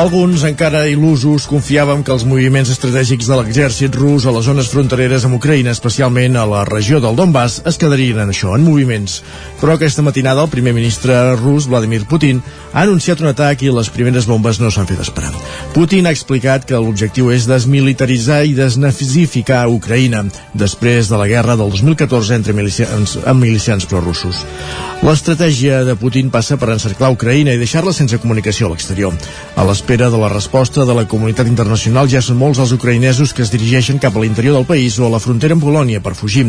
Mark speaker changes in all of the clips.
Speaker 1: Alguns, encara il·lusos, confiàvem que els moviments estratègics de l'exèrcit rus a les zones frontereres amb Ucraïna, especialment a la regió del Donbass, es quedarien en això, en moviments. Però aquesta matinada el primer ministre rus, Vladimir Putin, ha anunciat un atac i les primeres bombes no s'han fet esperar. Putin ha explicat que l'objectiu és desmilitaritzar i desnazificar Ucraïna després de la guerra del 2014 entre milicians, amb milicians prorussos. L'estratègia de Putin passa per encerclar Ucraïna i deixar-la sense comunicació a l'exterior. A les l'espera de la resposta de la comunitat internacional ja són molts els ucraïnesos que es dirigeixen cap a l'interior del país o a la frontera amb Polònia per fugir.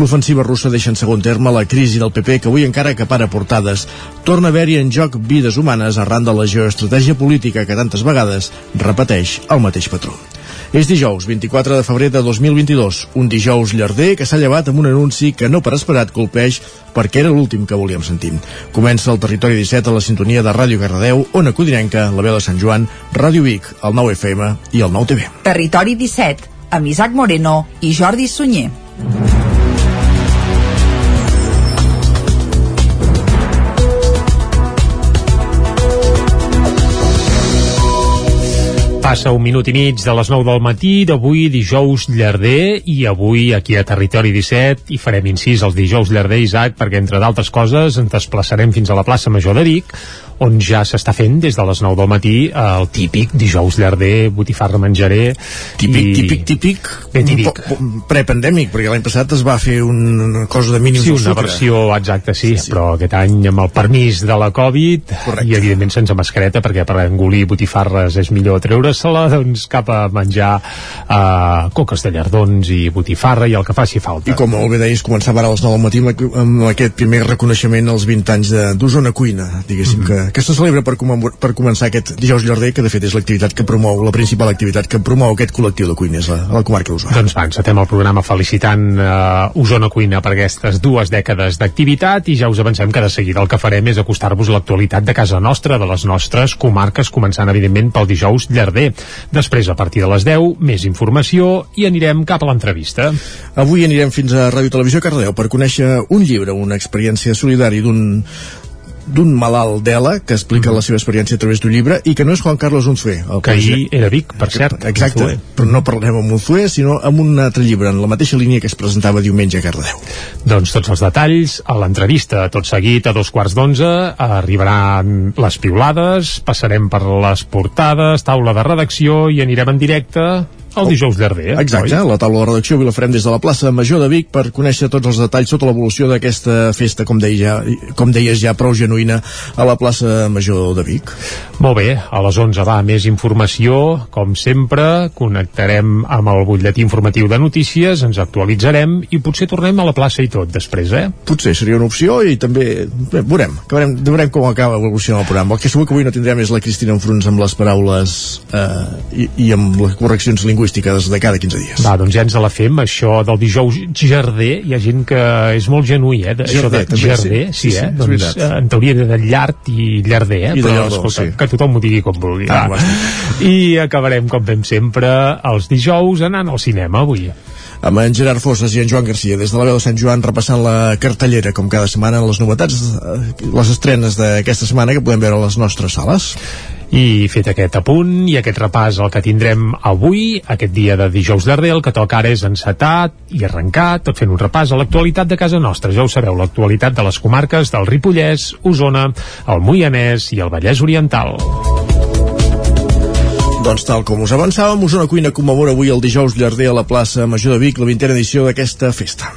Speaker 1: L'ofensiva russa deixa en segon terme la crisi del PP que avui encara acapara portades. Torna a haver-hi en joc vides humanes arran de la geoestratègia política que tantes vegades repeteix el mateix patró. És dijous, 24 de febrer de 2022, un dijous llarder que s'ha llevat amb un anunci que no per esperat colpeix perquè era l'últim que volíem sentir. Comença el Territori 17 a la sintonia de Ràdio Garradeu, Ona Codinenca, la veu de Sant Joan, Ràdio Vic, el 9 FM i el 9 TV.
Speaker 2: Territori 17, amb Isaac Moreno i Jordi Sunyer.
Speaker 3: Passa un minut i mig de les 9 del matí d'avui dijous llarder i avui aquí a Territori 17 i farem incís els dijous llarder, Isaac, perquè entre d'altres coses ens desplaçarem fins a la plaça Major de Vic on ja s'està fent des de les 9 del matí el típic dijous llarder, botifarra menjaré
Speaker 1: típic, i... típic, típic,
Speaker 3: ben típic
Speaker 1: prepandèmic, perquè l'any passat es va fer una cosa de mínims
Speaker 3: sí, una versió exacta, sí, sí, sí, però aquest any amb el permís de la Covid
Speaker 1: Correcte.
Speaker 3: i evidentment sense mascareta perquè per engolir botifarres és millor treure-se-la doncs cap a menjar uh, coques de llardons i botifarra i el que faci falta.
Speaker 1: I com molt bé deies, començava ara a les 9 del matí amb aquest primer reconeixement als 20 anys d'Osona Cuina, diguéssim mm -hmm. que que se celebra per, per començar aquest dijous llarder, que de fet és l'activitat que promou, la principal activitat que promou aquest col·lectiu de cuiners a, a la comarca d'Osona.
Speaker 3: Doncs va, encetem el programa felicitant uh, Osona Cuina per aquestes dues dècades d'activitat i ja us avancem que de seguida el que farem és acostar-vos l'actualitat de casa nostra, de les nostres comarques, començant evidentment pel dijous llarder. Després, a partir de les 10, més informació i anirem cap a l'entrevista.
Speaker 1: Avui anirem fins a Ràdio Televisió Cardeu per conèixer un llibre, una experiència solidària d'un d'un malalt d'ELA que explica mm. la seva experiència a través d'un llibre i que no és Juan Carlos Unzué
Speaker 3: el que ahir era Vic, per cert
Speaker 1: exacte, Unzué. però no parlarem amb Unzué sinó amb un altre llibre en la mateixa línia que es presentava diumenge a Cardedeu
Speaker 3: doncs tots els detalls a l'entrevista tot seguit a dos quarts d'onze arribaran les piulades passarem per les portades taula de redacció i anirem en directe el dijous llarder,
Speaker 1: eh? Exacte, oi? la taula de redacció avui la farem des de la plaça Major de Vic per conèixer tots els detalls sota l'evolució d'aquesta festa, com, deia, com deies ja, prou genuïna a la plaça Major de Vic.
Speaker 3: Molt bé, a les 11 va més informació, com sempre, connectarem amb el butlletí informatiu de notícies, ens actualitzarem i potser tornem a la plaça i tot després, eh?
Speaker 1: Potser seria una opció i també, bé, veurem, veurem, veurem com acaba evolucionant el programa. El que segur que avui no tindrem és la Cristina Enfruns amb les paraules eh, i, i amb les correccions lingüístiques lingüístiques de cada 15 dies.
Speaker 3: Va, doncs ja ens la fem, això del dijous jarder, hi ha gent que és molt genuí, eh?
Speaker 1: Jarder, això de
Speaker 3: jarder, sí, sí, sí eh? doncs eh, en teoria de llard i llarder, eh?
Speaker 1: I
Speaker 3: Però,
Speaker 1: llardó,
Speaker 3: escolta,
Speaker 1: sí.
Speaker 3: que tothom ho digui com vulgui.
Speaker 1: Ah,
Speaker 3: I acabarem, com fem sempre, els dijous anant al cinema avui
Speaker 1: amb en Gerard Fosses i en Joan Garcia des de la veu de Sant Joan repassant la cartellera com cada setmana les novetats eh, les estrenes d'aquesta setmana que podem veure a les nostres sales
Speaker 3: i fet aquest apunt i aquest repàs el que tindrem avui, aquest dia de dijous darrer, el que toca ara és encetar i arrencar, tot fent un repàs a l'actualitat de casa nostra. Ja ho sabeu, l'actualitat de les comarques del Ripollès, Osona, el Moianès i el Vallès Oriental.
Speaker 1: Doncs tal com us avançàvem, Osona Cuina commemora avui el dijous llarder a la plaça Major de Vic, la vintena edició d'aquesta festa.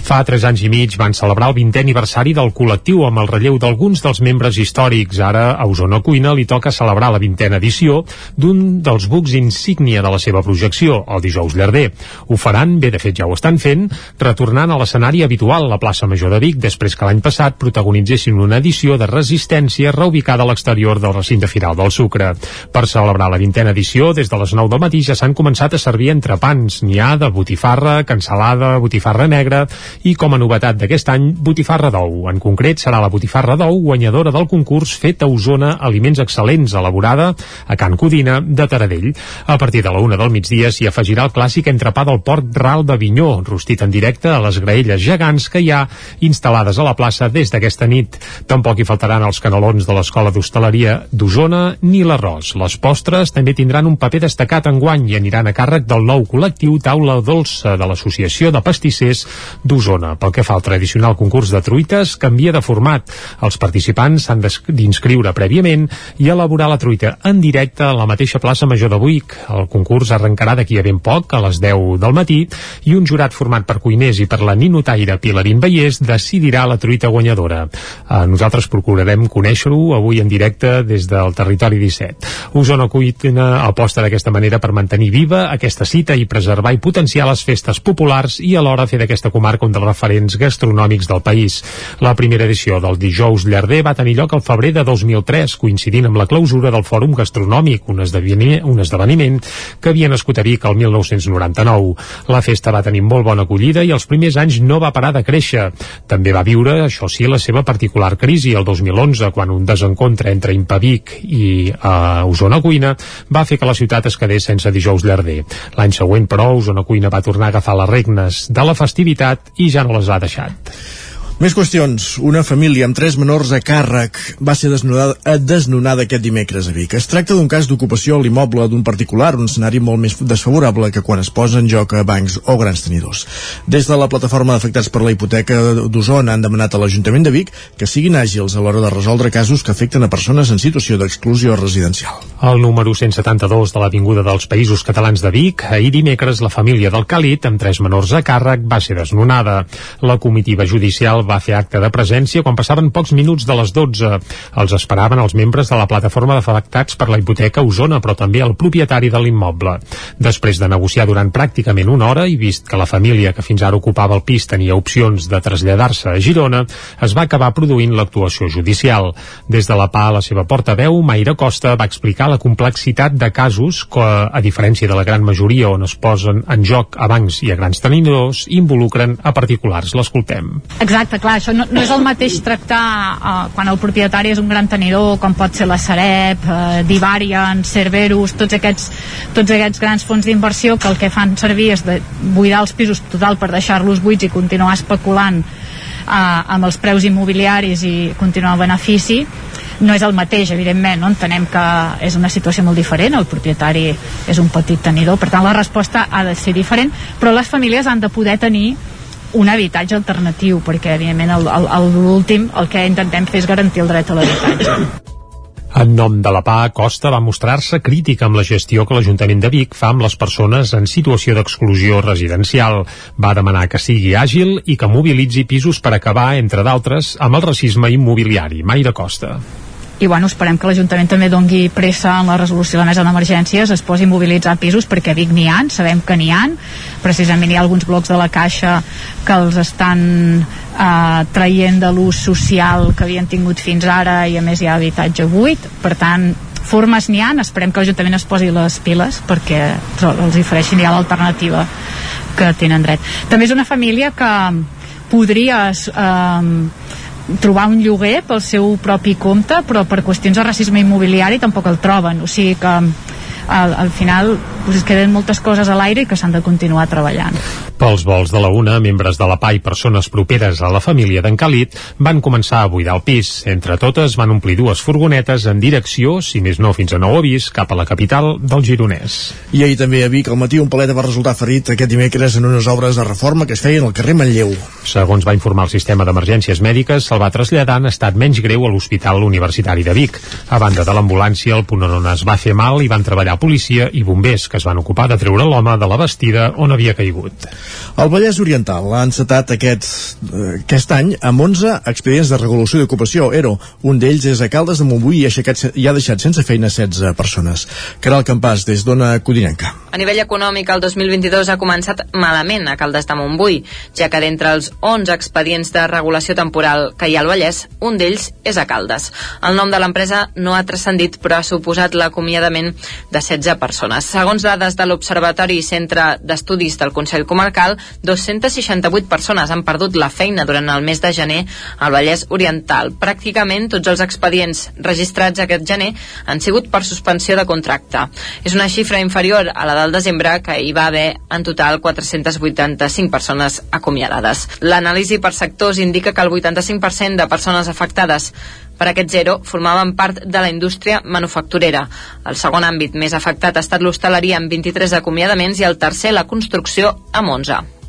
Speaker 3: Fa tres anys i mig van celebrar el 20è aniversari del col·lectiu amb el relleu d'alguns dels membres històrics. Ara, a Osona Cuina li toca celebrar la vintena edició d'un dels bucs insígnia de la seva projecció, el dijous llarder. Ho faran, bé, de fet ja ho estan fent, retornant a l'escenari habitual, la plaça Major de Vic, després que l'any passat protagonitzessin una edició de resistència reubicada a l'exterior del recinte firal del Sucre. Per celebrar la vintena edició, des de les 9 del matí ja s'han començat a servir entrepans. N'hi ha de botifarra, cansalada, botifarra negra, I com a novetat d'aquest any, botifarra d'ou. En concret, serà la botifarra d'ou guanyadora del concurs fet a Osona Aliments Excel·lents, elaborada a Can Codina de Taradell. A partir de la una del migdia s'hi afegirà el clàssic entrepà del porc ral de Vinyó, rostit en directe a les graelles gegants que hi ha instal·lades a la plaça des d'aquesta nit. Tampoc hi faltaran els canelons de l'Escola d'Hostaleria d'Osona ni l'arròs. Les postres també tindran un paper destacat en guany i aniran a càrrec del nou col·lectiu Taula Dolça de l'Associació de Pastissers d'Osona. Pel que fa al tradicional concurs de truites, canvia de format. Els participants s'han d'inscriure prèviament i elaborar la truita en directe a la mateixa plaça Major de Buic. El concurs arrencarà d'aquí a ben poc, a les 10 del matí, i un jurat format per cuiners i per la ninotaire Pilarín Vallès decidirà la truita guanyadora. Eh, nosaltres procurarem conèixer-ho avui en directe des del territori 17. Osona Cuina aposta d'aquesta manera per mantenir viva aquesta cita i preservar i potenciar les festes populars i alhora fer d'aquesta comarca un dels referents gastronòmics del país. La primera edició del dijous llarder va tenir lloc al febrer de 2003, coincidint amb la clausura del Fòrum Gastronòmic, un esdeveniment, un esdeveniment que havia nascut a Vic el 1999. La festa va tenir molt bona acollida i els primers anys no va parar de créixer. També va viure, això sí, la seva particular crisi el 2011, quan un desencontre entre Impavic i uh, Osona Cuina va fer que la ciutat es quedés sense dijous llarder. L'any següent, però, Osona Cuina va tornar a agafar les regnes de la festivitat i ja no les ha deixat.
Speaker 1: Més qüestions. Una família amb tres menors a càrrec va ser desnonada, eh, desnonada aquest dimecres a Vic. Es tracta d'un cas d'ocupació a l'immoble d'un particular, un escenari molt més desfavorable que quan es posa en joc a bancs o grans tenidors. Des de la plataforma d'afectats per la hipoteca d'Osona han demanat a l'Ajuntament de Vic que siguin àgils a l'hora de resoldre casos que afecten a persones en situació d'exclusió residencial.
Speaker 3: El número 172 de l'Avinguda dels Països Catalans de Vic, ahir dimecres la família del Calit, amb tres menors a càrrec, va ser desnonada. La comitiva judicial va fer acte de presència quan passaven pocs minuts de les 12. Els esperaven els membres de la plataforma d'afectats per la hipoteca Osona, però també el propietari de l'immoble. Després de negociar durant pràcticament una hora i vist que la família que fins ara ocupava el pis tenia opcions de traslladar-se a Girona, es va acabar produint l'actuació judicial. Des de la PA, la seva portaveu, Maire Costa, va explicar la complexitat de casos que, a diferència de la gran majoria on es posen en joc a bancs i a grans tenidors, involucren a particulars. L'escoltem.
Speaker 4: Exacte, clar, això no, no és el mateix tractar uh, quan el propietari és un gran tenidor, com pot ser la Sareb, uh, Divarian, Cerberus, tots aquests, tots aquests grans fons d'inversió que el que fan servir és de buidar els pisos total per deixar-los buits i continuar especulant uh, amb els preus immobiliaris i continuar el benefici no és el mateix, evidentment, no? entenem que és una situació molt diferent, el propietari és un petit tenidor, per tant la resposta ha de ser diferent, però les famílies han de poder tenir un habitatge alternatiu, perquè evidentment l'últim el que intentem fer és garantir el dret a l'habitatge.
Speaker 3: En nom de la PA, Costa va mostrar-se crítica amb la gestió que l'Ajuntament de Vic fa amb les persones en situació d'exclusió residencial. Va demanar que sigui àgil i que mobilitzi pisos per acabar, entre d'altres, amb el racisme immobiliari. Maire Costa
Speaker 4: i bueno, esperem que l'Ajuntament també dongui pressa en la resolució de la mesa d'emergències, es posi a mobilitzar pisos perquè a Vic n'hi han, sabem que n'hi han precisament hi ha alguns blocs de la Caixa que els estan eh, traient de l'ús social que havien tingut fins ara i a més hi ha habitatge buit, per tant formes n'hi han, esperem que l'Ajuntament es posi les piles perquè els ofereixin ja l'alternativa que tenen dret. També és una família que podria eh, trobar un lloguer pel seu propi compte però per qüestions de racisme immobiliari tampoc el troben, o sigui que al, al final pues, es queden moltes coses a l'aire i que s'han de continuar treballant.
Speaker 3: Pels vols de la UNA, membres de la PA i persones properes a la família d'en Calit van començar a buidar el pis. Entre totes van omplir dues furgonetes en direcció, si més no fins a Nou Avís, cap a la capital del Gironès.
Speaker 1: I ahir també a Vic al matí un paleta va resultar ferit aquest dimecres en unes obres de reforma que es feien al carrer Manlleu.
Speaker 3: Segons va informar el sistema d'emergències mèdiques, se'l va traslladar en estat menys greu a l'Hospital Universitari de Vic. A banda de l'ambulància, el punt on es va fer mal i van treballar policia i bombers que es van ocupar de treure l'home de la vestida on havia caigut.
Speaker 1: El Vallès Oriental ha encetat aquest, eh, aquest any amb 11 expedients de regulació d'ocupació ERO. Un d'ells és a Caldes de Montbui i, aixecat, i ha deixat sense feina 16 persones. Caral Campàs, des d'Ona Codinenca.
Speaker 5: A nivell econòmic, el 2022 ha començat malament a Caldes de Montbui, ja que d'entre els 11 expedients de regulació temporal que hi ha al Vallès, un d'ells és a Caldes. El nom de l'empresa no ha transcendit, però ha suposat l'acomiadament de 16 persones. Segons dades de l'Observatori i Centre d'Estudis del Consell Comarcal, 268 persones han perdut la feina durant el mes de gener al Vallès Oriental. Pràcticament tots els expedients registrats aquest gener han sigut per suspensió de contracte. És una xifra inferior a la del desembre, que hi va haver en total 485 persones acomiadades. L'anàlisi per sectors indica que el 85% de persones afectades per aquest zero formaven part de la indústria manufacturera. El segon àmbit més afectat ha estat l'hostaleria amb 23 acomiadaments i el tercer la construcció amb 11.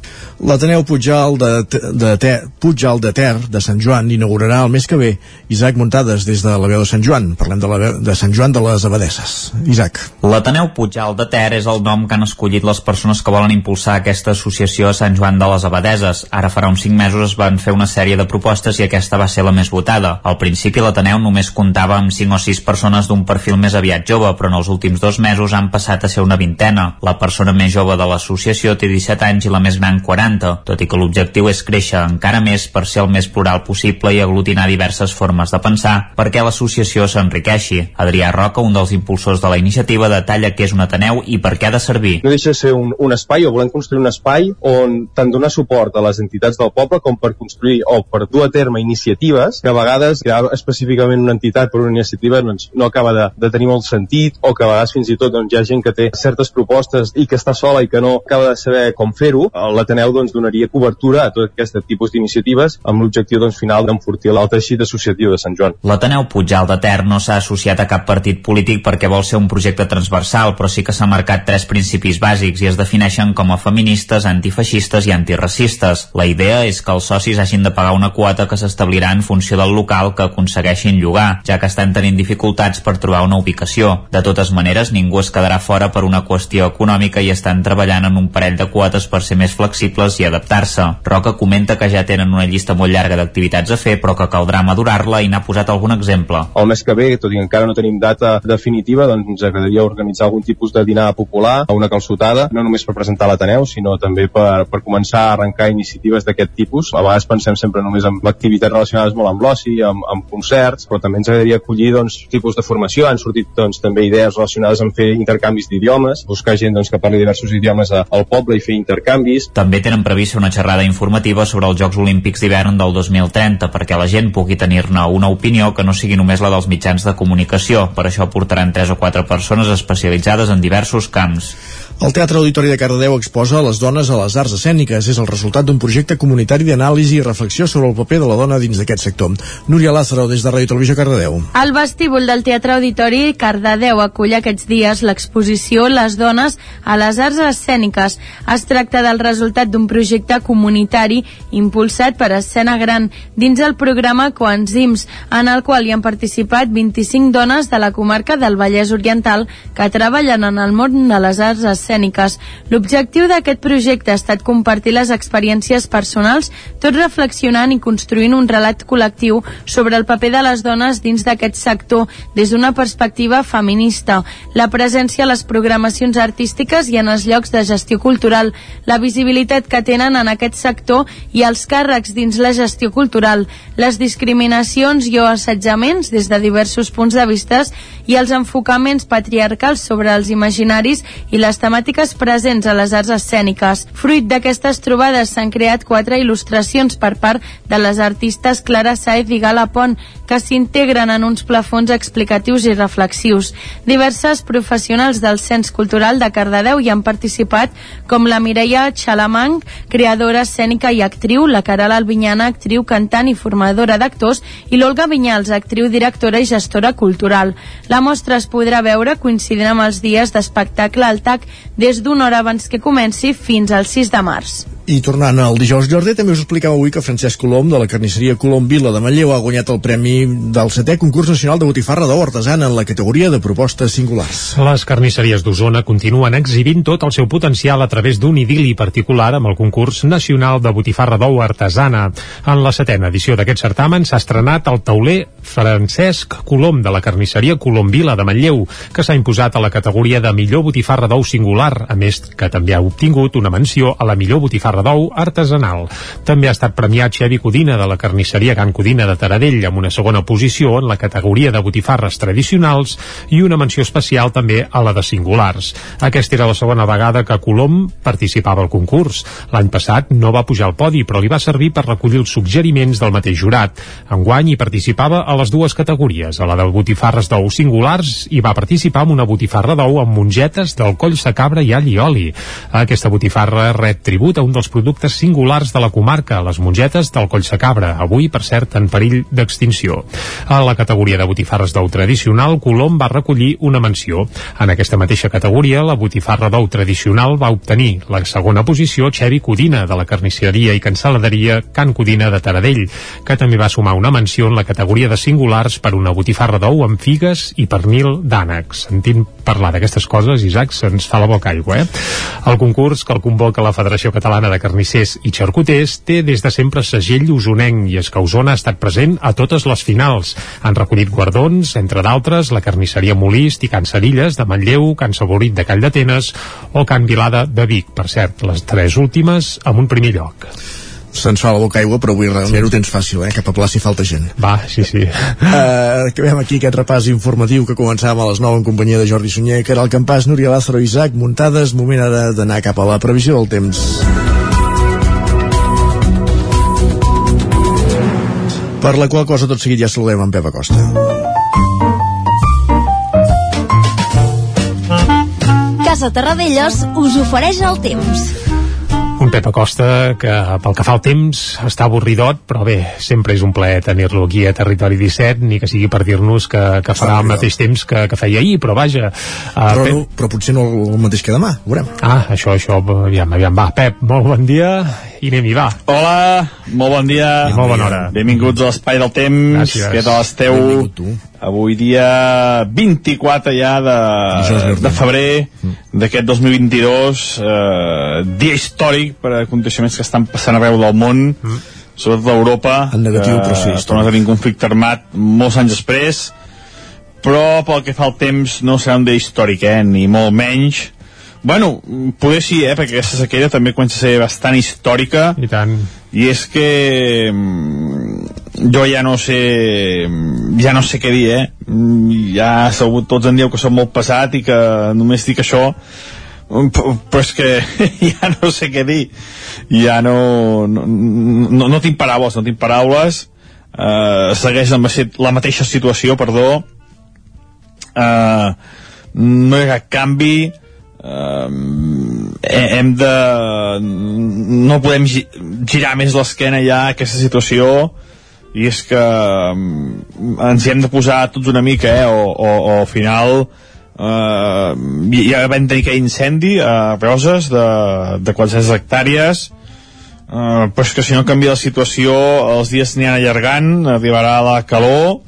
Speaker 1: L'Ateneu Puigjal de, de, de, Puigjal de Ter de Sant Joan inaugurarà el mes que ve. Isaac Muntades des de la veu de Sant Joan. Parlem de, la veu, de Sant Joan de les Abadesses. Isaac.
Speaker 6: L'Ateneu Puigjal de Ter és el nom que han escollit les persones que volen impulsar aquesta associació a Sant Joan de les Abadeses. Ara farà uns 5 mesos es van fer una sèrie de propostes i aquesta va ser la més votada. Al principi l'Ateneu només comptava amb 5 o 6 persones d'un perfil més aviat jove, però en els últims dos mesos han passat a ser una vintena. La persona més jove de l'associació té 17 anys i la més gran 40 40, tot i que l'objectiu és créixer encara més per ser el més plural possible i aglutinar diverses formes de pensar perquè l'associació s'enriqueixi. Adrià Roca, un dels impulsors de la iniciativa, detalla què és un Ateneu i per què ha de servir.
Speaker 7: No deixa de ser un, un espai, o volem construir un espai on tant donar suport a les entitats del poble com per construir o per dur a terme iniciatives que a vegades crear específicament una entitat per una iniciativa doncs, no acaba de, de tenir molt sentit o que a vegades fins i tot doncs, hi ha gent que té certes propostes i que està sola i que no acaba de saber com fer-ho. L'Ateneu doncs, donaria cobertura a tot aquest tipus d'iniciatives amb l'objectiu doncs, final d'enfortir l'alt teixit associatiu de Sant Joan.
Speaker 6: L'Ateneu Puigjal de Ter no s'ha associat a cap partit polític perquè vol ser un projecte transversal, però sí que s'ha marcat tres principis bàsics i es defineixen com a feministes, antifeixistes i antiracistes. La idea és que els socis hagin de pagar una quota que s'establirà en funció del local que aconsegueixin llogar, ja que estan tenint dificultats per trobar una ubicació. De totes maneres, ningú es quedarà fora per una qüestió econòmica i estan treballant en un parell de quotes per ser més flexibles i adaptar-se. Roca comenta que ja tenen una llista molt llarga d'activitats a fer, però que caldrà madurar-la i n'ha posat algun exemple.
Speaker 7: El mes que ve, tot i que encara no tenim data definitiva, doncs ens agradaria organitzar algun tipus de dinar popular, una calçotada, no només per presentar l'Ateneu, sinó també per, per començar a arrencar iniciatives d'aquest tipus. A vegades pensem sempre només en activitats relacionades molt amb l'oci, amb, amb concerts, però també ens agradaria acollir doncs, tipus de formació. Han sortit doncs, també idees relacionades amb fer intercanvis d'idiomes, buscar gent doncs, que parli diversos idiomes al poble i fer intercanvis.
Speaker 6: També tenen previst previst una xerrada informativa sobre els Jocs Olímpics d'hivern del 2030 perquè la gent pugui tenir-ne una opinió que no sigui només la dels mitjans de comunicació. Per això portaran tres o quatre persones especialitzades en diversos camps.
Speaker 1: El Teatre Auditori de Cardedeu exposa les dones a les arts escèniques. És el resultat d'un projecte comunitari d'anàlisi i reflexió sobre el paper de la dona dins d'aquest sector. Núria Lázaro, des de Ràdio Televisió Cardedeu.
Speaker 8: El vestíbul del Teatre Auditori Cardedeu acull aquests dies l'exposició Les dones a les arts escèniques. Es tracta del resultat d'un projecte comunitari impulsat per Escena Gran dins el programa Coenzims, en el qual hi han participat 25 dones de la comarca del Vallès Oriental que treballen en el món de les arts escèniques escèniques. L'objectiu d'aquest projecte ha estat compartir les experiències personals, tot reflexionant i construint un relat col·lectiu sobre el paper de les dones dins d'aquest sector des d'una perspectiva feminista, la presència a les programacions artístiques i en els llocs de gestió cultural, la visibilitat que tenen en aquest sector i els càrrecs dins la gestió cultural, les discriminacions i o assetjaments des de diversos punts de vista i els enfocaments patriarcals sobre els imaginaris i les temàtiques temàtiques presents a les arts escèniques. Fruit d'aquestes trobades s'han creat quatre il·lustracions per part de les artistes Clara Saez i Gala Pont, que s'integren en uns plafons explicatius i reflexius. Diverses professionals del Cens Cultural de Cardedeu hi han participat, com la Mireia Xalamang, creadora escènica i actriu, la Caral Albinyana, actriu, cantant i formadora d'actors, i l'Olga Vinyals, actriu, directora i gestora cultural. La mostra es podrà veure coincidint amb els dies d'espectacle al TAC des d'una hora abans que comenci fins al 6 de març.
Speaker 1: I tornant al dijous Jordi, també us explicava avui que Francesc Colom, de la carnisseria Colom Vila de Manlleu, ha guanyat el premi del setè concurs nacional de botifarra d'ou artesana en la categoria de propostes singulars.
Speaker 3: Les carnisseries d'Osona continuen exhibint tot el seu potencial a través d'un idili particular amb el concurs nacional de botifarra d'ou artesana. En la setena edició d'aquest certamen s'ha estrenat el tauler Francesc Colom de la carnisseria Colom Vila de Manlleu, que s'ha imposat a la categoria de millor botifarra d'ou singular, a més que també ha obtingut una menció a la millor botifarra botifarra d'ou artesanal. També ha estat premiat Xevi Codina de la carnisseria Can Codina de Taradell amb una segona posició en la categoria de botifarres tradicionals i una menció especial també a la de singulars. Aquesta era la segona vegada que Colom participava al concurs. L'any passat no va pujar al podi, però li va servir per recollir els suggeriments del mateix jurat. Enguany hi participava a les dues categories, a la de botifarres d'ou singulars i va participar amb una botifarra d'ou amb mongetes del coll cabra i all i oli. Aquesta botifarra ret tribut a un dels productes singulars de la comarca, les mongetes del coll cabra, avui, per cert, en perill d'extinció. A la categoria de botifarres d'ou tradicional, Colom va recollir una menció. En aquesta mateixa categoria, la botifarra d'ou tradicional va obtenir la segona posició Xevi Codina, de la carnisseria i cancel·laderia Can Codina de Taradell, que també va sumar una menció en la categoria de singulars per una botifarra d'ou amb figues i pernil d'ànecs. Sentint parlar d'aquestes coses, Isaac, se'ns fa la boca aigua, eh? El concurs que el convoca la Federació Catalana de Carnissers i Xarcuters té des de sempre segell usonenc i és que Osona ha estat present a totes les finals. Han recollit guardons, entre d'altres, la carnisseria Molist i Can Cerilles de Manlleu, Can Saborit de Call d'Atenes o Can Vilada de Vic. Per cert, les tres últimes amb un primer lloc
Speaker 1: se'ns fa la boca aigua, però avui realment ho tens fàcil, eh? Cap a plaça hi falta gent.
Speaker 3: Va, sí, sí.
Speaker 1: Uh, acabem aquí aquest repàs informatiu que començàvem a les 9 en companyia de Jordi Sunyer, que era el campàs Núria Lázaro i Isaac, muntades, moment ara d'anar cap a la previsió del temps. Per la qual cosa tot seguit ja saludem en Pep Acosta.
Speaker 9: Casa Terradellos us ofereix el temps.
Speaker 3: Un Pep Acosta que pel que fa al temps està avorridot, però bé, sempre és un plaer tenir-lo aquí a Territori 17, ni que sigui per dir-nos que, que farà el mateix temps que, que feia ahir, però vaja. Uh,
Speaker 1: però, Pep... no, però potser no el mateix que demà, veurem.
Speaker 3: Ah, això, això, aviam, aviam, va. Pep, molt bon dia i anem-hi, va.
Speaker 10: Hola, molt bon dia.
Speaker 3: I molt bona hora.
Speaker 10: Benvinguts a l'Espai del Temps.
Speaker 3: Gràcies.
Speaker 10: Què tal esteu? Avui dia 24 ja de, de febrer mm. d'aquest 2022 eh, dia històric per a aconteixements que estan passant arreu del món mm. sobretot a Europa
Speaker 1: en negatiu
Speaker 10: que
Speaker 1: però sí
Speaker 10: torna a tenir un conflicte armat molts anys després però pel que fa al temps no serà un dia històric eh, ni molt menys Bueno, poder sí, eh, perquè aquesta sequera també comença a ser bastant històrica.
Speaker 3: I tant.
Speaker 10: I és que mm, jo ja no sé ja no sé què dir, eh? Ja segur, tots en dieu que som molt pesat i que només dic això però és que ja no sé què dir ja no no, no, no tinc paraules no tinc paraules uh, segueix la mateixa situació perdó uh, no hi ha cap canvi eh, hem de no podem girar més l'esquena ja a aquesta situació i és que ens hi hem de posar tots una mica eh, o, o, o al final eh, ja vam tenir aquell incendi a Roses de, de 400 hectàrees eh, però és que si no canvia la situació els dies n'hi allargant arribarà la calor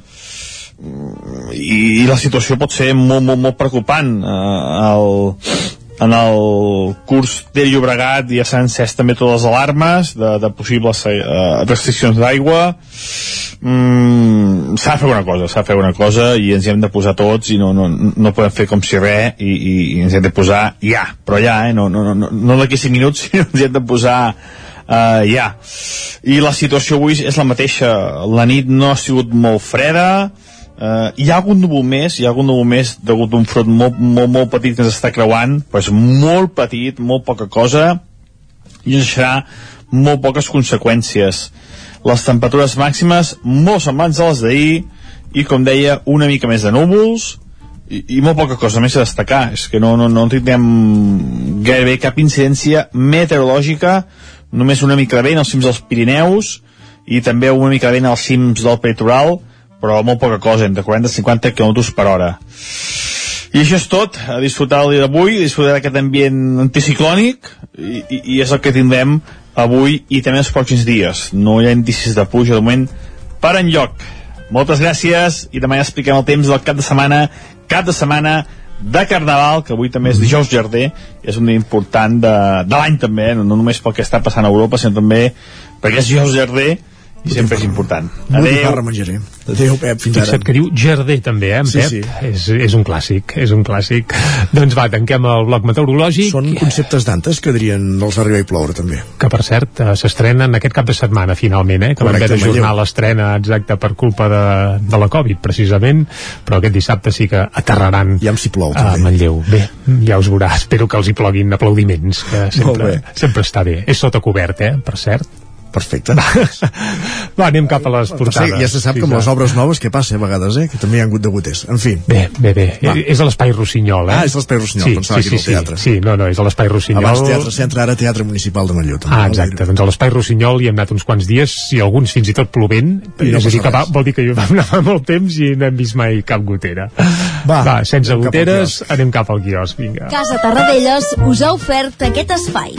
Speaker 10: i, i la situació pot ser molt, molt, molt preocupant eh, el, en el curs de Llobregat ja s'han encès també totes les alarmes de, de possibles eh, restriccions d'aigua. Mm, s'ha de fer una cosa s'ha de fer una cosa i ens hi hem de posar tots i no, no, no podem fer com si res i, i, i ens hi hem de posar ja però ja, eh? no, no, no, no d'aquí 5 minuts sinó ens hi hem de posar uh, ja. I la situació avui és la mateixa. La nit no ha sigut molt freda Uh, hi ha algun núvol més, hi ha algun núvol més degut un front molt, molt, molt petit que ens està creuant, però és molt petit, molt poca cosa, i ens deixarà molt poques conseqüències. Les temperatures màximes molt semblants a les d'ahir, i com deia, una mica més de núvols, i, i molt poca cosa més a destacar. És que no, no, no tindrem gairebé cap incidència meteorològica, només una mica de vent als cims dels Pirineus, i també una mica de vent als cims del Peritoral, però molt poca cosa, entre 40 i 50 km per hora. I això és tot, a disfrutar el dia d'avui, disfrutar d'aquest ambient anticiclònic, i, i, i és el que tindrem avui i també els pròxims dies. No hi ha indicis de puja, de moment, per enlloc. Moltes gràcies, i demà ja expliquem el temps del cap de setmana, cap de setmana de Carnaval, que avui també és dijous Jardí, és un dia important de, de l'any també, no només pel que està passant a Europa, sinó també perquè és dijous Jardí, i sempre és important.
Speaker 1: Adéu. menjaré. Adéu, Pep, fins
Speaker 3: Fixa't
Speaker 1: ara.
Speaker 3: que diu Jardí també, eh, en
Speaker 1: Sí,
Speaker 3: Pep?
Speaker 1: sí.
Speaker 3: És, és un clàssic, és un clàssic. doncs va, tanquem el bloc meteorològic.
Speaker 1: Són conceptes d'antes que dirien els arribar i ploure, també.
Speaker 3: que per cert eh, s'estrenen aquest cap de setmana finalment, eh, que van haver d'ajornar l'estrena exacta per culpa de, de la Covid precisament, però aquest dissabte sí que aterraran
Speaker 1: Ja si plou,
Speaker 3: a
Speaker 1: també.
Speaker 3: Manlleu. Bé, ja us veurà, espero que els hi ploguin aplaudiments, que sempre, sempre està bé. És sota cobert, eh, per cert.
Speaker 1: Perfecte.
Speaker 3: Va, anem cap a les
Speaker 1: Sí,
Speaker 3: portades.
Speaker 1: ja se sap
Speaker 3: Sí,
Speaker 1: que amb les obres noves què passa a vegades, eh? que també hi ha hagut de goters. En fi.
Speaker 3: Bé, bé, bé.
Speaker 1: Va.
Speaker 3: És a l'Espai Rossinyol, eh?
Speaker 1: Ah, és l'Espai Rossinyol,
Speaker 3: sí,
Speaker 1: pensava
Speaker 3: sí,
Speaker 1: que
Speaker 3: sí,
Speaker 1: el teatre.
Speaker 3: Sí, sí, no, no, és a l'Espai Rossinyol.
Speaker 1: Abans Teatre Centre, ara Teatre Municipal de Manlleu. També,
Speaker 3: Ah, exacte. Doncs a l'Espai Rossinyol hi hem anat uns quants dies i alguns fins i tot plovent.
Speaker 1: I no
Speaker 3: és a dir, que va, vol dir que hi vam anar fa molt temps i no hem vist mai cap gotera.
Speaker 1: Va,
Speaker 3: va sense
Speaker 1: cap
Speaker 3: goteres,
Speaker 1: quiosc.
Speaker 3: anem cap al quiosc, vinga.
Speaker 9: Casa Tarradellas us ha ofert aquest espai.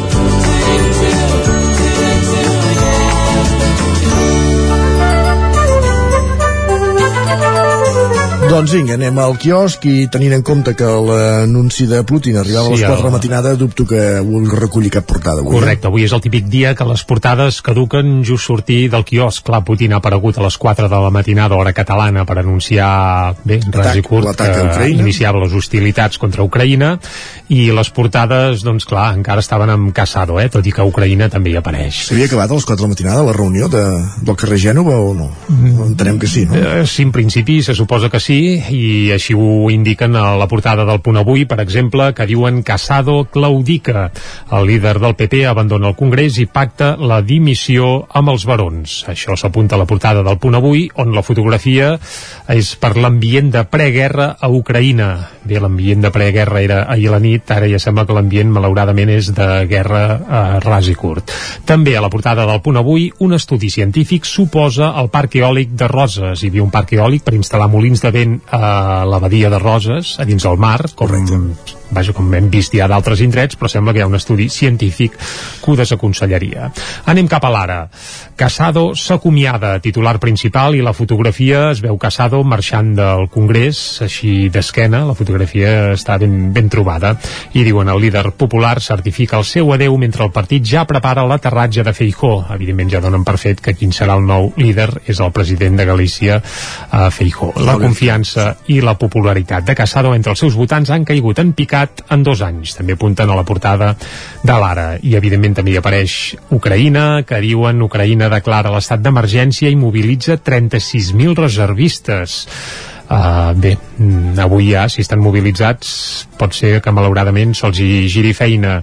Speaker 1: Doncs vinga, anem al quiosc i tenint en compte que l'anunci de Putin arribava
Speaker 3: Sí,
Speaker 1: a les 4 de la matinada, dubto que ho reculli cap portada avui.
Speaker 3: Correcte, avui és el típic dia que les portades caduquen just sortir del quiosc. Clar, Putin ha aparegut a les 4 de la matinada, hora catalana, per anunciar, bé, ras i curt, que iniciava les hostilitats contra Ucraïna, i les portades, doncs clar, encara estaven amb Casado, eh, tot i que Ucraïna també hi apareix.
Speaker 1: S'havia acabat a les 4 de la matinada la reunió de, del carrer Gènova o no?
Speaker 3: Mm.
Speaker 1: Entenem que sí, no?
Speaker 3: Eh, sí, en principi se suposa que sí i així ho indiquen a la portada del punt avui, per exemple, que diuen Casado claudica. El líder del PP abandona el Congrés i pacta la dimissió amb els barons. Això s'apunta a la portada del punt avui, on la fotografia és per l'ambient de preguerra a Ucraïna. Bé, l'ambient de preguerra era ahir a la nit, ara ja sembla que l'ambient malauradament és de guerra a ras i curt. També a la portada del punt avui, un estudi científic suposa el parc eòlic de Roses. Hi havia un parc eòlic per instal·lar molins de vent a la badia de Roses, a dins del mar, com, vaja, com hem vist ja d'altres indrets, però sembla que hi ha un estudi científic que ho desaconsellaria. Anem cap a l'ara. Casado s'acomiada, titular principal, i la fotografia es veu Casado marxant del Congrés, així d'esquena, la fotografia està ben, ben trobada, i diuen el líder popular certifica el seu adeu mentre el partit ja prepara l'aterratge de Feijó. Evidentment ja donen per fet que quin serà el nou líder és el president de Galícia, uh, Feijó. La confiança i la popularitat de Casado entre els seus votants han caigut en picat en dos anys. També apunten a la portada de l'Ara. I evidentment també hi apareix Ucraïna, que diuen Ucraïna declara l'estat d'emergència i mobilitza 36.000 reservistes. Uh, bé, mm, avui ja, si estan mobilitzats, pot ser que malauradament se'ls hi giri feina.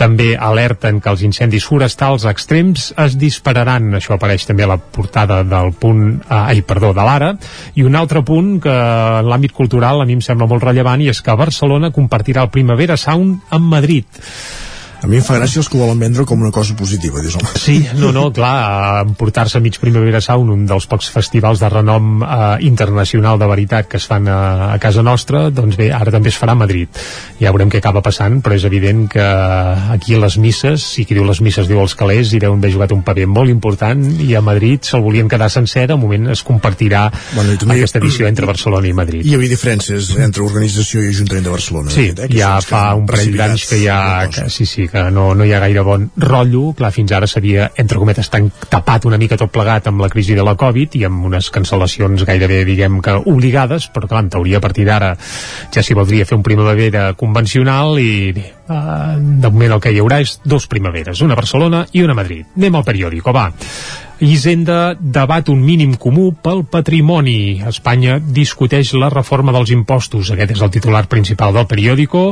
Speaker 3: També alerten que els incendis forestals extrems es dispararan. Això apareix també a la portada del punt, uh, ai, perdó, de l'Ara. I un altre punt que en l'àmbit cultural a mi em sembla molt rellevant i és que Barcelona compartirà el Primavera Sound amb Madrid.
Speaker 1: A mi em fa gràcia els que ho volen vendre com una cosa positiva, dius, home.
Speaker 3: Sí, no, no, clar, emportar-se mig Primavera Sound, un dels pocs festivals de renom eh, internacional de veritat que es fan a, a casa nostra, doncs bé, ara també es farà a Madrid. Ja veurem què acaba passant, però és evident que aquí a les misses, i qui diu les misses diu els calés, hi deuen haver jugat un paper molt important, i a Madrid se'l volien quedar sencer, de moment es compartirà
Speaker 1: Bueno, i també-
Speaker 3: aquesta edició entre Barcelona i Madrid.
Speaker 1: Hi havia diferències entre organització i Ajuntament de Barcelona.
Speaker 3: Sí,
Speaker 1: eh,
Speaker 3: ja fa un parell d'anys que
Speaker 1: cosa.
Speaker 3: que, sí, sí, que no, no hi ha gaire bon rotllo, clar, fins ara s'havia, entre cometes, tan tapat una mica tot plegat amb la crisi de la Covid i amb unes cancel·lacions gairebé, diguem que obligades, però clar, en teoria a partir d'ara ja s'hi voldria fer un primavera convencional i bé, uh, de moment el que hi haurà és dos primaveres, una a Barcelona i una a Madrid. Anem al periòdico, va. Hisenda debat un mínim comú pel patrimoni. Espanya discuteix la reforma dels impostos. Aquest és el titular principal del periòdico.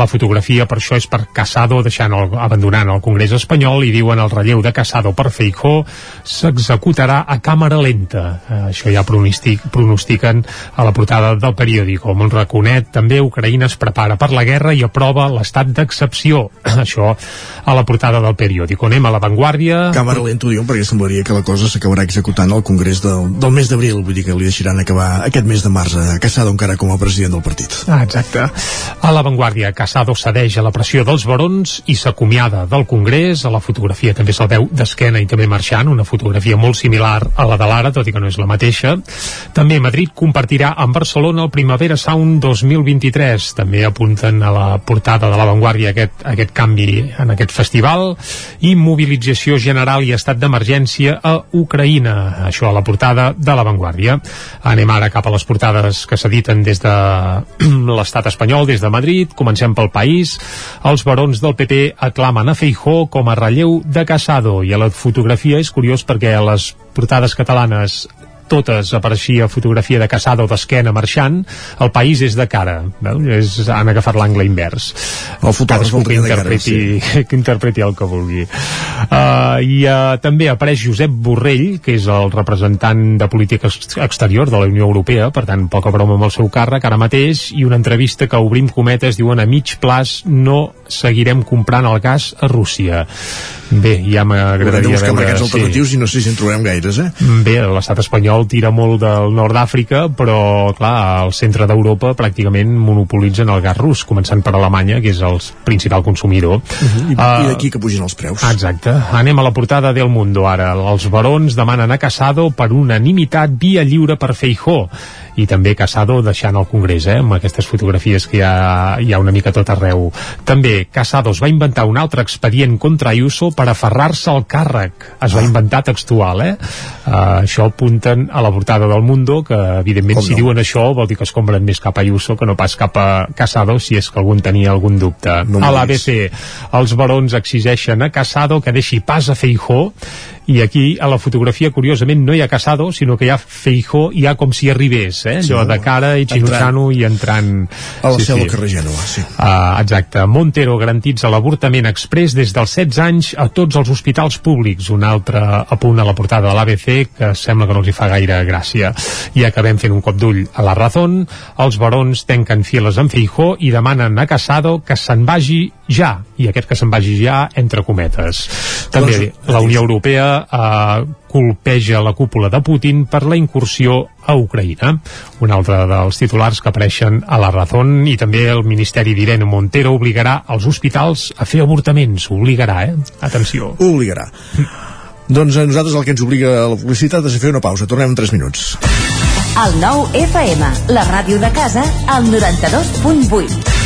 Speaker 3: La fotografia per això és per Casado deixant el, abandonant el Congrés espanyol i diuen el relleu de Casado per Feijó s'executarà a càmera lenta. Eh, això ja pronostic, pronostiquen a la portada del periòdico. Amb un raconet també Ucraïna es prepara per la guerra i aprova l'estat d'excepció. això a la portada del periòdico. Anem a l'avantguàrdia.
Speaker 1: Càmera lenta ho diuen perquè semblaria que la cosa s'acabarà executant al Congrés del, del mes d'abril, vull dir que li deixaran acabar aquest mes de març a Casado encara com a president del partit.
Speaker 3: Ah, exacte. A l'avantguàrdia, Casado cedeix a la pressió dels barons i s'acomiada del Congrés. A la fotografia també se'l veu d'esquena i també marxant, una fotografia molt similar a la de l'ara, tot i que no és la mateixa. També Madrid compartirà amb Barcelona el Primavera Sound 2023. També apunten a la portada de l'avantguàrdia aquest, aquest canvi en aquest festival i mobilització general i estat d'emergència a Ucraïna. Això a la portada de l'avantguàrdia. Anem ara cap a les portades que s'editen des de l'estat espanyol, des de Madrid. Comencem pel país. Els barons del PP aclamen a Feijó com a relleu de Casado i a la fotografia és curiós perquè a les portades catalanes totes apareixia fotografia de Casado d'esquena marxant, el país és de cara veu? és, han agafat l'angle invers
Speaker 1: el fotògraf
Speaker 3: que
Speaker 1: de cara,
Speaker 3: interpreti,
Speaker 1: sí.
Speaker 3: que interpreti el que vulgui uh, i uh, també apareix Josep Borrell que és el representant de política ex exterior de la Unió Europea per tant poca broma amb el seu càrrec ara mateix i una entrevista que obrim cometes diuen a mig plaç no seguirem comprant el gas a Rússia bé, ja
Speaker 1: Haurem de
Speaker 3: m'agradaria
Speaker 1: buscar
Speaker 3: veure
Speaker 1: mercats alternatius i no sé si en trobarem gaires, eh?
Speaker 3: Bé, l'estat espanyol tira molt del nord d'Àfrica, però, clar, al centre d'Europa pràcticament monopolitzen el gas rus, començant per Alemanya, que és el principal consumidor.
Speaker 1: Uh -huh. I,
Speaker 3: Ah,
Speaker 1: I d'aquí que pugin els preus.
Speaker 3: Exacte. Anem a la portada del Mundo ara. Els barons demanen a Casado per unanimitat via lliure per Feijó i també Casado deixant el Congrés, eh, amb aquestes fotografies que hi ha, hi ha una mica tot arreu. També Casado es va inventar un altre expedient contra Ayuso per aferrar-se al càrrec. Es va inventar textual, eh? Uh, això apunten a la portada del Mundo, que evidentment
Speaker 1: Com
Speaker 3: si
Speaker 1: no?
Speaker 3: diuen això vol dir que es compren més cap a Ayuso que no pas cap a Casado, si és que algun tenia algun dubte.
Speaker 1: No
Speaker 3: a l'ABC, els barons exigeixen a Casado que deixi pas a Feijó i aquí a la fotografia curiosament no hi ha Casado sinó que hi ha Feijó i hi ha com si arribés eh? allò
Speaker 1: Sí,
Speaker 3: de cara i xinutxano i entrant
Speaker 1: A la seu del carrer Gènova, sí.
Speaker 3: Uh, exacte. Montero garantitza l'avortament express des dels 16 anys a tots els hospitals públics. Un altre apunt a la portada de l'ABC que sembla que no els hi fa gaire gràcia. I acabem fent un cop d'ull a la Razón. Els barons tenquen files amb Feijó i demanen a Casado que se'n vagi ja. I aquest que se'n vagi ja, entre cometes. També
Speaker 1: Doncs,
Speaker 3: la Unió Europea uh, colpeja la cúpula de Putin per la incursió a Ucraïna. Un altre dels titulars que apareixen a la Razón i també el Ministeri d'Irene Montero obligarà els hospitals a fer avortaments. Obligarà, eh? Atenció.
Speaker 1: Obligarà. Doncs a nosaltres el que ens obliga a la publicitat és a fer una pausa. Tornem en 3 minuts.
Speaker 11: El nou FM, la ràdio de casa, al 92.8.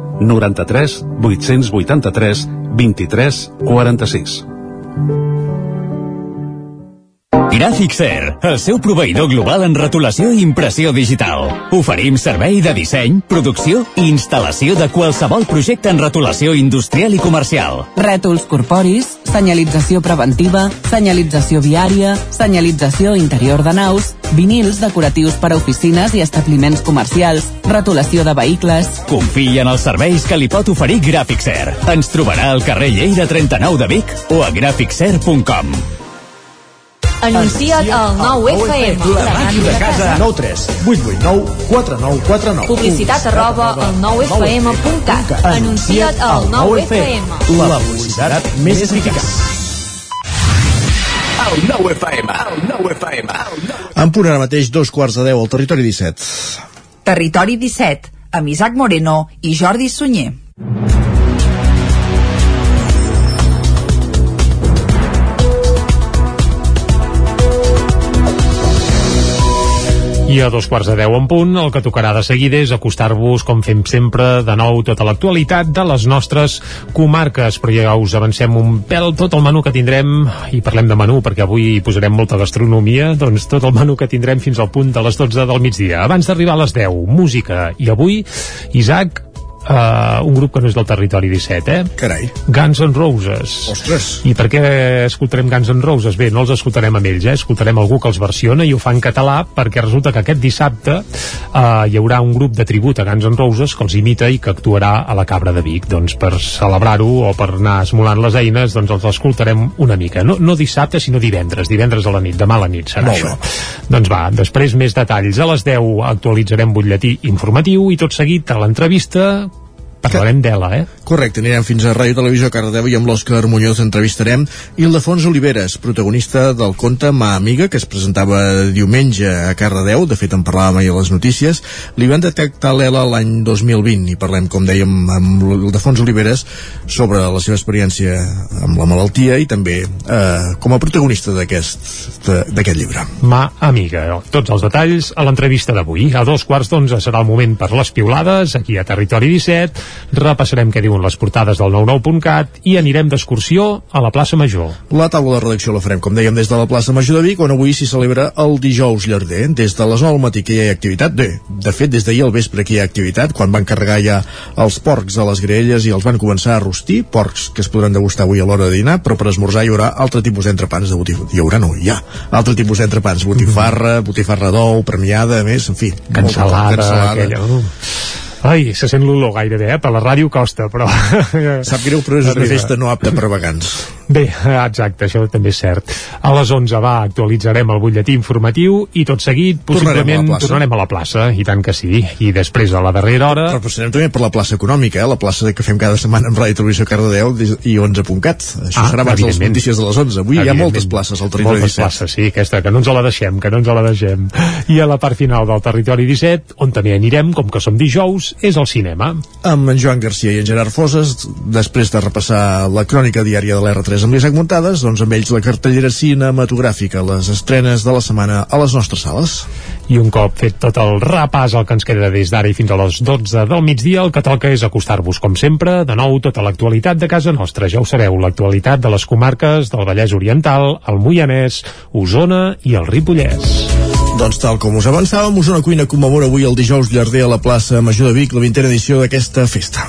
Speaker 12: 93 883 23 46.
Speaker 13: Gràfixer, el seu proveïdor global en rotulació i impressió digital. Oferim servei de disseny, producció i instal·lació de qualsevol projecte en rotulació industrial i comercial.
Speaker 14: Rètols corporis, senyalització preventiva, senyalització viària, senyalització interior de naus, vinils decoratius per a oficines i establiments comercials, rotulació de vehicles...
Speaker 13: Confia en els serveis que li pot oferir Gràfixer. Ens trobarà al carrer Lleida 39 de Vic o a gràfixer.com.
Speaker 9: Anuncia't al 9FM.
Speaker 1: La màquina de casa. 9 3 8 8 9 4 9 4 9.
Speaker 9: Publicitat arroba al 9FM.cat. Anuncia't al 9FM.
Speaker 1: La publicitat més eficaç. En punt ara mateix, dos quarts de deu al territori 17.
Speaker 2: Territori 17, amb Isaac Moreno i Jordi Sunyer.
Speaker 3: I a dos quarts de deu en punt, el que tocarà de seguida és acostar-vos, com fem sempre, de nou tota l'actualitat de les nostres comarques. Però ja us avancem un pèl tot el menú que tindrem, i parlem de menú perquè avui hi posarem molta gastronomia, doncs tot el menú que tindrem fins al punt de les 12 del migdia. Abans d'arribar a les 10, música. I avui, Isaac, uh, un grup que no és del territori 17, eh?
Speaker 1: Carai.
Speaker 3: Guns N' Roses.
Speaker 1: Ostres.
Speaker 3: I per què escoltarem Guns N' Roses? Bé, no els escoltarem amb ells, eh? escoltarem algú que els versiona i ho fa en català perquè resulta que aquest dissabte uh, hi haurà un grup de tribut a Guns N' Roses que els imita i que actuarà a la Cabra de Vic. Doncs per celebrar-ho o per anar esmolant les eines, doncs els escoltarem una mica. No, no dissabte, sinó divendres. Divendres a la nit, demà a la nit serà
Speaker 1: Molt
Speaker 3: això. Doncs va, després més detalls. A les 10 actualitzarem butlletí informatiu i tot seguit a l'entrevista parlarem d'Ela, eh?
Speaker 1: Correcte, anirem fins a Ràdio Televisió Cardedeu i amb l'Òscar Muñoz entrevistarem Ildefons Oliveres, protagonista del conte Ma Amiga, que es presentava diumenge a Cardedeu, de fet en parlàvem ahir a les notícies, li van detectar l'Ela l'any 2020 i parlem, com dèiem, amb Ildefons Oliveres sobre la seva experiència amb la malaltia i també eh, com a protagonista d'aquest d'aquest llibre.
Speaker 3: Ma Amiga. Tots els detalls a l'entrevista d'avui. A dos quarts d'onze serà el moment per les piulades, aquí a Territori 17. Repassarem què diuen les portades del 99.cat i anirem d'excursió a la plaça Major.
Speaker 1: La taula de redacció la farem, com dèiem, des de la plaça Major de Vic, on avui s'hi celebra el dijous llarder. Des de les 9 del matí que hi ha activitat, bé, de fet, des d'ahir al vespre que hi ha activitat, quan van carregar ja els porcs a les graelles i els van començar a rostir, porcs que es podran degustar avui a l'hora de dinar, però per esmorzar hi haurà altre tipus d'entrepans de botifarra. Hi haurà, no, hi ha altre tipus d'entrepans, botifarra, botifarra d'ou, premiada, a més, en fi.
Speaker 3: Cansalada,
Speaker 1: cansalada.
Speaker 3: aquella... Ai, se sent l'olor gairebé, eh? Per la ràdio costa, però...
Speaker 1: Sap greu, però és una festa no apta per vegans.
Speaker 3: Bé, exacte, això també és cert. A les 11 va, actualitzarem el butlletí informatiu i tot seguit, possiblement,
Speaker 1: Tornarem a la plaça.
Speaker 3: tornarem a la plaça, i tant que sí. I després, a la darrera hora...
Speaker 1: Però passarem també per la plaça econòmica, eh? la plaça que fem cada setmana amb Ràdio Televisió Cardedeu i 11.cat. Això
Speaker 3: Ah,
Speaker 1: serà abans de les notícies de les 11. Avui hi ha moltes places al territori
Speaker 3: Moltes
Speaker 1: 17.
Speaker 3: places, sí, aquesta, que no ens la deixem, que no ens la deixem. I a la part final del territori 17, on també anirem, com que som dijous, és al cinema.
Speaker 1: Amb en Joan Garcia i en Gerard Foses, després de repassar la crònica diària de l'R3 amb l'Isaac Muntades, doncs amb ells la cartellera cinematogràfica, les estrenes de la setmana a les nostres sales.
Speaker 3: I un cop fet tot el repàs el que ens queda des d'ara i fins a les 12 del migdia, el que toca és acostar-vos, com sempre, de nou tota l'actualitat de casa nostra. Ja ho sabeu, l'actualitat de les comarques del Vallès Oriental, el Moianès, Osona i el Ripollès.
Speaker 1: Doncs tal com us avançàvem, Osona Cuina commemora avui el dijous llarder a la plaça Major de Vic la vintena edició d'aquesta festa.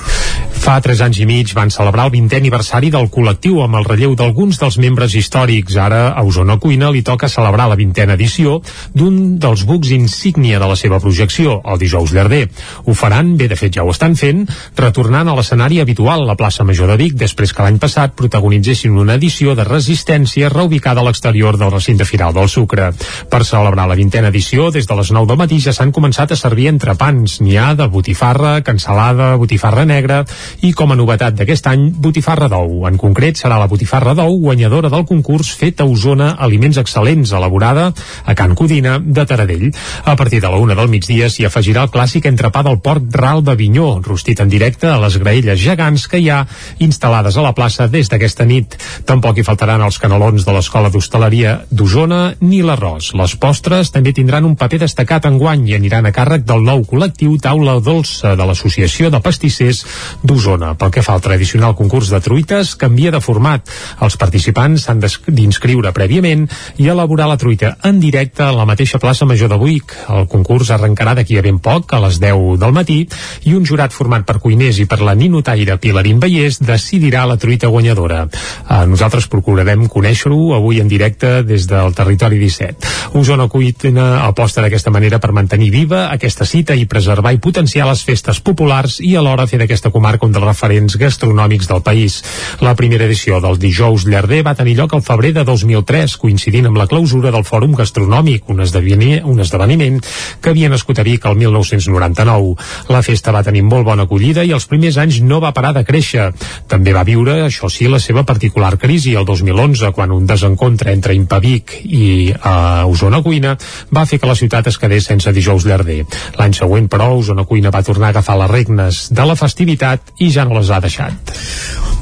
Speaker 3: Fa tres anys i mig van celebrar el 20è aniversari del col·lectiu amb el relleu d'alguns dels membres històrics. Ara, a Osona Cuina li toca celebrar la vintena edició d'un dels bucs insígnia de la seva projecció, el dijous llarder. Ho faran, bé de fet ja ho estan fent, retornant a l'escenari habitual, la plaça Major de Vic, després que l'any passat protagonitzessin una edició de resistència reubicada a l'exterior del recinte firal del Sucre. Per celebrar la vintena edició, des de les 9 del matí ja s'han començat a servir entrepans. N'hi ha de botifarra, cansalada, botifarra negra i com a novetat d'aquest any, botifarra d'ou. En concret, serà la botifarra d'ou guanyadora del concurs fet a Osona Aliments Excel·lents, elaborada a Can Codina de Taradell. A partir de la una del migdia s'hi afegirà el clàssic entrepà del porc ral d'Avinyó, rostit en directe a les graelles gegants que hi ha instal·lades a la plaça des d'aquesta nit. Tampoc hi faltaran els canelons de l'Escola d'Hostaleria d'Osona ni l'arròs. Les postres també tindran un paper destacat en guany i aniran a càrrec del nou col·lectiu Taula Dolça de l'Associació de Pastissers d'Osona d'Osona. Pel que fa al tradicional concurs de truites, canvia de format. Els participants s'han d'inscriure prèviament i elaborar la truita en directe a la mateixa plaça Major de Buic. El concurs arrencarà d'aquí a ben poc, a les 10 del matí, i un jurat format per cuiners i per la ninotaire Pilarín Vallès decidirà la truita guanyadora. Eh, nosaltres procurarem conèixer-ho avui en directe des del territori 17. Osona Cuina aposta d'aquesta manera per mantenir viva aquesta cita i preservar i potenciar les festes populars i alhora fer d'aquesta comarca un dels referents gastronòmics del país. La primera edició del dijous llarder va tenir lloc al febrer de 2003, coincidint amb la clausura del Fòrum Gastronòmic, un, un esdeveniment que havia nascut a Vic el 1999. La festa va tenir molt bona acollida i els primers anys no va parar de créixer. També va viure, això sí, la seva particular crisi el 2011, quan un desencontre entre Impavic i uh, Osona Cuina va fer que la ciutat es quedés sense dijous llarder. L'any següent, però, Osona Cuina va tornar a agafar les regnes de la festivitat i ja no les ha deixat.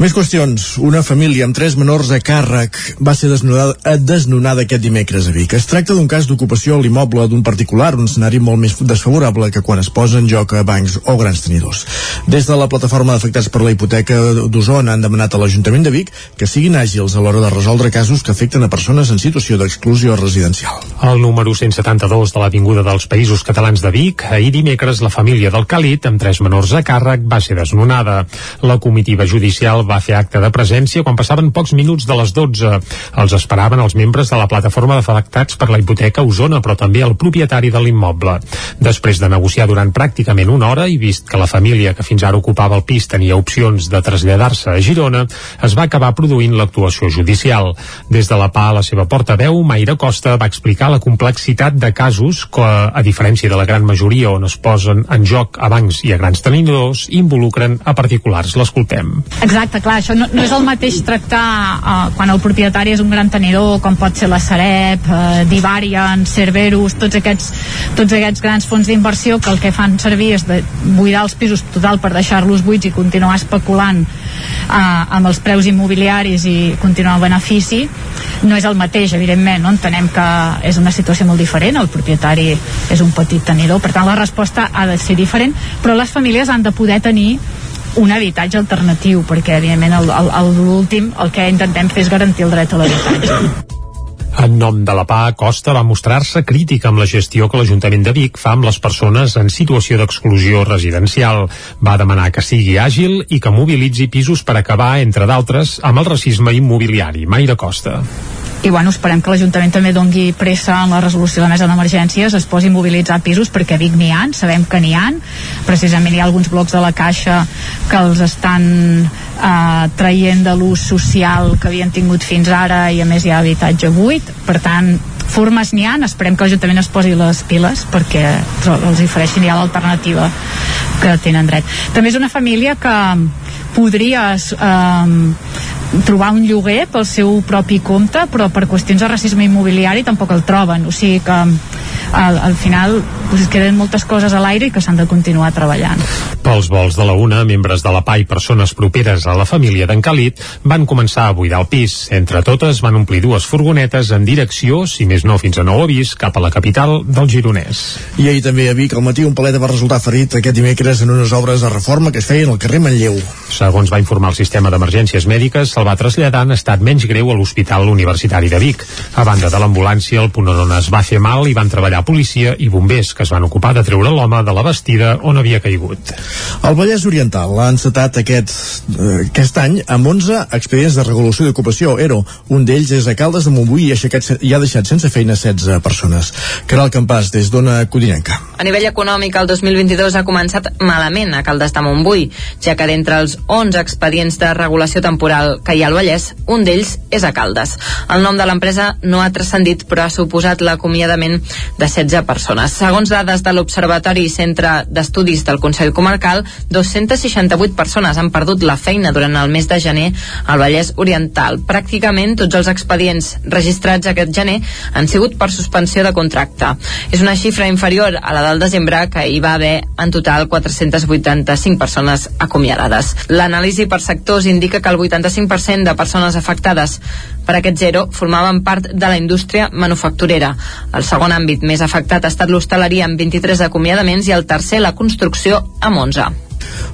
Speaker 1: Més qüestions. Una família amb tres menors a càrrec va ser desnonada, eh, desnonada aquest dimecres a Vic. Es tracta d'un cas d'ocupació a l'immoble d'un particular, un escenari molt més desfavorable que quan es posa en joc a bancs o grans tenidors. Des de la plataforma d'afectats per la hipoteca d'Osona han demanat a l'Ajuntament de Vic que siguin àgils a l'hora de resoldre casos que afecten a persones en situació d'exclusió residencial.
Speaker 3: El número 172 de l'Avinguda dels Països Catalans de Vic, ahir dimecres la família del Calit, amb tres menors a càrrec, va ser desnonada. La comitiva judicial va fer acte de presència quan passaven pocs minuts de les 12. Els esperaven els membres de la plataforma d'afectats per la hipoteca Osona, però també el propietari de l'immoble. Després de negociar durant pràcticament una hora i vist que la família que fins ara ocupava el pis tenia opcions de traslladar-se a Girona, es va acabar produint l'actuació judicial. Des de la PA, la seva portaveu, Mayra Costa, va explicar la complexitat de casos que, a diferència de la gran majoria on es posen en joc a bancs i a grans tenidors, involucren a particulars. L'escoltem.
Speaker 4: Exacte, clar, això no, no és el mateix tractar uh, quan el propietari és un gran tenidor, com pot ser la Sareb, uh, Divarian, Cerberus, tots aquests, tots aquests grans fons d'inversió que el que fan servir és de buidar els pisos total per deixar-los buits i continuar especulant uh, amb els preus immobiliaris i continuar el benefici no és el mateix, evidentment, no? entenem que és una situació molt diferent, el propietari és un petit tenidor, per tant la resposta ha de ser diferent, però les famílies han de poder tenir un habitatge alternatiu, perquè evidentment l'últim el que intentem fer és garantir el dret a l'habitatge.
Speaker 3: En nom de la PA, Costa va mostrar-se crítica amb la gestió que l'Ajuntament de Vic fa amb les persones en situació d'exclusió residencial. Va demanar que sigui àgil i que mobilitzi pisos per acabar, entre d'altres, amb el racisme immobiliari. Maire Costa
Speaker 4: i bueno, esperem que l'Ajuntament també dongui pressa en la resolució de la mesa d'emergències, es posi a mobilitzar pisos perquè a Vic n'hi ha, sabem que n'hi ha precisament hi ha alguns blocs de la Caixa que els estan eh, traient de l'ús social que havien tingut fins ara i a més hi ha habitatge buit, per tant formes n'hi ha, esperem que l'Ajuntament es posi les piles perquè els ofereixin ja l'alternativa que tenen dret. També és una família que podries eh, trobar un lloguer pel seu propi compte però per qüestions de racisme immobiliari tampoc el troben, o sigui que al, al final pues, queden moltes coses a l'aire i que s'han de continuar treballant.
Speaker 3: Pels vols de la UNA, membres de la PA i persones properes a la família d'en Calit van començar a buidar el pis. Entre totes van omplir dues furgonetes en direcció, si més no fins a nou avís, cap a la capital del Gironès.
Speaker 1: I ahir també a Vic al matí un paleta va resultar ferit aquest dimecres en unes obres de reforma que es feien al carrer Manlleu.
Speaker 3: Segons va informar el sistema d'emergències mèdiques, se'l va traslladar en estat menys greu a l'Hospital Universitari de Vic. A banda de l'ambulància, el punt on es va fer mal i van treballar policia i bombers que es van ocupar de treure l'home de la vestida on havia caigut.
Speaker 1: El Vallès Oriental ha encetat aquest, eh, aquest any amb 11 expedients de regulació d'ocupació ERO. Un d'ells és a Caldes de Montbui i, aixecat, i ha deixat sense feina 16 persones. Caral Campàs, des d'Ona Codinenca.
Speaker 5: A nivell econòmic, el 2022 ha començat malament a Caldes de Montbui, ja que d'entre els 11 expedients de regulació temporal que hi ha al Vallès, un d'ells és a Caldes. El nom de l'empresa no ha transcendit, però ha suposat l'acomiadament de 16 persones. Segons dades de l'Observatori Centre d'Estudis del Consell Comarcal, 268 persones han perdut la feina durant el mes de gener al Vallès Oriental. Pràcticament tots els expedients registrats aquest gener han sigut per suspensió de contracte. És una xifra inferior a la del desembre, que hi va haver en total 485 persones acomiadades. L'anàlisi per sectors indica que el 85% de persones afectades per aquest zero formaven part de la indústria manufacturera. El segon àmbit més afectat ha estat l'hostaleria amb 23 acomiadaments i el tercer la construcció amb 11.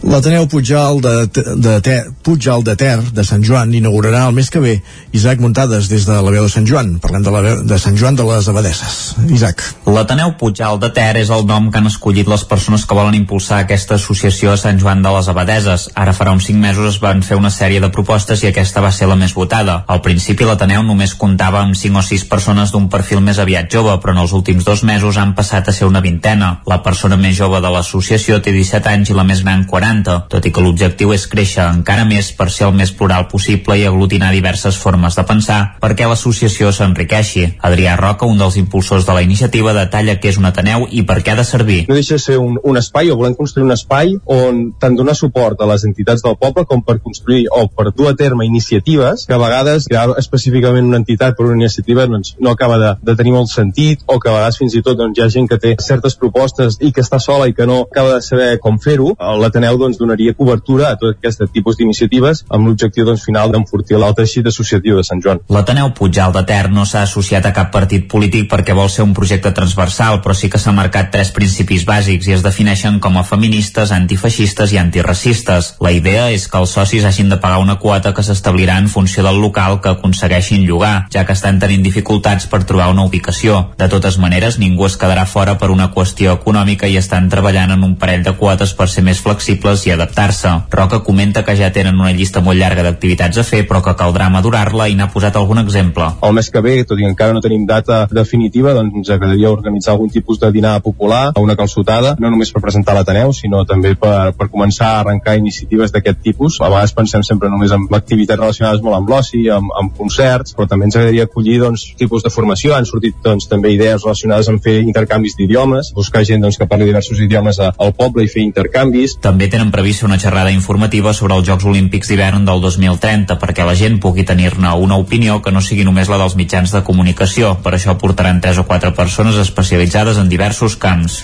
Speaker 1: L'Ateneu Puigjal de, de, de, Puigjal de Ter de Sant Joan inaugurarà el mes que ve Isaac Muntades des de la veu de Sant Joan. Parlem de, la veu de Sant Joan de les Abadesses. Isaac.
Speaker 6: L'Ateneu Puigjal de Ter és el nom que han escollit les persones que volen impulsar aquesta associació a Sant Joan de les Abadeses. Ara farà uns 5 mesos es van fer una sèrie de propostes i aquesta va ser la més votada. Al principi l'Ateneu només comptava amb 5 o 6 persones d'un perfil més aviat jove, però en els últims dos mesos han passat a ser una vintena. La persona més jove de l'associació té 17 anys i la més gran 40, tot i que l'objectiu és créixer encara més per ser el més plural possible i aglutinar diverses formes de pensar perquè l'associació s'enriqueixi. Adrià Roca, un dels impulsors de la iniciativa, detalla què és un Ateneu i per què ha de servir.
Speaker 7: No deixa de ser un, un espai, o volem construir un espai on tant donar suport a les entitats del poble com per construir o per dur a terme iniciatives que a vegades crear específicament una entitat per una iniciativa doncs, no acaba de, de tenir molt sentit o que a vegades fins i tot doncs, hi ha gent que té certes propostes i que està sola i que no acaba de saber com fer-ho. L'Ateneu doncs, donaria cobertura a tot aquest tipus d'iniciatives amb l'objectiu doncs, final d'enfortir l'altre teixit associatiu de Sant Joan.
Speaker 6: L'Ateneu Puigjal de Ter no s'ha associat a cap partit polític perquè vol ser un projecte transversal, però sí que s'ha marcat tres principis bàsics i es defineixen com a feministes, antifeixistes i antiracistes. La idea és que els socis hagin de pagar una quota que s'establirà en funció del local que aconsegueixin llogar, ja que estan tenint dificultats per trobar una ubicació. De totes maneres, ningú es quedarà fora per una qüestió econòmica i estan treballant en un parell de quotes per ser més flexibles i adaptar-se. Roca comenta que ja tenen una llista molt llarga d'activitats a fer, però que caldrà madurar-la i n'ha posat algun exemple.
Speaker 7: El mes que ve, tot i que encara no tenim data definitiva, doncs ens agradaria organitzar algun tipus de dinar popular, una calçotada, no només per presentar l'Ateneu, sinó també per, per començar a arrencar iniciatives d'aquest tipus. A vegades pensem sempre només en activitats relacionades molt amb l'oci, amb, amb concerts, però també ens agradaria acollir doncs, tipus de formació. Han sortit doncs, també idees relacionades amb fer intercanvis d'idiomes, buscar gent doncs, que parli diversos idiomes al poble i fer intercanvis.
Speaker 6: També tenen previst una xerrada informativa sobre els Jocs Olímpics d'hivern del 2030 perquè la gent pugui tenir-ne una opinió que no sigui només la dels mitjans de comunicació. Per això portaran tres o quatre persones especialitzades en diversos camps.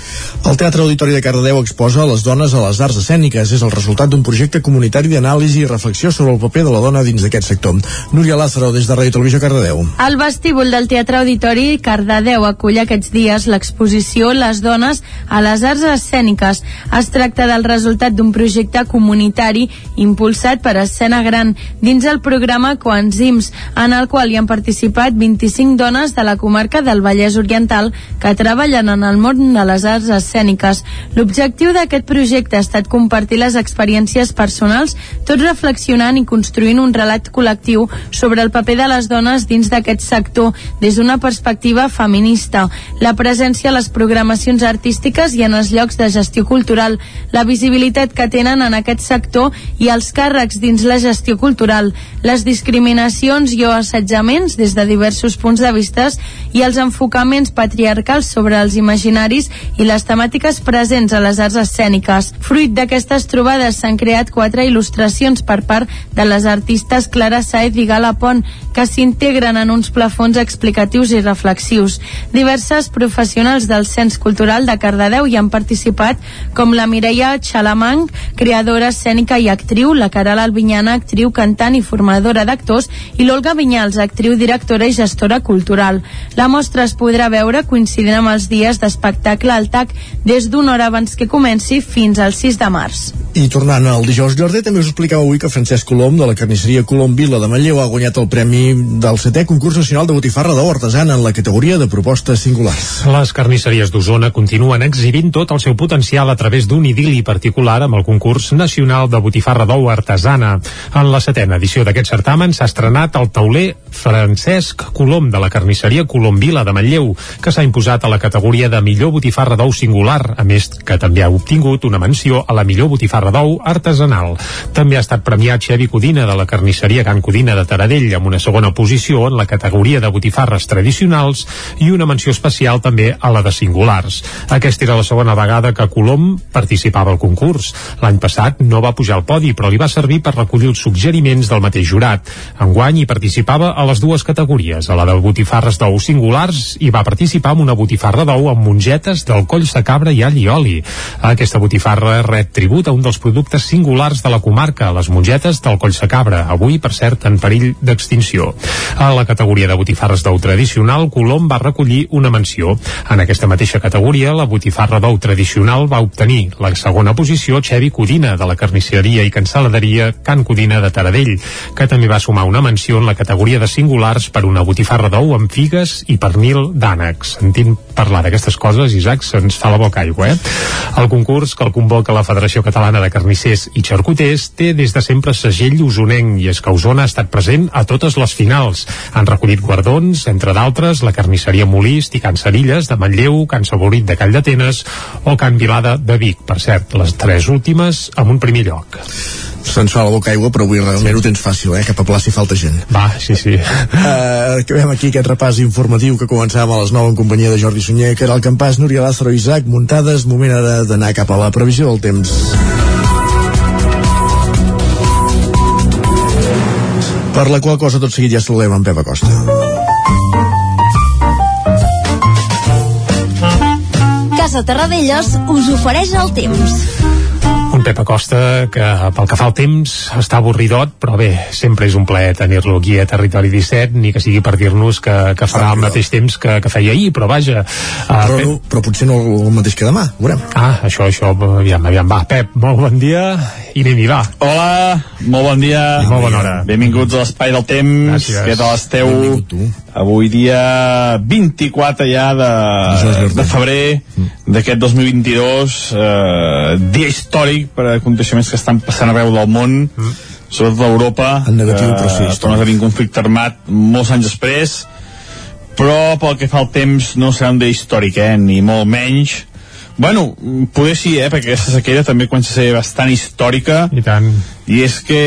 Speaker 1: El Teatre Auditori de Cardedeu exposa les dones a les arts escèniques. És el resultat d'un projecte comunitari d'anàlisi i reflexió sobre el paper de la dona dins d'aquest sector. Núria Lázaro, des de Ràdio Televisió Cardedeu.
Speaker 8: El vestíbul del Teatre Auditori Cardedeu acull aquests dies l'exposició Les dones a les arts escèniques. Es tracta del resultat d'un projecte comunitari impulsat per Escena Gran dins el programa Coenzims, en el qual hi han participat 25 dones de la comarca del Vallès Oriental que treballen en el món de les arts escèniques. L'objectiu d'aquest projecte ha estat compartir les experiències personals, tot reflexionant i construint un relat col·lectiu sobre el paper de les dones dins d'aquest sector des d'una perspectiva feminista, la presència a les programacions artístiques i en els llocs de gestió cultural, la visibilitat que tenen en aquest sector i els càrrecs dins la gestió cultural, les discriminacions i o assetjaments des de diversos punts de vista i els enfocaments patriarcals sobre els imaginaris i les temàtiques presents a les arts escèniques. Fruit d'aquestes trobades s'han creat quatre il·lustracions per part de les artistes Clara Saez i Gala Pont, que s'integren en uns plafons explicatius i reflexius. Diverses professionals del Cens Cultural de Cardedeu hi han participat, com la Mireia Xalamang, creadora escènica i actriu, la Caral Albinyana, actriu, cantant i formadora d'actors, i l'Olga Vinyals, actriu, directora i gestora cultural. La mostra es podrà veure coincidint amb els dies d'espectacle al TAC des d'una hora abans que comenci fins al 6 de març.
Speaker 1: I tornant al dijous Jordi, també us explicava avui que Francesc Colom, de la carnisseria Colom Vila de Manlleu, ha guanyat el premi del setè concurs nacional de botifarra d'ou artesana en la categoria de propostes singulars.
Speaker 3: Les carnisseries d'Osona continuen exhibint tot el seu potencial a través d'un idili particular amb el concurs nacional de botifarra d'ou artesana. En la setena edició d'aquest certamen s'ha estrenat el tauler Francesc Colom de la carnisseria Colom Vila de Manlleu, que s'ha imposat a la categoria de millor botifarra d'ou singular, a més que també ha obtingut una menció a la millor botifarra d'ou artesanal. També ha estat premiat Xevi Codina de la carnisseria Can Codina de Taradell amb una segona posició en la categoria de botifarres tradicionals i una menció especial també a la de singulars. Aquesta era la segona vegada que Colom participava al concurs. L'any passat no va pujar al podi, però li va servir per recollir els suggeriments del mateix jurat. Enguany hi participava a les dues categories, a la de botifarres d'ou singulars i va participar amb una botifarra d'ou amb mongetes del coll de cabra i all i oli. Aquesta botifarra rep tribut a un dels productes singulars de la comarca, les mongetes del coll de cabra, avui, per cert, en perill d'extinció. A la categoria de botifarres d'ou tradicional, Colom va recollir una menció. En aquesta mateixa categoria, la botifarra d'ou tradicional va obtenir la segona posició l'exposició Xevi Codina, de la carnisseria i cancel·laderia Can Codina de Taradell, que també va sumar una menció en la categoria de singulars per una botifarra d'ou amb figues i pernil d'ànecs. Sentint parlar d'aquestes coses, Isaac, se'ns fa la boca aigua, eh? El concurs que el convoca la Federació Catalana de Carnissers i Xarcuters té des de sempre segell usonenc i és que Osona ha estat present a totes les finals. Han recollit guardons, entre d'altres, la carnisseria Molist i Can Cerilles de Manlleu, Can Saborit de Call d'Atenes o Can Vilada de Vic. Per cert, les tres últimes amb un primer lloc.
Speaker 1: Se'ns fa la boca aigua, però avui realment ho tens fàcil, eh? Cap a plaça hi falta gent.
Speaker 3: Va, sí, sí.
Speaker 1: Uh, acabem aquí aquest repàs informatiu que començàvem a les 9 en companyia de Jordi Sunyer, que era el campàs Núria Lázaro i Isaac, muntades, moment ara d'anar cap a la previsió del temps. Per la qual cosa tot seguit ja saludem en Pep Acosta.
Speaker 9: Casa Terradellos us ofereix el temps.
Speaker 3: Un Pep Acosta que pel que fa al temps està avorridot, però bé, sempre és un plaer tenir-lo aquí a Territori 17, ni que sigui per dir-nos que, que farà el mateix temps que, que feia ahir, però vaja. Uh,
Speaker 1: Però, no, però potser no el mateix que demà, veurem.
Speaker 3: Ah, això, això, aviam, aviam, va. Pep, molt bon dia i anem-hi, va.
Speaker 10: Hola, molt bon dia.
Speaker 3: I molt bona hora.
Speaker 10: Benvinguts a l'Espai del Temps.
Speaker 3: Gràcies.
Speaker 10: Què tal esteu? Avui dia 24 ja de, de febrer d'aquest 2022, eh, dia històric per a aconteixements que estan passant arreu del món, sobretot a Europa.
Speaker 1: Negatiu, però sí,
Speaker 10: Eh, torna a tenir un conflicte armat molts anys després, però pel que fa al temps no serà un dia històric, eh, ni molt menys. Bueno, poder sí, eh, perquè aquesta sequera també comença a ser bastant històrica.
Speaker 3: I tant.
Speaker 10: I és que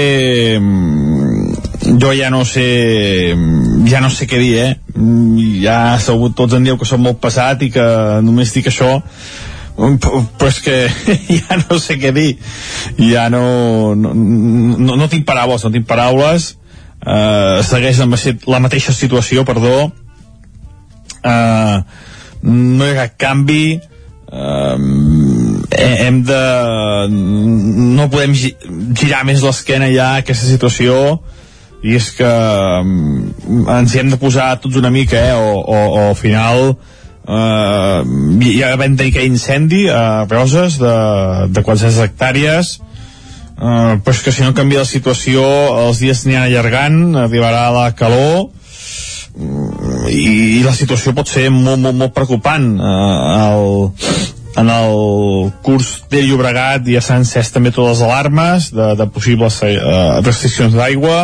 Speaker 10: mm, jo ja no sé ja no sé què dir, eh? Mm, Ja segur tots en dieu que som molt passat i que només dic això mm, però és que ja no sé què dir ja no no, no, no tinc paraules no tinc paraules uh, segueix la, ma- la mateixa situació perdó uh, no hi ha cap canvi um, hem de no podem gi- girar més l'esquena ja a aquesta situació i és que ens hi hem de posar tots una mica eh, o, o, o al final uh, ja vam tenir aquell incendi a Roses de, de 400 hectàrees uh, però és que si no canvia la situació els dies aniran allargant arribarà la calor i, i la situació pot ser molt, molt, molt preocupant uh, el, en el curs de Llobregat ja s'han encès també totes les alarmes de, de possibles eh, restriccions d'aigua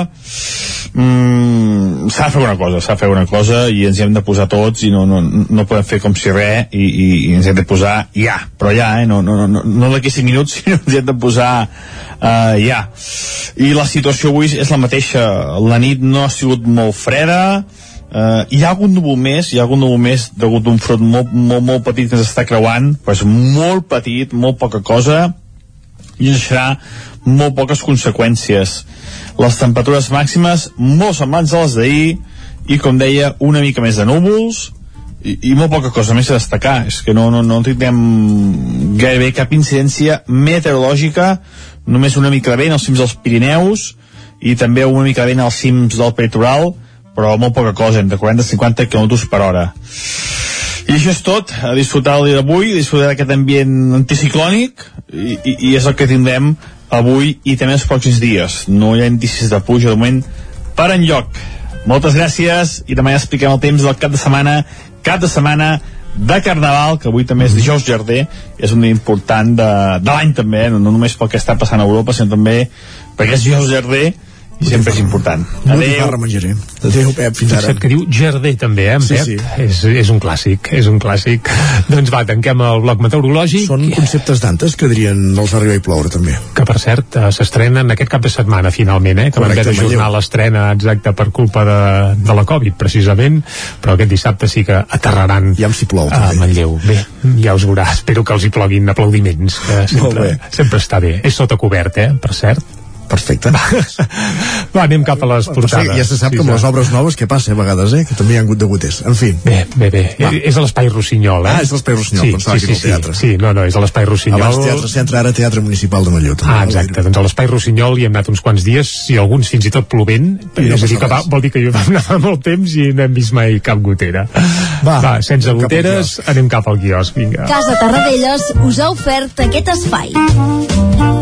Speaker 10: mm, s'ha de fer una cosa s'ha de fer una cosa i ens hi hem de posar tots i no, no, no podem fer com si res i, i, i ens hem de posar ja però ja, eh? no, no, no, no, d'aquí 5 minuts sinó ens hem de posar uh, ja i la situació avui és la mateixa la nit no ha sigut molt freda Uh, hi ha algun núvol més, hi ha algun núvol més degut d'un front molt, molt, molt petit que ens està creuant, però és molt petit, molt poca cosa, i ens deixarà molt poques conseqüències. Les temperatures màximes molt semblants a les d'ahir, i com deia, una mica més de núvols, i, i molt poca cosa més a destacar. És que no, no, no tindrem gairebé cap incidència meteorològica, només una mica de vent als cims dels Pirineus, i també una mica de vent als cims del Peritoral, però molt poca cosa, entre 40 i 50 km per hora. I això és tot, a disfrutar el dia d'avui, a disfrutar d'aquest ambient anticiclònic, i, i, i és el que tindrem avui i també els pròxims dies. No hi ha indicis de pluja de moment per enlloc. Moltes gràcies i demà ja expliquem el temps del cap de setmana, cap de setmana de Carnaval, que avui també és dijous Jardí, és un dia important de, de l'any també, no, no només pel que està passant a Europa, sinó també perquè és dijous Jardí i sempre és important.
Speaker 1: Botifarra menjaré. Adéu, Pep, fins ara.
Speaker 3: Fixa't que diu Jardí també, eh, en
Speaker 1: Sí,
Speaker 3: Pep?
Speaker 1: sí.
Speaker 3: És, és un clàssic, és un clàssic. doncs va, tanquem el bloc meteorològic.
Speaker 1: Són conceptes d'antes que dirien els arriba i ploure, també.
Speaker 3: que per cert eh, s'estrenen aquest cap de setmana finalment, eh, que van haver d'ajornar l'estrena exacta per culpa de, de la Covid precisament, però aquest dissabte sí que aterraran
Speaker 1: ja si plou,
Speaker 3: a Manlleu. Bé, ja us veurà, espero que els hi ploguin aplaudiments, que sempre, sempre està bé. És sota cobert, eh, per cert.
Speaker 1: Perfecte.
Speaker 3: Va, anem cap a les portades.
Speaker 1: ja se sap que amb les obres noves què passa a vegades, eh? Que també hi ha hagut de goters. En fi.
Speaker 3: Bé, bé, bé. És a l'Espai Rossinyol, eh?
Speaker 1: Ah, és l'Espai Rossinyol,
Speaker 3: sí,
Speaker 1: pensava
Speaker 3: sí,
Speaker 1: que era
Speaker 3: sí,
Speaker 1: el teatre.
Speaker 3: Sí, sí, no, no, és a l'Espai Rossinyol.
Speaker 1: Abans Teatre Centre, ara Teatre Municipal de Manlleu. També.
Speaker 3: Ah, exacte. Doncs a l'Espai Rossinyol hi hem anat uns quants dies, i alguns fins i tot plovent,
Speaker 1: I no
Speaker 3: és a dir, que va, vol dir que hi vam anar fa molt temps i no hem vist mai cap gotera.
Speaker 1: Va,
Speaker 3: va sense
Speaker 1: anem cap
Speaker 3: goteres, anem cap al quiosc, vinga.
Speaker 9: Casa Tarradellas us ha ofert aquest espai.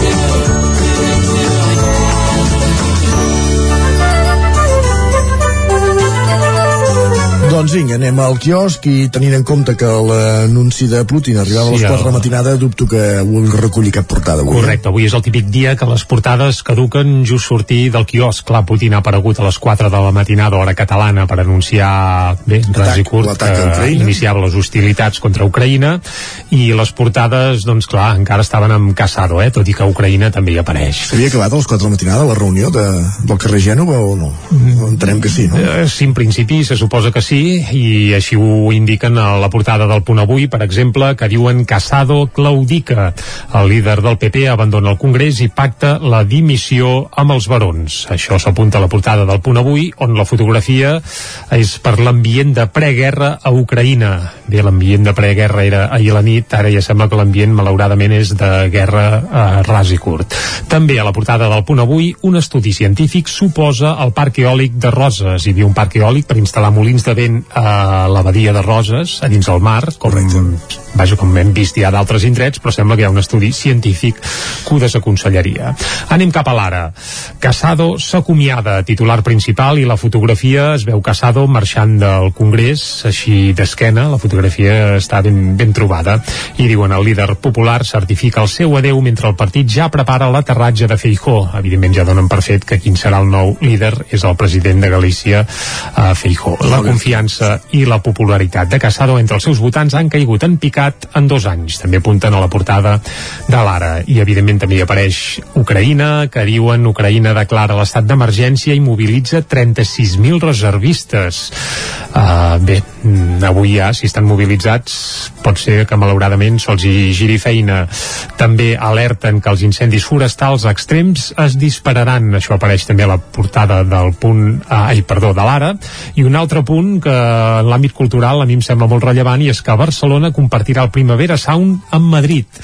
Speaker 1: Doncs vinga, anem al quiosc i tenint en compte que l'anunci de Putin arribava
Speaker 3: Sí,
Speaker 1: a les 4 de la matinada, dubto que vull recollir cap portada avui. eh?
Speaker 3: Correcte, avui és el típic dia que les portades caduquen just sortir del quiosc. Clar, Putin ha aparegut a les 4 de la matinada, hora catalana, per anunciar, bé, ras i curt, que iniciava les hostilitats contra Ucraïna, i les portades, doncs clar, encara estaven amb Casado, eh, tot i que Ucraïna també hi apareix.
Speaker 1: S'havia acabat a les 4 de la matinada la reunió de, del carrer Gènova o no? Entenem que sí, no?
Speaker 3: Eh, sí, en principi se suposa que sí i així ho indiquen a la portada del punt avui, per exemple, que diuen Casado claudica. El líder del PP abandona el Congrés i pacta la dimissió amb els barons. Això s'apunta a la portada del punt avui, on la fotografia és per l'ambient de preguerra a Ucraïna. Bé, l'ambient de preguerra era ahir a la nit, ara ja sembla que l'ambient malauradament és de guerra a ras i curt. També a la portada del punt avui, un estudi científic suposa el parc eòlic de Roses. Hi havia un parc eòlic per instal·lar molins de vent a la badia de Roses, a dins del mar, com, vaja, com hem vist ja d'altres indrets, però sembla que hi ha un estudi científic que ho desaconsellaria. Anem cap a l'ara. Casado s'acomiada, titular principal, i la fotografia es veu Casado marxant del Congrés, així d'esquena, la fotografia està ben, ben trobada, i diuen el líder popular certifica el seu adeu mentre el partit ja prepara l'aterratge de Feijó. Evidentment ja donen per fet que quin serà el nou líder és el president de Galícia, uh, Feijó. La confiança i la popularitat de Casado entre els seus votants han caigut en picat en dos anys. També apunten a la portada de l'Ara. I evidentment també hi apareix Ucraïna, que diuen Ucraïna declara l'estat d'emergència i mobilitza 36.000 reservistes. Uh, bé, mm, avui ja, si estan mobilitzats, pot ser que malauradament sols hi giri feina. També alerten que els incendis forestals extrems es dispararan. Això apareix també a la portada del punt, ah, ai, perdó, de l'Ara. I un altre punt que en l'àmbit cultural a mi em sembla molt rellevant i és que Barcelona compartirà el Primavera Sound amb Madrid.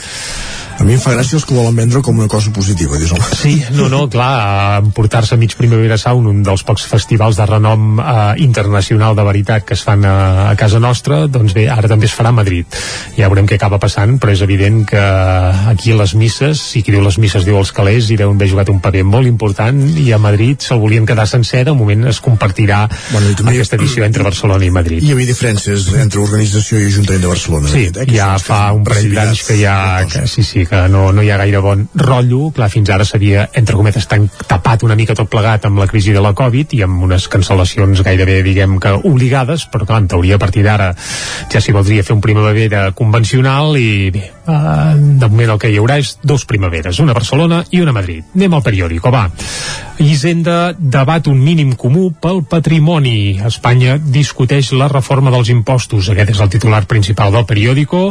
Speaker 1: A mi em fa gràcia els que volen vendre com una cosa positiva, dius, home.
Speaker 3: Sí, no, no, clar, emportar-se mig Primavera Sound, un dels pocs festivals de renom eh, internacional de veritat que es fan a, a casa nostra, doncs bé, ara també es farà a Madrid. Ja veurem què acaba passant, però és evident que aquí les misses, si qui diu les misses diu els calés, hi deuen haver jugat un paper molt important i a Madrid se'l volien quedar sencer, de moment es compartirà bueno, aquesta edició entre Barcelona i Madrid.
Speaker 1: Hi havia diferències entre organització i Ajuntament de Barcelona.
Speaker 3: Sí,
Speaker 1: eh,
Speaker 3: ja fa un parell d'anys que ja que, sí, sí, que no, no hi ha gaire bon rotllo. Clar, fins ara s'havia, entre cometes, tan tapat una mica tot plegat amb la crisi de la Covid i amb unes cancel·lacions gairebé, diguem que obligades, però clar, en teoria a partir d'ara ja s'hi voldria fer un primavera convencional i bé, de moment el que hi haurà és dos primaveres, una a Barcelona i una a Madrid. Anem al periòdico, va. Hisenda debat un mínim comú pel patrimoni. Espanya discuteix la reforma dels impostos. Aquest és el titular principal del periòdico.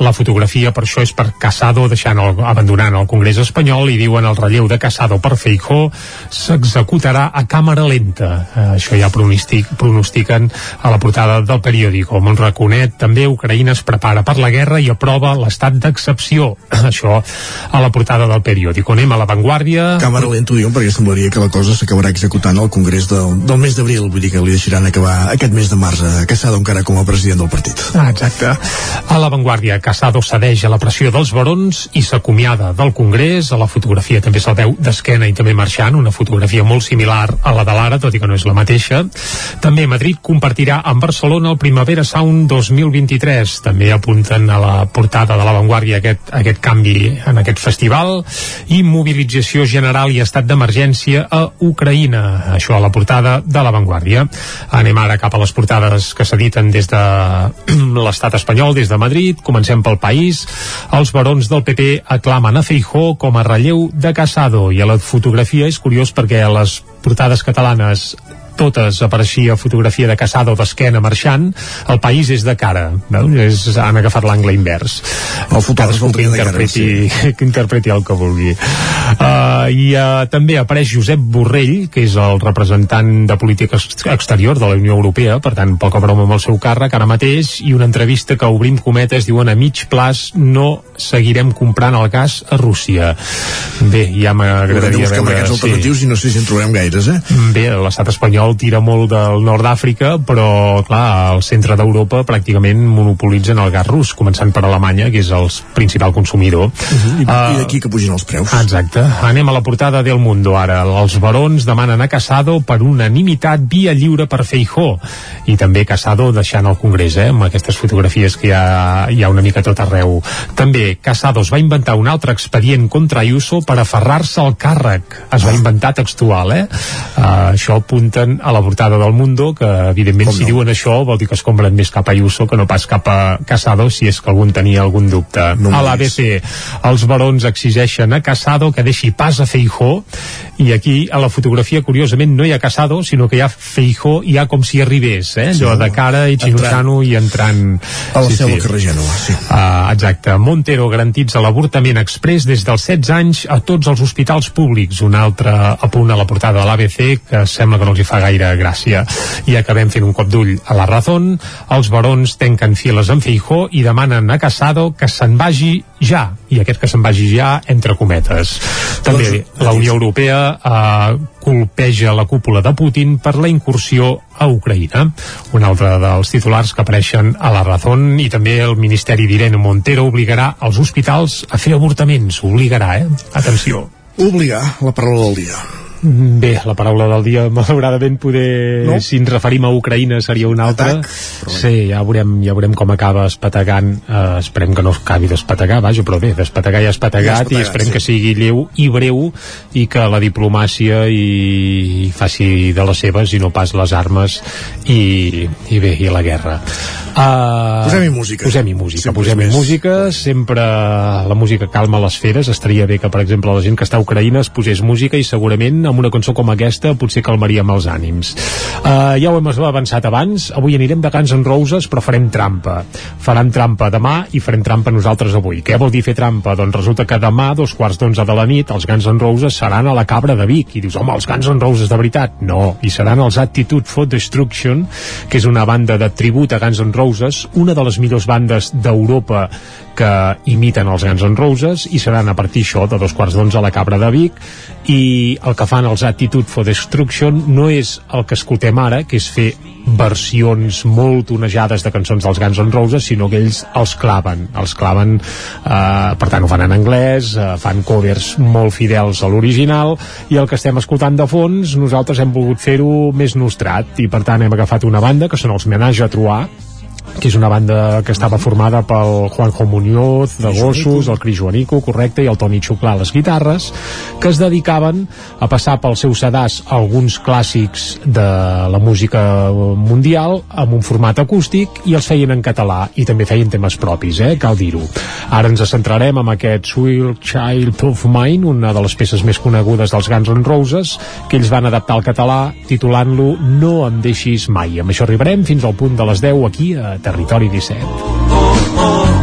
Speaker 3: La fotografia, per això, és per Casado deixant el, abandonant el Congrés espanyol i diuen el relleu de Casado per Feijó s'executarà a càmera lenta. Eh, això ja pronostic, pronostiquen a la portada del periòdico. Monraconet també Ucraïna es prepara per la guerra i aprova l'estat d'excepció. Això a la portada del periòdico. Anem a l'avantguàrdia.
Speaker 1: Càmera lenta ho diuen perquè semblaria que la cosa s'acabarà executant al Congrés del, del mes d'abril, vull dir que li deixaran acabar aquest mes de març a Casado encara com a president del partit.
Speaker 3: Ah, exacte. A l'avantguàrdia, Casado cedeix a la pressió dels barons i s'acomiada del Congrés. A la fotografia també se'l veu d'esquena i també marxant, una fotografia molt similar a la de l'ara, tot i que no és la mateixa. També Madrid compartirà amb Barcelona el Primavera Sound 2023. També apunten a la portada de l'avantguàrdia aquest, aquest canvi en aquest festival i mobilització general i estat d'emergència a Ucraïna. Això a la portada de l'avantguàrdia. Anem ara cap a les portades que s'editen des de l'estat espanyol, des de Madrid. Comencem pel país. Els barons del PP aclamen a Feijó com a relleu de Casado i a la fotografia és curiós perquè a les portades catalanes totes apareixia fotografia de Casado d'esquena marxant, el país és de cara, veus? És, han agafat l'angle invers.
Speaker 1: El fotògraf
Speaker 3: Cadascú que
Speaker 1: de cara,
Speaker 3: interpreti, que interpreti el que vulgui. Uh, I uh, també apareix Josep Borrell, que és el representant de política ex- exterior de la Unió Europea, per tant, poca broma amb el seu càrrec ara mateix, i una entrevista que obrim cometes, diuen a mig plaç no seguirem comprant el gas a Rússia. Bé, ja
Speaker 1: Haurem de
Speaker 3: m'agradaria
Speaker 1: buscar
Speaker 3: veure...
Speaker 1: mercats alternatius i no sé si en trobarem gaires, eh?
Speaker 3: Bé, l'estat espanyol tira molt del nord d'Àfrica, però, clar, al centre d'Europa pràcticament monopolitzen el gas rus, començant per Alemanya, que és el principal consumidor.
Speaker 1: I, I d'aquí que pugin els preus.
Speaker 3: Exacte. Anem a la portada del Mundo ara. Els barons demanen a Casado per unanimitat via lliure per Feijó. I també Casado deixant el Congrés, eh, amb aquestes fotografies que hi ha, hi ha una mica tot arreu. També Casado es va inventar un altre expedient contra Ayuso per aferrar-se al càrrec. Es va inventar textual, eh? Uh, això apunten a la portada del Mundo, que evidentment si diuen això vol dir que es compren més cap a Ayuso que no pas cap a Casado, si és que algun tenia algun dubte.
Speaker 1: No
Speaker 3: a l'ABC, els barons exigeixen a Casado que deixi pas a Feijó i aquí a la fotografia curiosament no hi ha Casado sinó que hi ha Feijó i hi ha com si arribés eh? allò de cara i xinutano i entrant
Speaker 1: A la seu del carrer Gènova, sí.
Speaker 3: Uh, exacte. Montero garantitza l'avortament express des dels 16 anys a tots els hospitals públics. Un altre apunt a la portada de l'ABC que sembla que no els hi fa gaire gràcia. I acabem fent un cop d'ull a la Razón. Els barons tenquen files en Feijó i demanen a Casado que se'n vagi ja. I aquest que se'n vagi ja, entre cometes. També la Unió Europea uh, colpeja la cúpula de Putin per la incursió a Ucraïna. Un altre dels titulars que apareixen a la Razón i també el Ministeri d'Irene Montero obligarà els hospitals a fer avortaments. Obligarà, eh? Atenció.
Speaker 1: Obligar, la paraula del dia.
Speaker 3: Bé, la paraula del dia, malauradament, poder,
Speaker 1: No?
Speaker 3: si ens referim a Ucraïna, seria una altra. Sí, ja veurem, ja veurem com acaba espatagant. Uh, esperem que no acabi d'espategar, vaja, però bé, d'espategar ja ha espategat,
Speaker 1: Ja
Speaker 3: i esperem
Speaker 1: sí.
Speaker 3: que sigui lleu i breu i que la diplomàcia i, i faci de les seves i no pas les armes i, i bé, i la guerra. Uh,
Speaker 1: Posem-hi música.
Speaker 3: Posem-hi música,
Speaker 1: Sempre
Speaker 3: posem-hi
Speaker 1: més.
Speaker 3: música, sempre la música calma les feres, estaria bé que, per exemple, la gent que està a Ucraïna es posés música i segurament amb una cançó com aquesta potser calmaríem els ànims. Uh, ja ho hem avançat abans, avui anirem de Guns N' Roses, però farem trampa. Faran trampa demà i farem trampa nosaltres avui. Què vol dir fer trampa? Doncs resulta que demà, dos quarts d'onze de la nit, els Guns N' Roses seran a la Cabra de Vic. I dius, home, els Guns N' Roses de veritat? No, i seran els Attitude for Destruction, que és una banda de tribut a Guns N' Roses, una de les millors bandes d'Europa que imiten els Guns N' Roses i seran a partir això de dos quarts d'onze a la Cabra de Vic. I el que fan els Attitude for Destruction no és el que escoltem ara, que és fer versions molt tonejades de cançons dels Guns N' Roses, sinó que ells els claven, els claven eh, per tant ho fan en anglès, eh, fan covers molt fidels a l'original i el que estem escoltant de fons nosaltres hem volgut fer-ho més nostrat i per tant hem agafat una banda que són els Menage a Troar que és una banda que estava formada pel Juanjo Muñoz de Gossos, el Cris Joanico, correcte, i el Toni Xuclà a les guitarres, que es dedicaven a passar pel seu sedàs alguns clàssics de la música mundial amb un format acústic i els feien en català i també feien temes propis, eh, cal dir-ho. Ara ens centrarem en aquest Sweet Child of Mine, una de les peces més conegudes dels Guns N' Roses, que ells van adaptar al català titulant-lo No em deixis mai. Amb això arribarem fins al punt de les 10 aquí a Territori 17.
Speaker 15: Com ho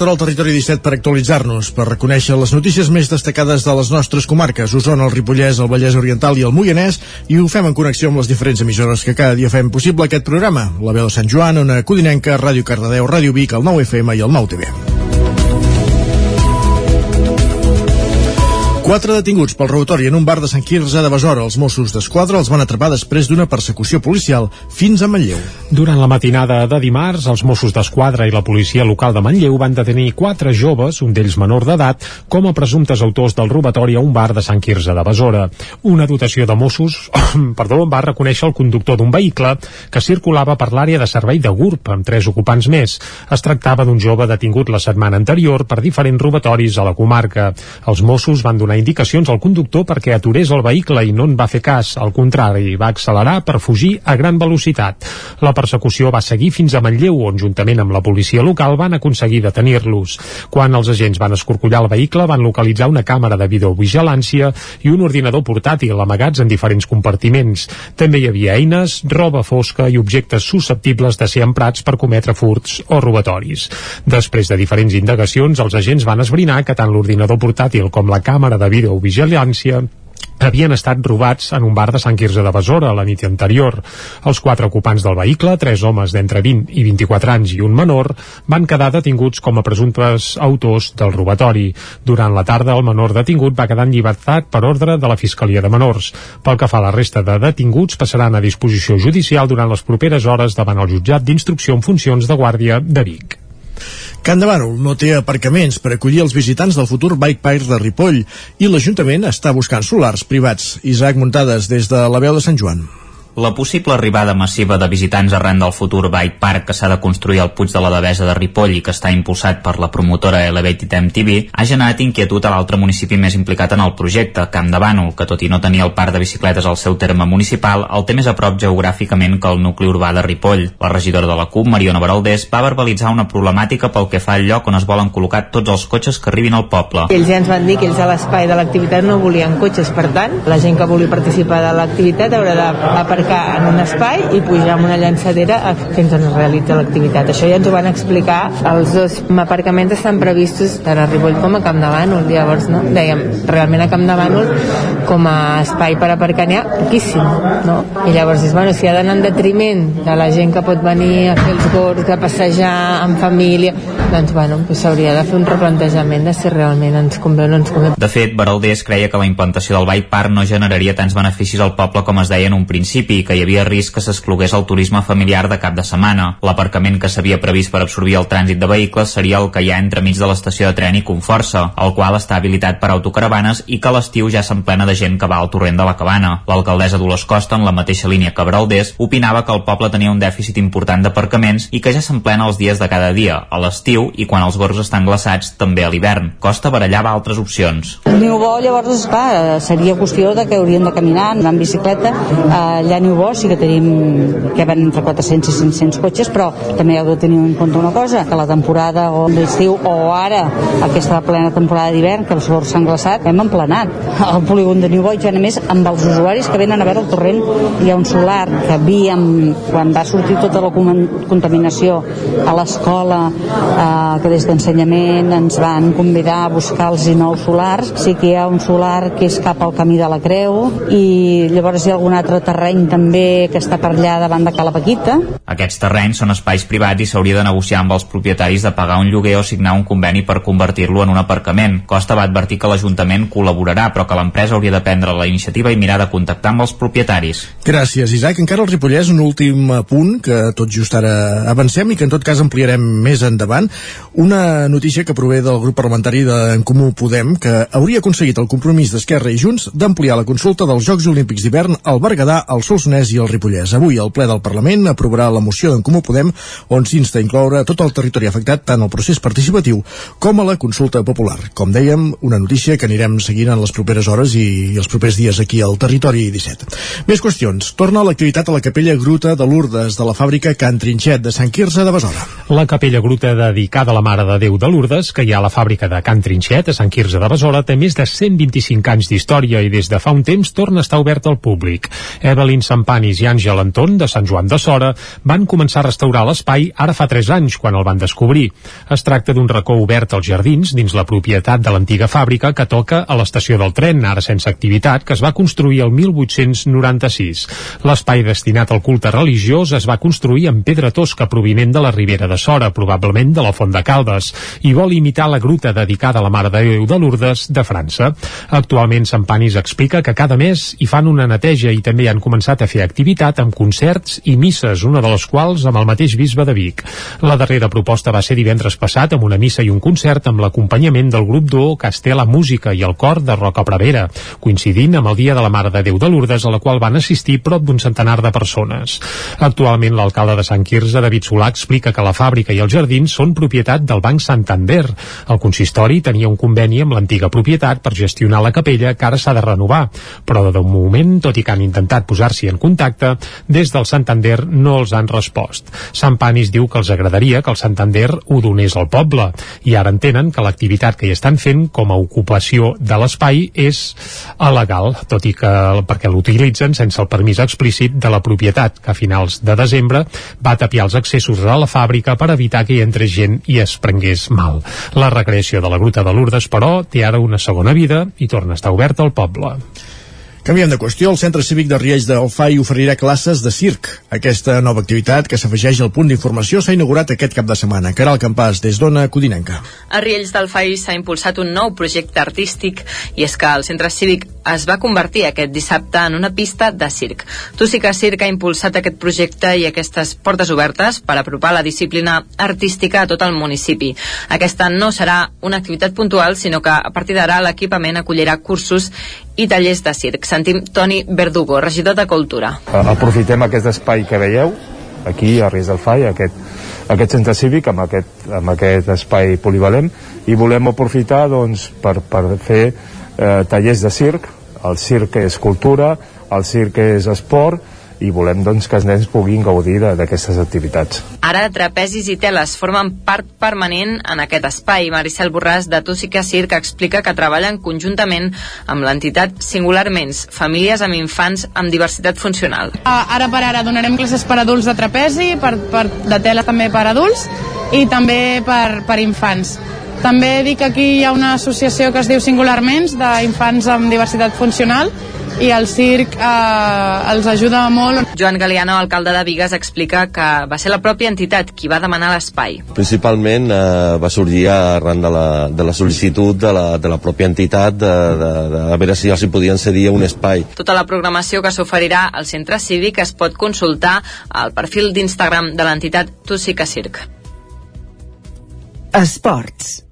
Speaker 1: Hora al Territori 17 per actualitzar-nos, per reconèixer les notícies més destacades de les nostres comarques, Osona, el Ripollès, el Vallès Oriental i el Moianès, i ho fem en connexió amb les diferents emissores que cada dia fem possible aquest programa. La veu de Sant Joan, Ona Codinenca, Ràdio Cardedeu, Ràdio Vic, el 9 FM i el 9 TV. Quatre detinguts pel robatori en un bar de Sant Quirze de Besora. Els Mossos d'Esquadra els van atrapar després d'una persecució policial fins a Manlleu.
Speaker 3: Durant la matinada de dimarts, els Mossos d'Esquadra i la policia local de Manlleu van detenir quatre joves, un d'ells menor d'edat, com a presumptes autors del robatori a un bar de Sant Quirze de Besora. Una dotació de Mossos perdó, va reconèixer el conductor d'un vehicle que circulava per l'àrea de servei de GURB amb tres ocupants més. Es tractava d'un jove detingut la setmana anterior per diferents robatoris a la comarca. Els Mossos van donar indicacions al conductor perquè aturés el vehicle i no en va fer cas. Al contrari, va accelerar per fugir a gran velocitat. La persecució va seguir fins a Manlleu, on juntament amb la policia local van aconseguir detenir-los. Quan els agents van escorcollar el vehicle, van localitzar una càmera de videovigilància i un ordinador portàtil amagats en diferents compartiments. També hi havia eines, roba fosca i objectes susceptibles de ser emprats per cometre furts o robatoris. Després de diferents indagacions, els agents van esbrinar que tant l'ordinador portàtil com la càmera de videovigilància havien estat robats en un bar de Sant Quirze de Besora la nit anterior. Els quatre ocupants del vehicle, tres homes d'entre 20 i 24 anys i un menor, van quedar detinguts com a presumptes autors del robatori. Durant la tarda, el menor detingut va quedar en llibertat per ordre de la Fiscalia de Menors. Pel que fa a la resta de detinguts, passaran a disposició judicial durant les properes hores davant el jutjat d'instrucció en funcions de guàrdia de Vic.
Speaker 1: Can de Bànol no té aparcaments per acollir els visitants del futur Bike Park de Ripoll i l'Ajuntament està buscant solars privats. Isaac Muntades, des de la veu de Sant Joan.
Speaker 6: La possible arribada massiva de visitants arran del futur Bike Park que s'ha de construir al Puig de la Devesa de Ripoll i que està impulsat per la promotora Elevated MTV ha generat inquietud a l'altre municipi més implicat en el projecte, Camp de Bànol, que tot i no tenir el parc de bicicletes al seu terme municipal, el té més a prop geogràficament que el nucli urbà de Ripoll. La regidora de la CUP, Mariona Baraldés, va verbalitzar una problemàtica pel que fa al lloc on es volen col·locar tots els cotxes que arribin al poble.
Speaker 16: Ells ja ens van dir que ells a l'espai de l'activitat no volien cotxes, per tant, la gent que vulgui participar de l'activitat haurà d'aparcar en un espai i pujar amb una llançadera fins on es realitza l'activitat. Això ja ens ho van explicar. Els dos aparcaments estan previstos tant a Ripoll com a Camp de Bànol. Llavors, no? dèiem, realment a Camp de Bànol com a espai per aparcar n'hi ha poquíssim, no? I llavors dius, bueno, si ha d'anar en detriment de la gent que pot venir a fer els gorgs, a passejar amb família, doncs, bueno, s'hauria de fer un replantejament de si realment ens convé o no ens convé.
Speaker 6: De fet, Baraldés creia que la implantació del Bike Park no generaria tants beneficis al poble com es deia en un principi i que hi havia risc que s'exclogués el turisme familiar de cap de setmana. L'aparcament que s'havia previst per absorbir el trànsit de vehicles seria el que hi ha entremig de l'estació de tren i Conforça, el qual està habilitat per autocaravanes i que l'estiu ja s'emplena de gent que va al torrent de la cabana. L'alcaldessa Dolors Costa, en la mateixa línia que Baraldés, opinava que el poble tenia un dèficit important d'aparcaments i que ja s'emplena els dies de cada dia, a l'estiu i quan els gorgs estan glaçats també a l'hivern. Costa barallava altres opcions.
Speaker 17: Bo, llavors, clar, seria qüestió de que hauríem de caminar, anar en bicicleta. Eh, Allà Niu bo sí que tenim, que van entre 400 i 500 cotxes, però també heu de tenir en compte una cosa, que la temporada o l'estiu o ara, aquesta plena temporada d'hivern, que els gorgs s'han glaçat, hem emplenat el polígon de Niu bo i ja només amb els usuaris que venen a veure el torrent hi ha un solar que havíem, quan va sortir tota la contaminació a l'escola, eh, que des d'ensenyament ens van convidar a buscar els nous solars, sí que hi ha un solar que és cap al camí de la Creu i llavors hi ha algun altre terreny també que està per allà davant de Cala Paquita.
Speaker 6: Aquests terrenys són espais privats i s'hauria de negociar amb els propietaris de pagar un lloguer o signar un conveni per convertir-lo en un aparcament. Costa va advertir que l'Ajuntament col·laborarà, però que l'empresa hauria de prendre la iniciativa i mirar de contactar amb els propietaris.
Speaker 1: Gràcies, Isaac. Encara el Ripollès, un últim punt que tot just ara avancem i que en tot cas ampliarem més endavant. Una notícia que prové del grup parlamentari d'en Comú Podem, que hauria aconseguit el compromís d'Esquerra i Junts d'ampliar la consulta dels Jocs Olímpics d'hivern al Berguedà, al Solsonès i al Ripollès. Avui el ple del Parlament aprovarà la moció d'en Comú Podem on s'insta a incloure tot el territori afectat tant al procés participatiu com a la consulta popular. Com dèiem, una notícia que anirem seguint en les properes hores i, els propers dies aquí al Territori 17. Més qüestions. Torna l'activitat a la capella Gruta de Lourdes de la fàbrica Can Trinxet de Sant Quirze de Besora.
Speaker 3: La capella gruta dedicada a la Mare de Déu de Lourdes, que hi ha a la fàbrica de Can Trinxet, a Sant Quirze de Besora, té més de 125 anys d'història i des de fa un temps torna a estar obert al públic. Evelyn Sampanis i Àngel Anton, de Sant Joan de Sora, van començar a restaurar l'espai ara fa 3 anys, quan el van descobrir. Es tracta d'un racó obert als jardins, dins la propietat de l'antiga fàbrica que toca a l'estació del tren, ara sense activitat, que es va construir el 1896. L'espai destinat al culte religiós es va construir amb pedra tosca provinent de la Ribera de Sora, probablement de la Font de Caldes, i vol imitar la gruta dedicada a la Mare de Déu de Lourdes de França. Actualment Sant Panis explica que cada mes hi fan una neteja i també han començat a fer activitat amb concerts i misses, una de les quals amb el mateix bisbe de Vic. La darrera proposta va ser divendres passat amb una missa i un concert amb l'acompanyament del grup duo Castela Música i el cor de Roca Prevera, coincidint amb el Dia de la Mare de Déu de Lourdes, a la qual van assistir prop d'un centenar de persones. Actualment, l'alcalde de Sant Quirze, David Solà, explica que la fàbrica i els jardins són propietat del Banc Santander. El consistori tenia un conveni amb l'antiga propietat per gestionar la capella que ara s'ha de renovar, però de moment, tot i que han intentat posar-s'hi en contacte, des del Santander no els han respost. Sant Panis diu que els agradaria que el Santander ho donés al poble i ara entenen que l'activitat que hi estan fent com a ocupació de l'espai és alegal, tot i que perquè l'utilitzen sense el permís explícit de la propietat, que a finals de desembre va tapiar els accessos a la fàbrica per evitar que hi entrés gent i es prengués mal. La recreació de la Gruta de Lourdes, però, té ara una segona vida i torna a estar oberta al poble.
Speaker 1: Canviem de qüestió, el Centre Cívic de Riells del FAI oferirà classes de circ. Aquesta nova activitat, que s'afegeix al punt d'informació, s'ha inaugurat aquest cap de setmana. Caral Campàs, des d'Ona Codinenca.
Speaker 5: A Riells del FAI s'ha impulsat un nou projecte artístic i és que el centre cívic es va convertir aquest dissabte en una pista de circ. Tu sí que Circ ha impulsat aquest projecte i aquestes portes obertes per apropar la disciplina artística a tot el municipi. Aquesta no serà una activitat puntual, sinó que a partir d'ara l'equipament acollirà cursos i tallers de circ. Sentim Toni Verdugo, regidor de Cultura.
Speaker 18: aprofitem aquest espai que veieu aquí a Ries del Fai, aquest, aquest centre cívic amb aquest, amb aquest espai polivalent i volem aprofitar doncs, per, per fer eh, tallers de circ el circ és cultura el circ és esport i volem doncs, que els nens puguin gaudir de- d'aquestes activitats.
Speaker 5: Ara trapezis i teles formen part permanent en aquest espai. Maricel Borràs de que Circ explica que treballen conjuntament amb l'entitat Singularments, famílies amb infants amb diversitat funcional.
Speaker 19: Ah, Ara per ara donarem classes per adults de trapezi, per, per, de tela també per adults i també per, per infants. També dic que aquí hi ha una associació que es diu Singularments d'infants amb diversitat funcional i el circ eh, els ajuda molt.
Speaker 5: Joan Galeano, alcalde de Vigues, explica que va ser la pròpia entitat qui va demanar l'espai.
Speaker 20: Principalment eh, va sorgir arran de la, de la sol·licitud de la, de la pròpia entitat de, de, de, a veure si els hi podien cedir un espai.
Speaker 5: Tota la programació que s'oferirà al centre cívic es pot consultar al perfil d'Instagram de l'entitat Tu sí que Circ.
Speaker 11: Esports.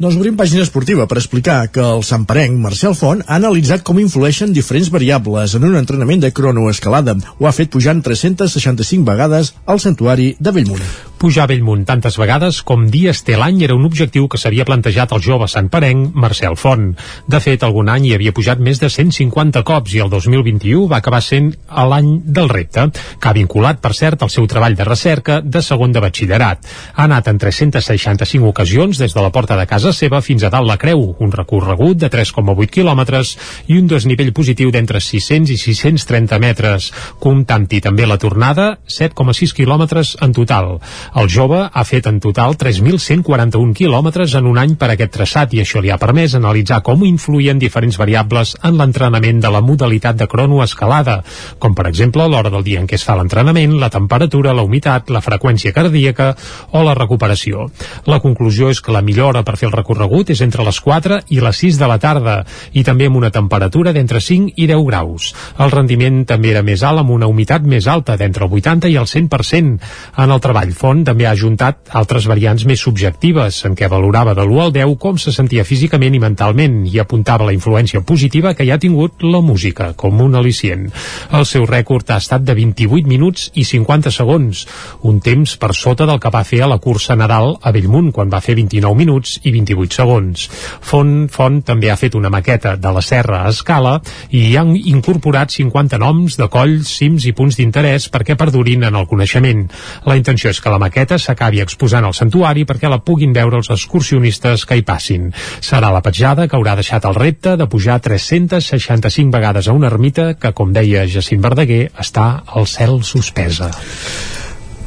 Speaker 1: Doncs obrim pàgina esportiva per explicar que el samperenc Marcel Font ha analitzat com influeixen diferents variables en un entrenament de cronoescalada. Ho ha fet pujant 365 vegades al santuari de Bellmunt.
Speaker 3: Pujar a Bellmunt tantes vegades com dies té l'any era un objectiu que s'havia plantejat el jove santperenc Marcel Font. De fet, algun any hi havia pujat més de 150 cops i el 2021 va acabar sent l'any del repte, que ha vinculat, per cert, el seu treball de recerca de segon de batxillerat. Ha anat en 365 ocasions des de la porta de casa seva fins a dalt la creu, un recorregut de 3,8 quilòmetres i un desnivell positiu d'entre 600 i 630 metres, comptant-hi també la tornada, 7,6 quilòmetres en total. El jove ha fet en total 3.141 quilòmetres en un any per aquest traçat i això li ha permès analitzar com influïen diferents variables en l'entrenament de la modalitat de cronoescalada, com per exemple l'hora del dia en què es fa l'entrenament, la temperatura, la humitat, la freqüència cardíaca o la recuperació. La conclusió és que la millor hora per fer el recorregut és entre les 4 i les 6 de la tarda i també amb una temperatura d'entre 5 i 10 graus. El rendiment també era més alt amb una humitat més alta, d'entre el 80 i el 100%. En el treball Font també ha ajuntat altres variants més subjectives, en què valorava de l'1 al 10 com se sentia físicament i mentalment i apuntava la influència positiva que hi ha tingut la música, com un al·licient. El seu rècord ha estat de 28 minuts i 50 segons, un temps per sota del que va fer a la cursa Nadal a Bellmunt, quan va fer 29 minuts i 28 segons. Font, Font també ha fet una maqueta de la serra a escala i hi han incorporat 50 noms de colls, cims i punts d'interès perquè perdurin en el coneixement. La intenció és que la plaqueta s'acabi exposant al santuari perquè la puguin veure els excursionistes que hi passin. Serà la petjada que haurà deixat el repte de pujar 365 vegades a una ermita que, com deia Jacint Verdaguer, està al cel suspesa.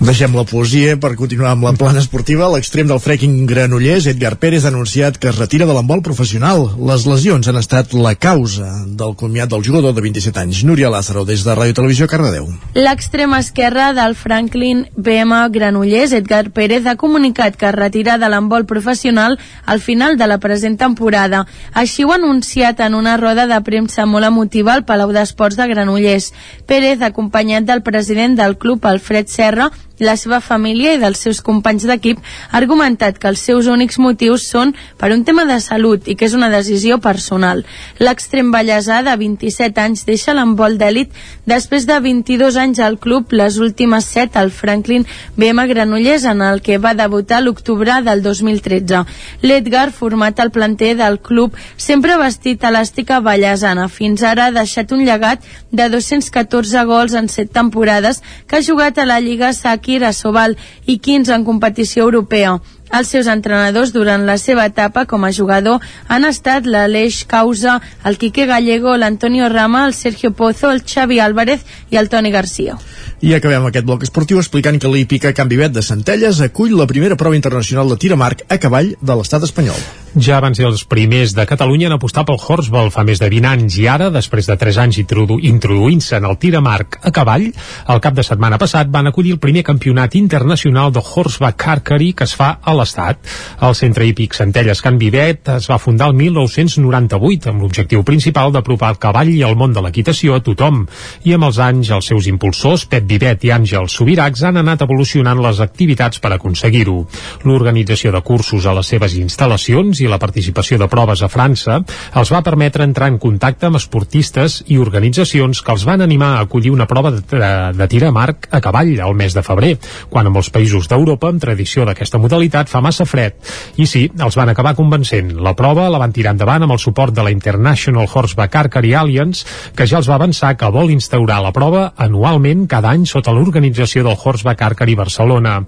Speaker 1: Deixem la poesia per continuar amb la plana esportiva. L'extrem del freaking granollers, Edgar Pérez, ha anunciat que es retira de l'embol professional. Les lesions han estat la causa del comiat del jugador de 27 anys. Núria Lázaro, des de Ràdio Televisió, Cardedeu.
Speaker 8: L'extrema esquerra del Franklin BM Granollers, Edgar Pérez, ha comunicat que es retira de l'embol professional al final de la present temporada. Així ho ha anunciat en una roda de premsa molt emotiva al Palau d'Esports de Granollers. Pérez, acompanyat del president del club, Alfred Serra, la seva família i dels seus companys d'equip ha argumentat que els seus únics motius són per un tema de salut i que és una decisió personal. L'extrem ballesà de 27 anys deixa l'embol d'èlit després de 22 anys al club, les últimes 7 al Franklin BM Granollers en el que va debutar l'octubre del 2013. L'Edgar, format al planter del club, sempre vestit elàstica ballesana. Fins ara ha deixat un llegat de 214 gols en 7 temporades que ha jugat a la Lliga Saki Sakir Asobal i 15 en competició europea. Els seus entrenadors durant la seva etapa com a jugador han estat l'Aleix Causa, el Quique Gallego, l'Antonio Rama, el Sergio Pozo, el Xavi Álvarez i el Toni Garcia.
Speaker 1: I acabem aquest bloc esportiu explicant que l'Hípica Can Vivet de Centelles acull la primera prova internacional de tir a cavall de l'estat espanyol.
Speaker 3: Ja van ser els primers de Catalunya en apostar pel Horseball fa més de 20 anys i ara, després de 3 anys introdu introduint-se en el tir a marc a cavall, el cap de setmana passat van acollir el primer campionat internacional de Horseback Archery que es fa a l'Estat. El centre hípic Centelles Can Vivet es va fundar el 1998 amb l'objectiu principal d'apropar el cavall i el món de l'equitació a tothom. I amb els anys, els seus impulsors, Pep Vivet i Àngel Subiracs, han anat evolucionant les activitats per aconseguir-ho. L'organització de cursos a les seves instal·lacions i la participació de proves a França els va permetre entrar en contacte amb esportistes i organitzacions que els van animar a acollir una prova de, de, de marc a cavall al mes de febrer, quan en molts països d'Europa, amb tradició d'aquesta modalitat, fa massa fred. I sí, els van acabar convencent. La prova la van tirar endavant amb el suport de la International Horseback Archery Alliance, que ja els va avançar que vol instaurar la prova anualment cada any sota l'organització del Horseback Archery Barcelona.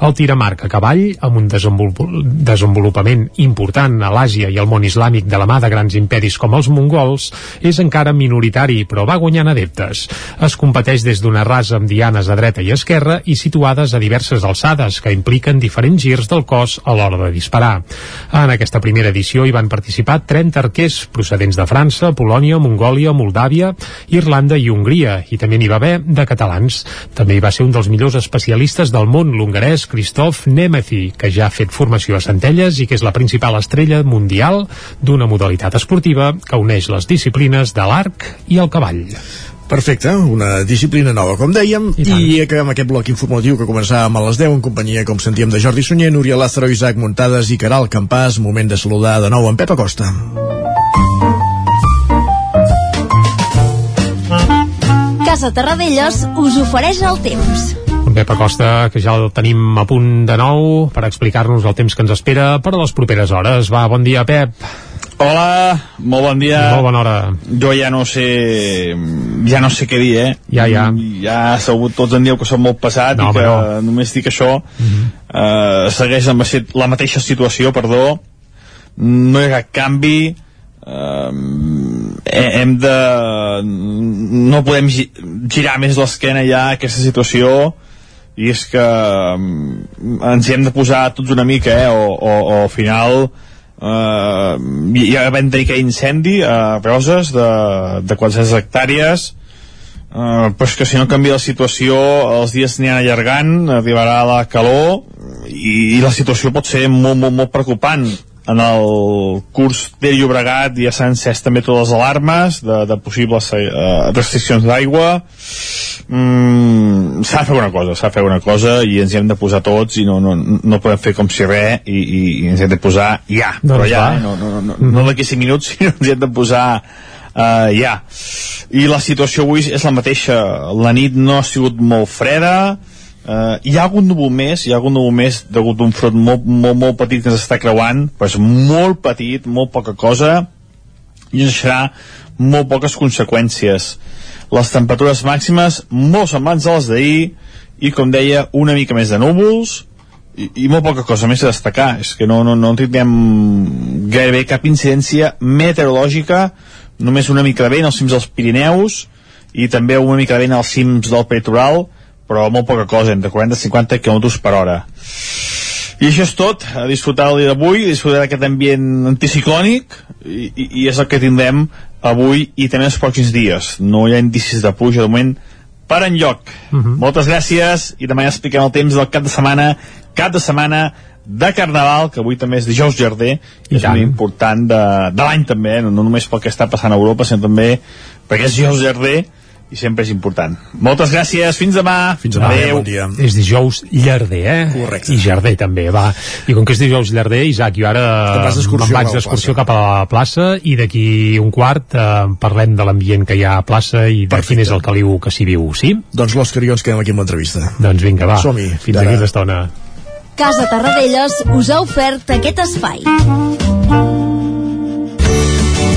Speaker 3: El tir a cavall, amb un desenvolupament important a l'Àsia i al món islàmic de la mà de grans imperis com els mongols, és encara minoritari, però va guanyant adeptes. Es competeix des d'una rasa amb dianes a dreta i esquerra i situades a diverses alçades, que impliquen diferents girs del cos a l'hora de disparar. En aquesta primera edició hi van participar 30 arquers procedents de França, Polònia, Mongòlia, Moldàvia, Irlanda i Hongria, i també n'hi va haver de catalans. També hi va ser un dels millors especialistes del món, l'hongarès Christoph Nemethi, que ja ha fet formació a Centelles i que és la principal estrella mundial d'una modalitat esportiva que uneix les disciplines de l'arc i el cavall.
Speaker 1: Perfecte, una disciplina nova, com dèiem, i, i acabem aquest bloc informatiu que començàvem a les 10 en companyia, com sentíem, de Jordi Sunyer, Núria Lázaro, Isaac Muntades i Caral Campàs. Moment de saludar de nou en Pep Acosta.
Speaker 9: Casa Terradellos us ofereix el temps.
Speaker 3: En Pep Acosta, que ja el tenim a punt de nou per explicar-nos el temps que ens espera per a les properes hores. Va, bon dia, Pep.
Speaker 10: Hola, molt bon dia.
Speaker 3: Molt bona hora.
Speaker 10: Jo ja no sé... Ja no sé què dir, eh?
Speaker 3: Ja, ja.
Speaker 10: Ja segur, tots en dieu que som molt passat
Speaker 3: No,
Speaker 10: i que
Speaker 3: no.
Speaker 10: només dic això. eh, segueix amb la- la mateixa situació, perdó. No hi ha cap canvi. Eh, hem de... No podem gi- girar més l'esquena ja a aquesta situació i és que mm, ens hi hem de posar tots una mica, eh? O, o, o al final eh, ja vam tenir aquell incendi a Roses de, de 400 hectàrees eh, però és que si no canvia la situació els dies aniran allargant arribarà la calor i, i la situació pot ser molt, molt, molt preocupant en el curs de Llobregat ja s'han encès també totes les alarmes de, de possibles eh, restriccions d'aigua. Mm, s'ha de fer una cosa s'ha de fer una cosa i ens hi hem de posar tots i no, no, no podem fer com si res i, i, i ens hem de posar ja
Speaker 3: Doncs
Speaker 10: però ja, eh? no, no, no, no, no d'aquí 5 minuts sinó ens hi hem de posar uh, ja. I la situació avui és la mateixa. La nit no ha sigut molt freda Uh, hi ha algun núvol més, hi ha algun núvol més degut d'un front molt, molt, molt petit que ens està creuant, però és molt petit, molt poca cosa, i ens deixarà molt poques conseqüències. Les temperatures màximes molt semblants a les d'ahir i com deia una mica més de núvols i, i molt poca cosa més a destacar és que no, no, no tindrem gairebé cap incidència meteorològica només una mica de vent als cims dels Pirineus i també una mica de vent als cims del Peritoral però molt poca cosa, entre 40 i 50 km per hora i això és tot, a disfrutar el dia d'avui, a disfrutar d'aquest ambient anticiclònic i, i, i és el que tindrem avui i també els pròxims dies. No hi ha indicis de pluja de moment per enlloc. Uh -huh. Moltes gràcies i demà ja expliquem el temps del cap de setmana, cap de setmana de Carnaval, que avui també és dijous Jardí, i és
Speaker 3: tant.
Speaker 10: un important de, de l'any també, eh? no, no només pel que està passant a Europa, sinó també perquè és dijous Jardí i sempre és important. Moltes gràcies, fins demà.
Speaker 1: Fins demà,
Speaker 10: Adéu.
Speaker 1: bon dia.
Speaker 3: És dijous llarder, eh?
Speaker 1: Correcte.
Speaker 3: I Jarder també, va. I com que és dijous llarder, Isaac, jo ara me'n vaig d'excursió cap a la plaça i d'aquí un quart eh, parlem de l'ambient que hi ha a plaça i de
Speaker 1: Perfecte.
Speaker 3: quin és el caliu que s'hi viu, sí?
Speaker 1: Doncs l'Òscar i jo ens quedem aquí amb l'entrevista.
Speaker 3: Doncs vinga, va.
Speaker 1: Som-hi.
Speaker 3: Fins
Speaker 1: Fins
Speaker 3: aquí
Speaker 1: ara.
Speaker 3: una estona.
Speaker 9: Casa Tarradellas us ha ofert aquest espai.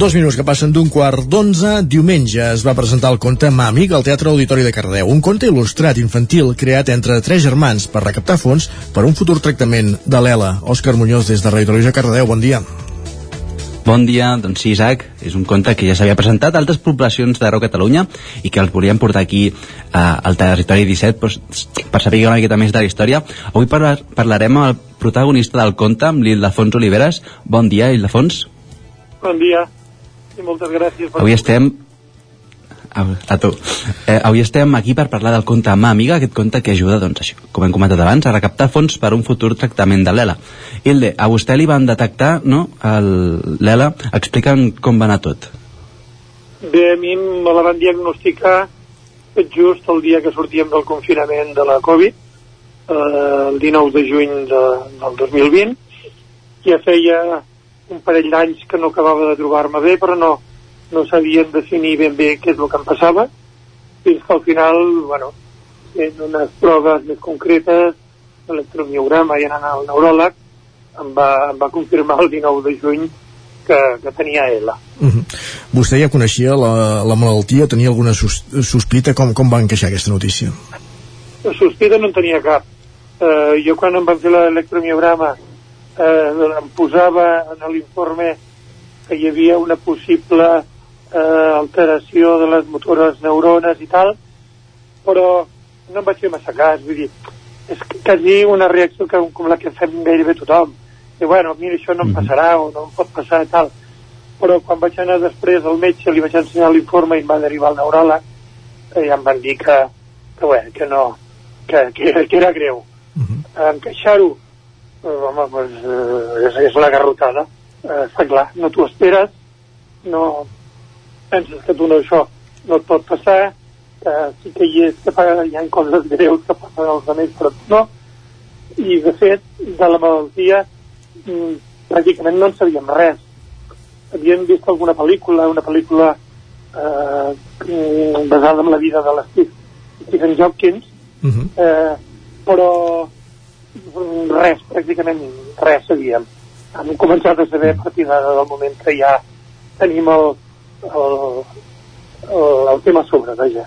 Speaker 1: Dos minuts que passen d'un quart d'onze, diumenge es va presentar el conte Màmic al Teatre Auditori de Cardeu, un conte il·lustrat infantil creat entre tres germans per recaptar fons per un futur tractament de l'ELA. Òscar Muñoz des de Radio Televisió Cardeu, bon dia.
Speaker 21: Bon dia, doncs sí, Isaac, és un conte que ja s'havia presentat a altres poblacions d'arreu Catalunya i que els volíem portar aquí eh, al territori 17 doncs, per saber una miqueta més de la història. Avui parla parlarem amb el protagonista del conte, amb l'Ildefons Oliveres. Bon dia, Ildefons.
Speaker 22: Bon dia i moltes gràcies per...
Speaker 21: Avui estem... A, tu. Eh, avui estem aquí per parlar del conte Mà Amiga, aquest conte que ajuda, doncs, això, com hem comentat abans, a recaptar fons per un futur tractament de l'ELA. Hilde, a vostè li van detectar, no?, el- l'ELA. Explica'm com va anar tot.
Speaker 22: Bé, a mi me la van diagnosticar just el dia que sortíem del confinament de la Covid, eh, el 19 de juny de, del 2020. Ja feia un parell d'anys que no acabava de trobar-me bé, però no, no sabien definir ben bé què és el que em passava, fins que al final, bueno, en unes proves més concretes, electromiograma i anant al neuròleg, em va, em va confirmar el 19 de juny que, que tenia ELA.
Speaker 1: Uh -huh. Vostè ja coneixia la, la malaltia, tenia alguna sus, sospita? Com, com va encaixar aquesta notícia?
Speaker 22: La sospita no en tenia cap. Eh, jo quan em van fer l'electromiograma eh, em posava en l'informe que hi havia una possible eh, alteració de les motores neurones i tal, però no em vaig fer massa cas, vull dir, és quasi una reacció que, com la que fem gairebé tothom. I bueno, mira, això no em passarà o no em pot passar i tal. Però quan vaig anar després al metge, li vaig ensenyar l'informe i em va derivar al neuròleg, eh, ja em van dir que, que, bueno, que no, que, que, que era greu. Uh -huh. Encaixar-ho, eh, home, pues, eh, és, és la garrotada. Eh, està clar, no t'ho esperes, no penses que tu no això no et pot passar, que sí que hi, és, que hi ha coses greus que passen als altres, però no. I, de fet, de la malaltia mm, pràcticament no en sabíem res. Havíem vist alguna pel·lícula, una pel·lícula eh, basada en la vida de l'Steve Stephen Hopkins,
Speaker 1: Uh -huh.
Speaker 22: eh, però res, pràcticament res sabíem. Hem començat a saber a partir d'ara del moment que ja tenim el, el, el, el tema a sobre, vaja.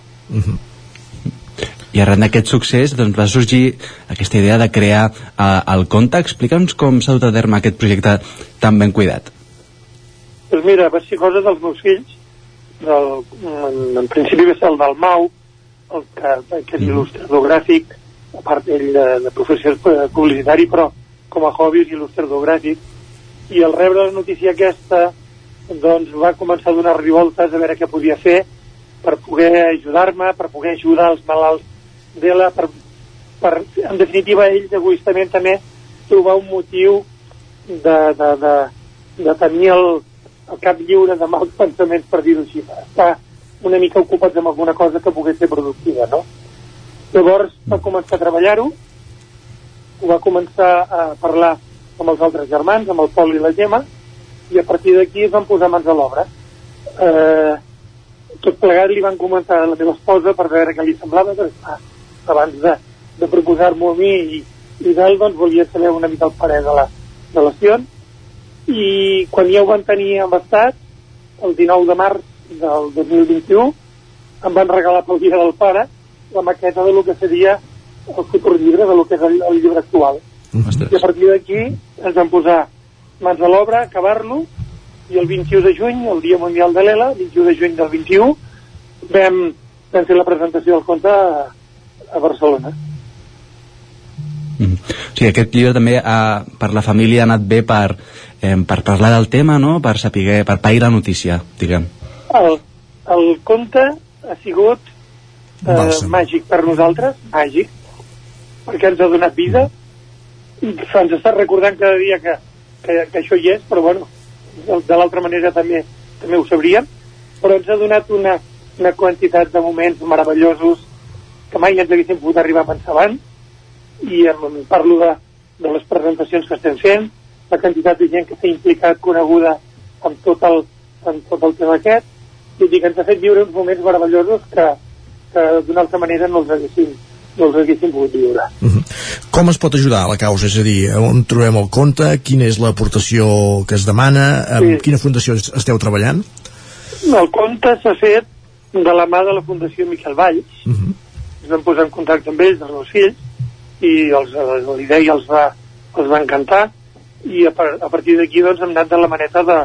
Speaker 21: I arran d'aquest succés doncs, va sorgir aquesta idea de crear eh, el conte. Explica'ns com s'ha dut a terme aquest projecte tan ben cuidat.
Speaker 22: Doncs mira, va ser cosa dels meus fills, del, en, en principi va ser el del Mau, el que, que és il·lustrador gràfic, a part ell de, de professió és publicitari, però com a hobby és il·lustrador gràfic, i al rebre la notícia aquesta doncs va començar a donar revoltes a veure què podia fer per poder ajudar-me, per poder ajudar els malalts d'ELA, per, per, en definitiva, ells egoistament també trobar un motiu de, de, de, de tenir el, el cap lliure de mals pensaments, per dir-ho així, estar una mica ocupats amb alguna cosa que pogués ser productiva, no? Llavors va començar a treballar-ho, ho va començar a parlar amb els altres germans, amb el Pol i la Gemma, i a partir d'aquí es van posar mans a l'obra. Eh, tot plegat li van comentar a la meva esposa per veure què li semblava, perquè clar, abans de, de proposar-m'ho a mi i, i d'ell, doncs volia saber una mica el parer de la relació, i quan ja ho van tenir embastat, el 19 de març del 2021, em van regalar pel dia del pare la maqueta de lo que seria el futur llibre, de lo que és el, el llibre actual. I a partir d'aquí ens vam posar mans a l'obra, acabar-lo, i el 21 de juny, el Dia Mundial de l'ELA, 21 de juny del 21, vam, vam fer la presentació del conte a, a Barcelona.
Speaker 21: O sigui, aquest llibre també ha, per la família ha anat bé per, eh, per parlar del tema, no? per saber, per pair la notícia, diguem.
Speaker 22: El, el conte ha sigut eh, màgic per nosaltres, màgic, perquè ens ha donat vida, i ens està recordant cada dia que, que, que això hi és, però bueno, de, l'altra manera també també ho sabríem, però ens ha donat una, una quantitat de moments meravellosos que mai ens haguéssim pogut arribar a pensar abans, i em, em parlo de, de les presentacions que estem fent, la quantitat de gent que s'ha implicat, coneguda amb tot el, amb tot el tema aquest, i que ens ha fet viure uns moments meravellosos que, que d'una altra manera no els haguéssim, no els haguéssim pogut viure.
Speaker 1: Com es pot ajudar a la causa? És a dir, on trobem el compte? Quina és l'aportació que es demana? Amb
Speaker 22: Sí.
Speaker 1: quina fundació es- esteu treballant?
Speaker 22: El conte s'ha fet de la mà de la Fundació Miquel Valls. Ens vam posar en contacte amb ells, els meus fills, i els, eh, la idea els va, els va encantar, i a, par a partir d'aquí doncs, hem anat de la maneta de,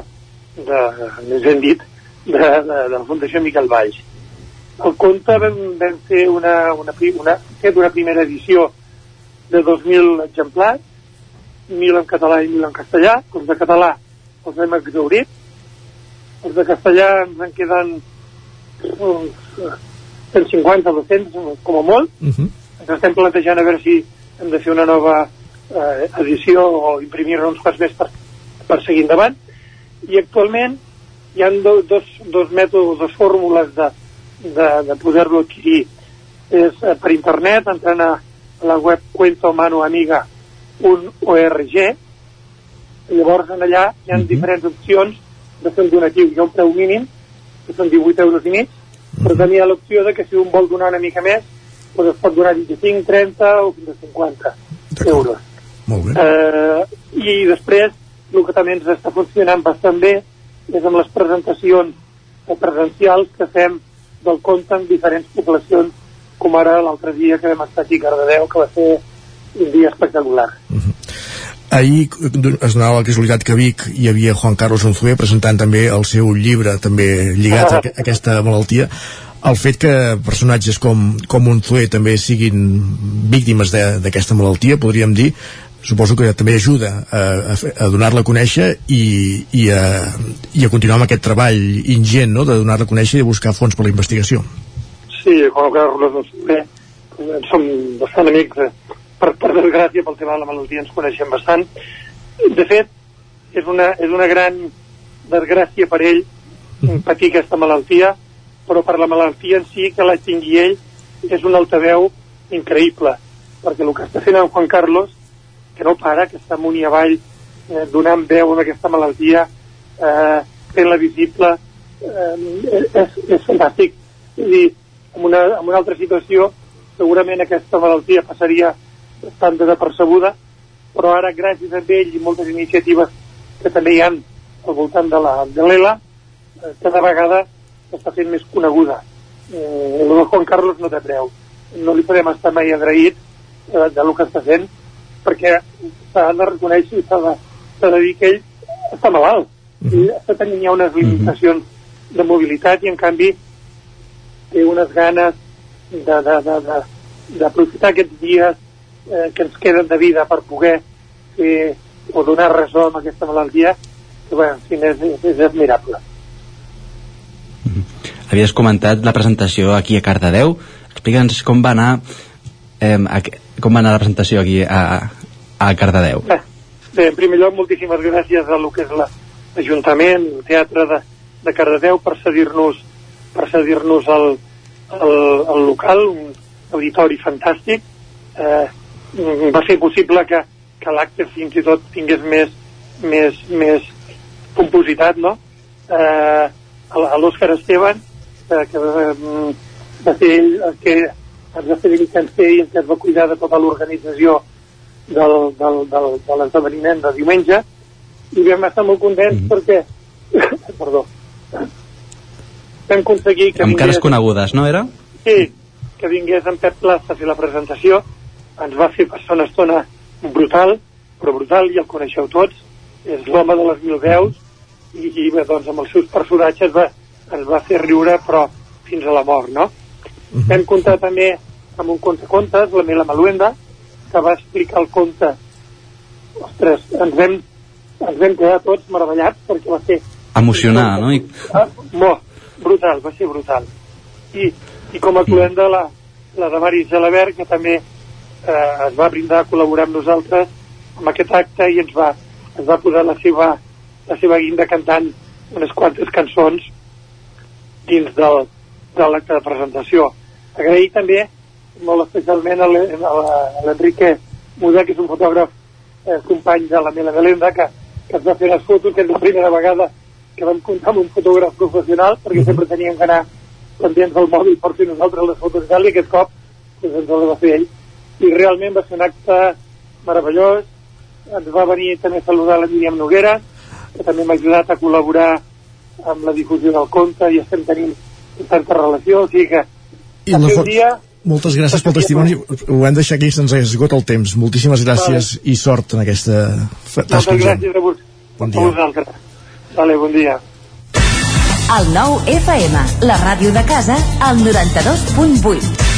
Speaker 22: de més ben dit, de, de, de la Fundació Miquel Valls. El conte vam, vam fer una, una, una, fet una primera edició de 2.000 exemplars, 1.000 en català i 1.000 en castellà. Els de català els hem exaurit, els de castellà ens en queden uns eh, 150 200 com a molt. Ens estem plantejant a veure si hem de fer una nova eh, edició o imprimir-ne uns quants més per, per seguir endavant. I actualment hi ha do, dos, dos mètodes, dos fórmules de, de, de poder-lo adquirir. És eh, per internet, entrant a la web cuentomanuamiga.org i llavors en allà hi ha diferents opcions de fer un donatiu. Hi ha un preu mínim, que són 18 euros i mig, però també hi ha l'opció de que si un vol donar una mica més, doncs es pot donar 25, 30 o fins a 50 euros.
Speaker 1: Molt bé.
Speaker 22: Eh, I després, el que també ens està funcionant bastant bé és amb les presentacions presencials que fem del conte en diferents poblacions, com ara l'altre dia que vam estar aquí a Cardedeu, que va ser un dia espectacular.
Speaker 1: Ahir eh, es donava la casualitat que a Vic hi havia Juan Carlos Unzué presentant també el seu llibre també lligat a, aquesta malaltia el fet que personatges com, com Unzué també siguin víctimes d'aquesta malaltia, podríem dir suposo que també ajuda a, a, donar-la a conèixer i, i, a, i a continuar amb aquest treball ingent no? de donar-la a conèixer i de buscar fons per la investigació
Speaker 22: Sí, Juan Carlos doncs, bé, som bastant amics, eh, per, per desgràcia, pel tema de la malaltia ens coneixem bastant. De fet, és una, és una gran desgràcia per ell patir aquesta malaltia, però per la malaltia en si, que la tingui ell, és un altaveu increïble, perquè el que està fent en Juan Carlos, que no para, que està amunt i avall, eh, donant veu a aquesta malaltia, eh, fent-la visible, eh, és, és fantàstic. És dir, en una, en una altra situació, segurament aquesta malaltia passaria bastant desapercebuda, però ara, gràcies a ell i moltes iniciatives que també hi han al voltant de la de l'ELA, eh, cada vegada s'està fent més coneguda. Eh, el de Juan Carlos no té preu. No li podem estar mai agraït eh, de lo que està fent, perquè s'ha de reconèixer i s'ha de, de dir que ell està malalt. I està tenint ja unes limitacions de mobilitat i en canvi té unes ganes d'aprofitar aquests dies eh, que ens queden de vida per poder fer o donar ressò amb aquesta malaltia que, bé, en fi, és, és, és admirable.
Speaker 21: Havies comentat la presentació aquí a Cardedeu. Explica'ns com va anar eh, com va anar la presentació aquí a, a Cardedeu.
Speaker 22: Bé, en primer lloc, moltíssimes gràcies a lo que és la- l'Ajuntament, el Teatre de, de Cardedeu, per cedir-nos per cedir-nos el, el, el local, un auditori fantàstic. Eh, va fer possible que, que l'acte fins i tot tingués més, més, més compositat, no? Eh, a l'Òscar Esteban, eh, que eh, va ser ell el que ens va fer mitjancer i es va cuidar de tota l'organització del, del, del, de l'esdeveniment de diumenge i vam estar molt contents perquè perdó vam aconseguir que
Speaker 21: Amb cares
Speaker 22: vingués,
Speaker 21: conegudes, no era?
Speaker 22: sí, que vingués en Pep Plaza a fer la presentació ens va fer passar una estona brutal però brutal, i el coneixeu tots és l'home de les mil veus i, i bé, doncs amb els seus personatges va, ens va fer riure però fins a la mort, no? Vam comptar també amb un conte contes, la Mela Maluenda, que va explicar el conte. Ostres, ens vam, ens vam quedar tots meravellats perquè va ser
Speaker 21: Emocionar, no? I,
Speaker 22: ah, molt brutal, va ser brutal. I, i com a cluenda la, la de Mari Gelabert, que també eh, es va brindar a col·laborar amb nosaltres amb aquest acte i ens va, ens va posar la seva, la seva guinda cantant unes quantes cançons dins del, de l'acte de presentació. Agrair també molt especialment a l'Enrique Muda, que és un fotògraf eh, company de la Mela Melenda, que, que ens va fer les fotos, que és la primera vegada que vam comptar amb un fotògraf professional, perquè sempre teníem que anar pendents del mòbil per fer nosaltres les fotos i tal, i aquest cop doncs, ens les va fer ell. I realment va ser un acte meravellós, ens va venir també a saludar la Míriam Noguera, que també m'ha ajudat a col·laborar amb la difusió del conte i estem tenint tanta relació, o sigui que
Speaker 1: I la fo-
Speaker 22: dia
Speaker 1: Moltes gràcies pel testimoni. Ho hem deixat aquí, se'ns esgota el temps. Moltíssimes gràcies i sort en aquesta tasca.
Speaker 22: moltes gràcies a, vos,
Speaker 1: Bon
Speaker 22: a
Speaker 1: dia.
Speaker 22: vosaltres. Vale, bon dia.
Speaker 9: El nou FM, la ràdio de casa, al 92.8.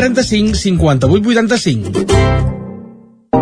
Speaker 23: 135 58 85.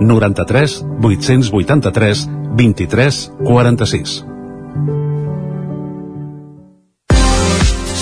Speaker 12: 93 883 23 46.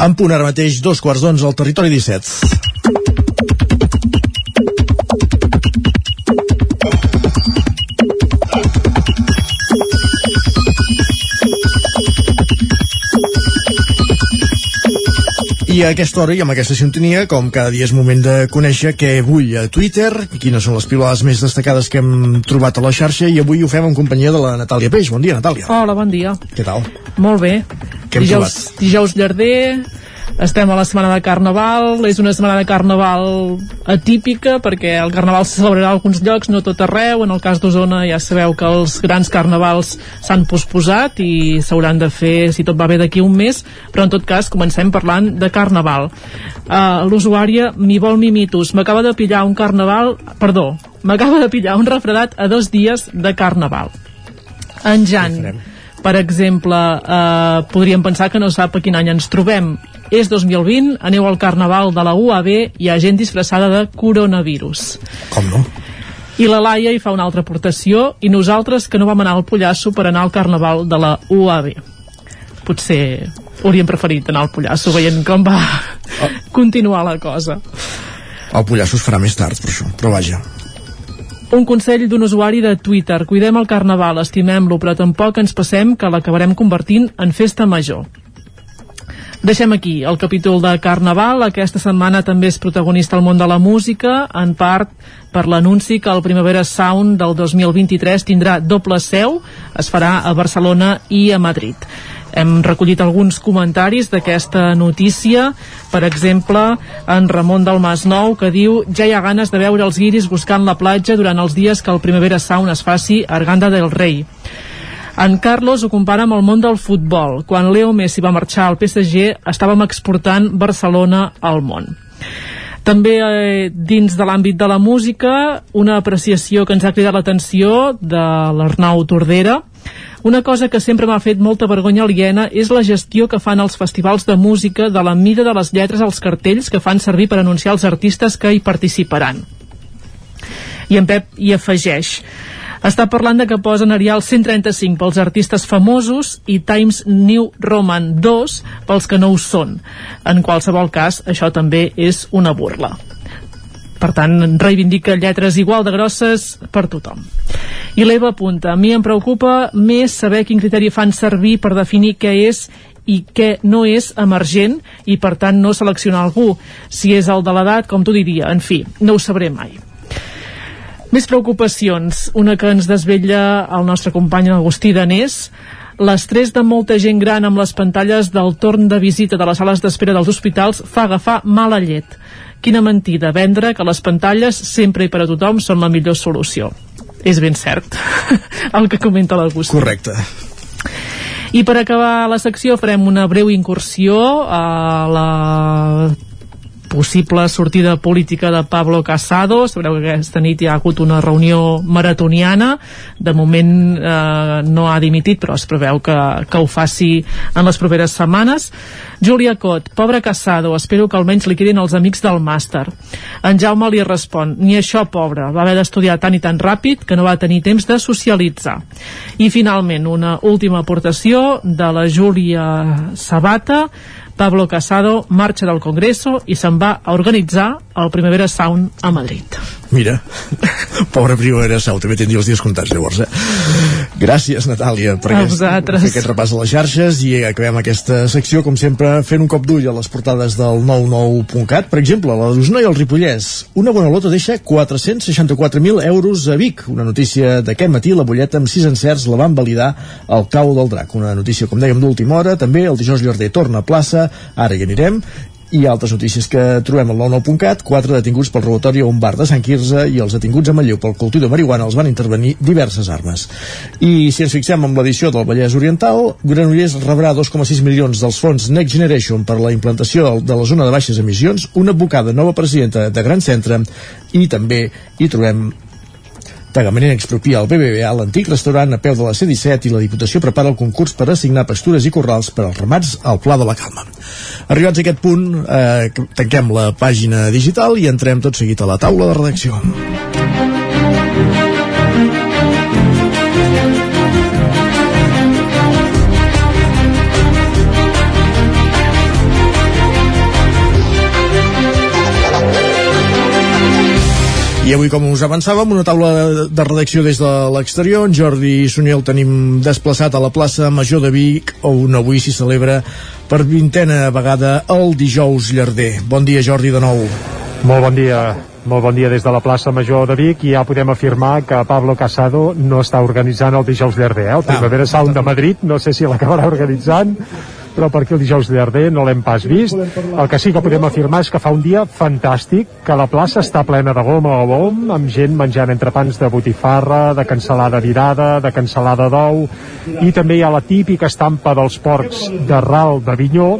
Speaker 1: En punt ara mateix, dos quarts d'onze al territori 17. I a aquesta hora i amb aquesta sintonia, com cada dia és moment de conèixer què vull a Twitter, quines són les pilades més destacades que hem trobat a la xarxa i avui ho fem en companyia de la Natàlia Peix. Bon dia, Natàlia.
Speaker 24: Hola, bon dia.
Speaker 1: Què tal?
Speaker 24: Molt bé.
Speaker 1: Què hem
Speaker 24: dijous, dijous llarder, estem a la setmana de Carnaval, és una setmana de Carnaval atípica perquè el Carnaval se celebrarà a alguns llocs, no tot arreu, en el cas d'Osona ja sabeu que els grans Carnavals s'han posposat i s'hauran de fer, si tot va bé, d'aquí un mes, però en tot cas comencem parlant de Carnaval. Uh, L'usuària m'hi vol mimitos, m'acaba de pillar un Carnaval, perdó, m'acaba de pillar un refredat a dos dies de Carnaval. En Jan, per exemple, eh, podríem pensar que no sap a quin any ens trobem. És 2020, aneu al carnaval de la UAB, hi ha gent disfressada de coronavirus.
Speaker 1: Com no?
Speaker 24: I la Laia hi fa una altra aportació, i nosaltres que no vam anar al Pollasso per anar al carnaval de la UAB. Potser hauríem preferit anar al Pollasso, veient com va continuar la cosa.
Speaker 1: El pollasso es farà més tard, per això, però vaja.
Speaker 24: Un consell d'un usuari de Twitter. Cuidem el carnaval, estimem-lo, però tampoc ens passem que l'acabarem convertint en festa major. Deixem aquí el capítol de Carnaval. Aquesta setmana també és protagonista el món de la música, en part per l'anunci que el Primavera Sound del 2023 tindrà doble seu, es farà a Barcelona i a Madrid. Hem recollit alguns comentaris d'aquesta notícia, per exemple, en Ramon del Masnou, que diu ja hi ha ganes de veure els guiris buscant la platja durant els dies que el Primavera Sound es faci a Arganda del Rei. En Carlos ho compara amb el món del futbol. Quan Leo Messi va marxar al PSG, estàvem exportant Barcelona al món. També eh, dins de l'àmbit de la música, una apreciació que ens ha cridat l'atenció de l'Arnau Tordera. Una cosa que sempre m'ha fet molta vergonya aliena és la gestió que fan els festivals de música de la mida de les lletres als cartells que fan servir per anunciar els artistes que hi participaran. I en Pep hi afegeix està parlant de que posen Arial 135 pels artistes famosos i Times New Roman 2 pels que no ho són. En qualsevol cas, això també és una burla. Per tant, reivindica lletres igual de grosses per tothom. I l'Eva apunta, a mi em preocupa més saber quin criteri fan servir per definir què és i què no és emergent i per tant no seleccionar algú. Si és el de l'edat, com tu diria, en fi, no ho sabré mai. Més preocupacions, una que ens desvetlla el nostre company Agustí Danés, l'estrès de molta gent gran amb les pantalles del torn de visita de les sales d'espera dels hospitals fa agafar mala llet. Quina mentida, vendre que les pantalles sempre i per a tothom són la millor solució. És ben cert el que comenta l'Agustí.
Speaker 1: Correcte.
Speaker 24: I per acabar la secció farem una breu incursió a la possible sortida política de Pablo Casado. Sabreu que aquesta nit hi ha hagut una reunió maratoniana. De moment eh, no ha dimitit, però es preveu que, que ho faci en les properes setmanes. Júlia Cot, pobre Casado, espero que almenys li quedin els amics del màster. En Jaume li respon, ni això, pobre, va haver d'estudiar tant i tan ràpid que no va tenir temps de socialitzar. I finalment, una última aportació de la Júlia Sabata, Pablo Casado marxa del Congreso i se'n va a organitzar el Primavera Sound a Madrid.
Speaker 1: Mira, pobre Primavera Sau, també tindria els dies comptats llavors, eh? Gràcies, Natàlia, per
Speaker 24: A
Speaker 1: aquest, fer aquest repàs a les xarxes i acabem aquesta secció, com sempre, fent un cop d'ull a les portades del 99.cat. Per exemple, la d'Osona i el Ripollès. Una bona lota deixa 464.000 euros a Vic. Una notícia d'aquest matí, la butlleta amb sis encerts la van validar al cau del drac. Una notícia, com dèiem, d'última hora. També el dijous Llarder torna a plaça, ara hi anirem i altres notícies que trobem al 99.cat quatre detinguts pel robatori a un bar de Sant Quirze i els detinguts a Manlleu pel cultiu de marihuana els van intervenir diverses armes. I si ens fixem en l'edició del Vallès Oriental Granollers rebrà 2,6 milions dels fons Next Generation per la implantació de la zona de baixes emissions una advocada nova presidenta de Gran Centre. I també hi trobem Tagamanent expropia el BBVA l'antic restaurant a peu de la C-17 i la Diputació prepara el concurs per assignar pastures i corrals per als ramats al Pla de la Calma. Arribats a aquest punt, eh, tanquem la pàgina digital i entrem tot seguit a la taula de redacció. I avui, com us avançàvem, una taula de, de redacció des de l'exterior. En Jordi i Soniel tenim desplaçat a la plaça Major de Vic, on avui s'hi celebra per vintena vegada el dijous llarder. Bon dia, Jordi, de nou.
Speaker 3: Molt bon dia. Molt bon dia des de la plaça Major de Vic i ja podem afirmar que Pablo Casado no està organitzant el dijous llarder, eh? El Primavera Sound de Madrid, no sé si l'acabarà organitzant, però perquè el dijous llarder no l'hem pas vist. El que sí que podem afirmar és que fa un dia fantàstic, que la plaça està plena de goma o bom, amb gent menjant entrepans de botifarra, de cansalada virada, de cansalada d'ou, i també hi ha la típica estampa dels porcs de ral d'Avinyó,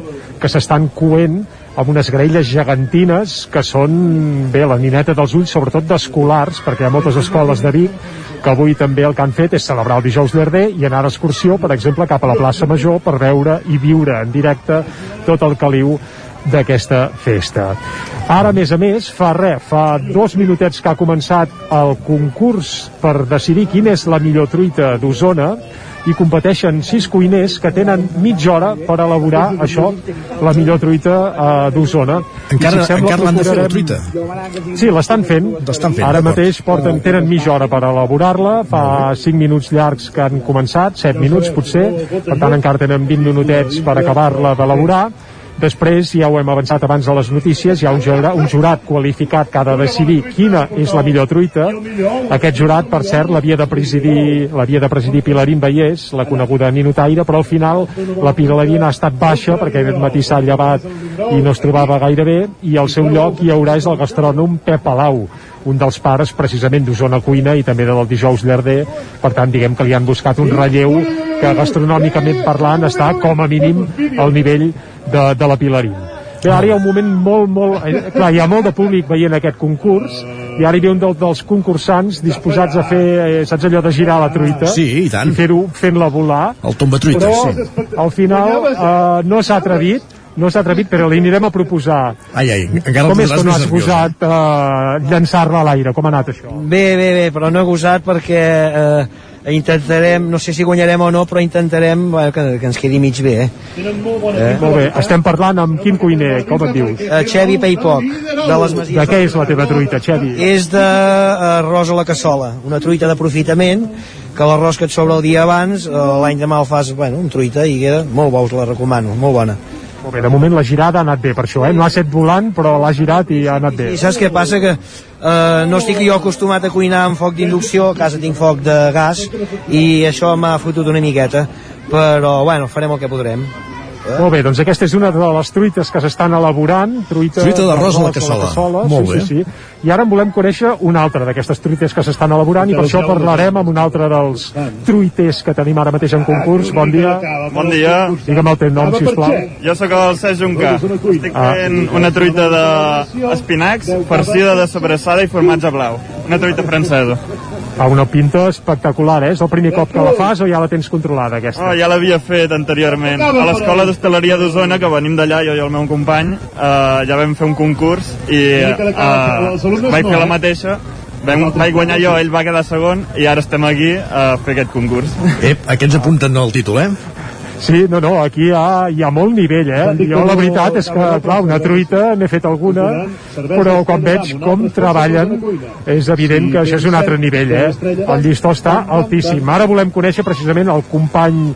Speaker 3: que s'estan coent amb unes graelles gegantines que són, bé, la nineta dels ulls, sobretot d'escolars, perquè hi ha moltes escoles de Vic que avui també el que han fet és celebrar el dijous llarder i anar d'excursió, per exemple, cap a la plaça Major per veure i viure en directe tot el caliu d'aquesta festa. Ara, a més a més, fa res, fa dos minutets que ha començat el concurs per decidir quina és la millor truita d'Osona, i competeixen sis cuiners que tenen mitja hora per elaborar això, la millor truita uh, d'Osona.
Speaker 1: Encara-
Speaker 3: si
Speaker 1: encara l'han de fer, la
Speaker 3: procurarem- Sí, l'estan fent.
Speaker 1: L'estan fent,
Speaker 3: Ara mateix porten, tenen mitja hora per elaborar-la, fa 5 minuts llargs que han començat, 7 minuts potser, per tant encara tenen 20 minutets per acabar-la d'elaborar. Després, ja ho hem avançat abans de les notícies, hi ha un jurat, un jurat qualificat que ha de decidir quina és la millor truita. Aquest jurat, per cert, l'havia de presidir l'havia de presidir Pilarín Vallès, la coneguda ninotaire, però al final la Pilarín ha estat baixa perquè aquest matí s'ha llevat i no es trobava gaire bé i al seu lloc hi haurà és el gastrònom Pep Palau un dels pares precisament d'Osona Cuina i també del dijous llarder per tant diguem que li han buscat un relleu que gastronòmicament parlant està com a mínim al nivell de, de la Pilarín Bé, ara hi ha un moment molt, molt... Eh, clar, hi ha molt de públic veient aquest concurs i ara hi ve un del, dels concursants disposats a fer, eh, saps allò de girar la truita?
Speaker 1: Sí, i tant.
Speaker 3: I fer-ho fent-la volar.
Speaker 1: El tombatruites,
Speaker 3: Però,
Speaker 1: sí.
Speaker 3: al final, eh, no s'ha atrevit, no s'ha atrevit, però li anirem a proposar.
Speaker 1: Ai, ai, encara
Speaker 3: Com és que no has gosat eh, llançar-la a l'aire? Com ha anat això?
Speaker 25: Bé, bé, bé, però no he gosat perquè eh, intentarem, no sé si guanyarem o no, però intentarem bueno, que, que ens quedi mig bé. Eh?
Speaker 3: Eh? Molt bé, estem parlant amb quin cuiner, com et dius?
Speaker 25: Uh, Xevi Peipoc, de les Masies.
Speaker 3: De què és la teva truita, Xevi?
Speaker 25: És d'arròs a la cassola, una truita d'aprofitament, que l'arròs que et sobra el dia abans, eh, l'any demà el fas, bueno, un truita i queda molt bo, us la recomano, molt bona.
Speaker 3: Molt bé, de moment la girada ha anat bé per això, eh? No ha set volant, però l'ha girat i ha anat bé.
Speaker 25: I saps què passa? Que eh, no estic jo acostumat a cuinar amb foc d'inducció, a casa tinc foc de gas, i això m'ha fotut una miqueta, però bueno, farem el que podrem.
Speaker 3: Molt bé, doncs aquesta és una de les truites que s'estan elaborant. Truita,
Speaker 1: Truita d'arròs a la
Speaker 3: d'arròs
Speaker 1: cassola. Molt
Speaker 3: sí,
Speaker 1: bé.
Speaker 3: Sí, sí. I ara en volem conèixer una altra d'aquestes truites que s'estan elaborant i per això parlarem amb un altre dels truiters que tenim ara mateix en concurs. Bon dia.
Speaker 26: Bon dia.
Speaker 3: Digue'm el teu nom, sisplau.
Speaker 26: Jo sóc el Cesc Juncà. Estic
Speaker 3: Ah.
Speaker 26: fent una truita d'espinacs farcida de sobrassada i formatge blau. Una truita francesa.
Speaker 3: Fa una pinta espectacular, eh? És el primer cop que la fas o ja la tens controlada, aquesta?
Speaker 26: Oh, ja l'havia fet anteriorment. A l'Escola d'Hostaleria d'Osona, que venim d'allà, jo i el meu company, eh, ja vam fer un concurs i eh, vaig fer la mateixa Vam, vaig guanyar jo, ell va quedar segon i ara estem aquí a fer aquest concurs.
Speaker 1: Ep, aquests apunten el títol, eh?
Speaker 3: Sí, no, no, aquí hi ha, hi ha molt nivell, eh? Jo la veritat és que, clar, una truita, n'he fet alguna, però quan veig com treballen, és evident que això és un altre nivell, eh? El llistó està altíssim. Ara volem conèixer precisament el company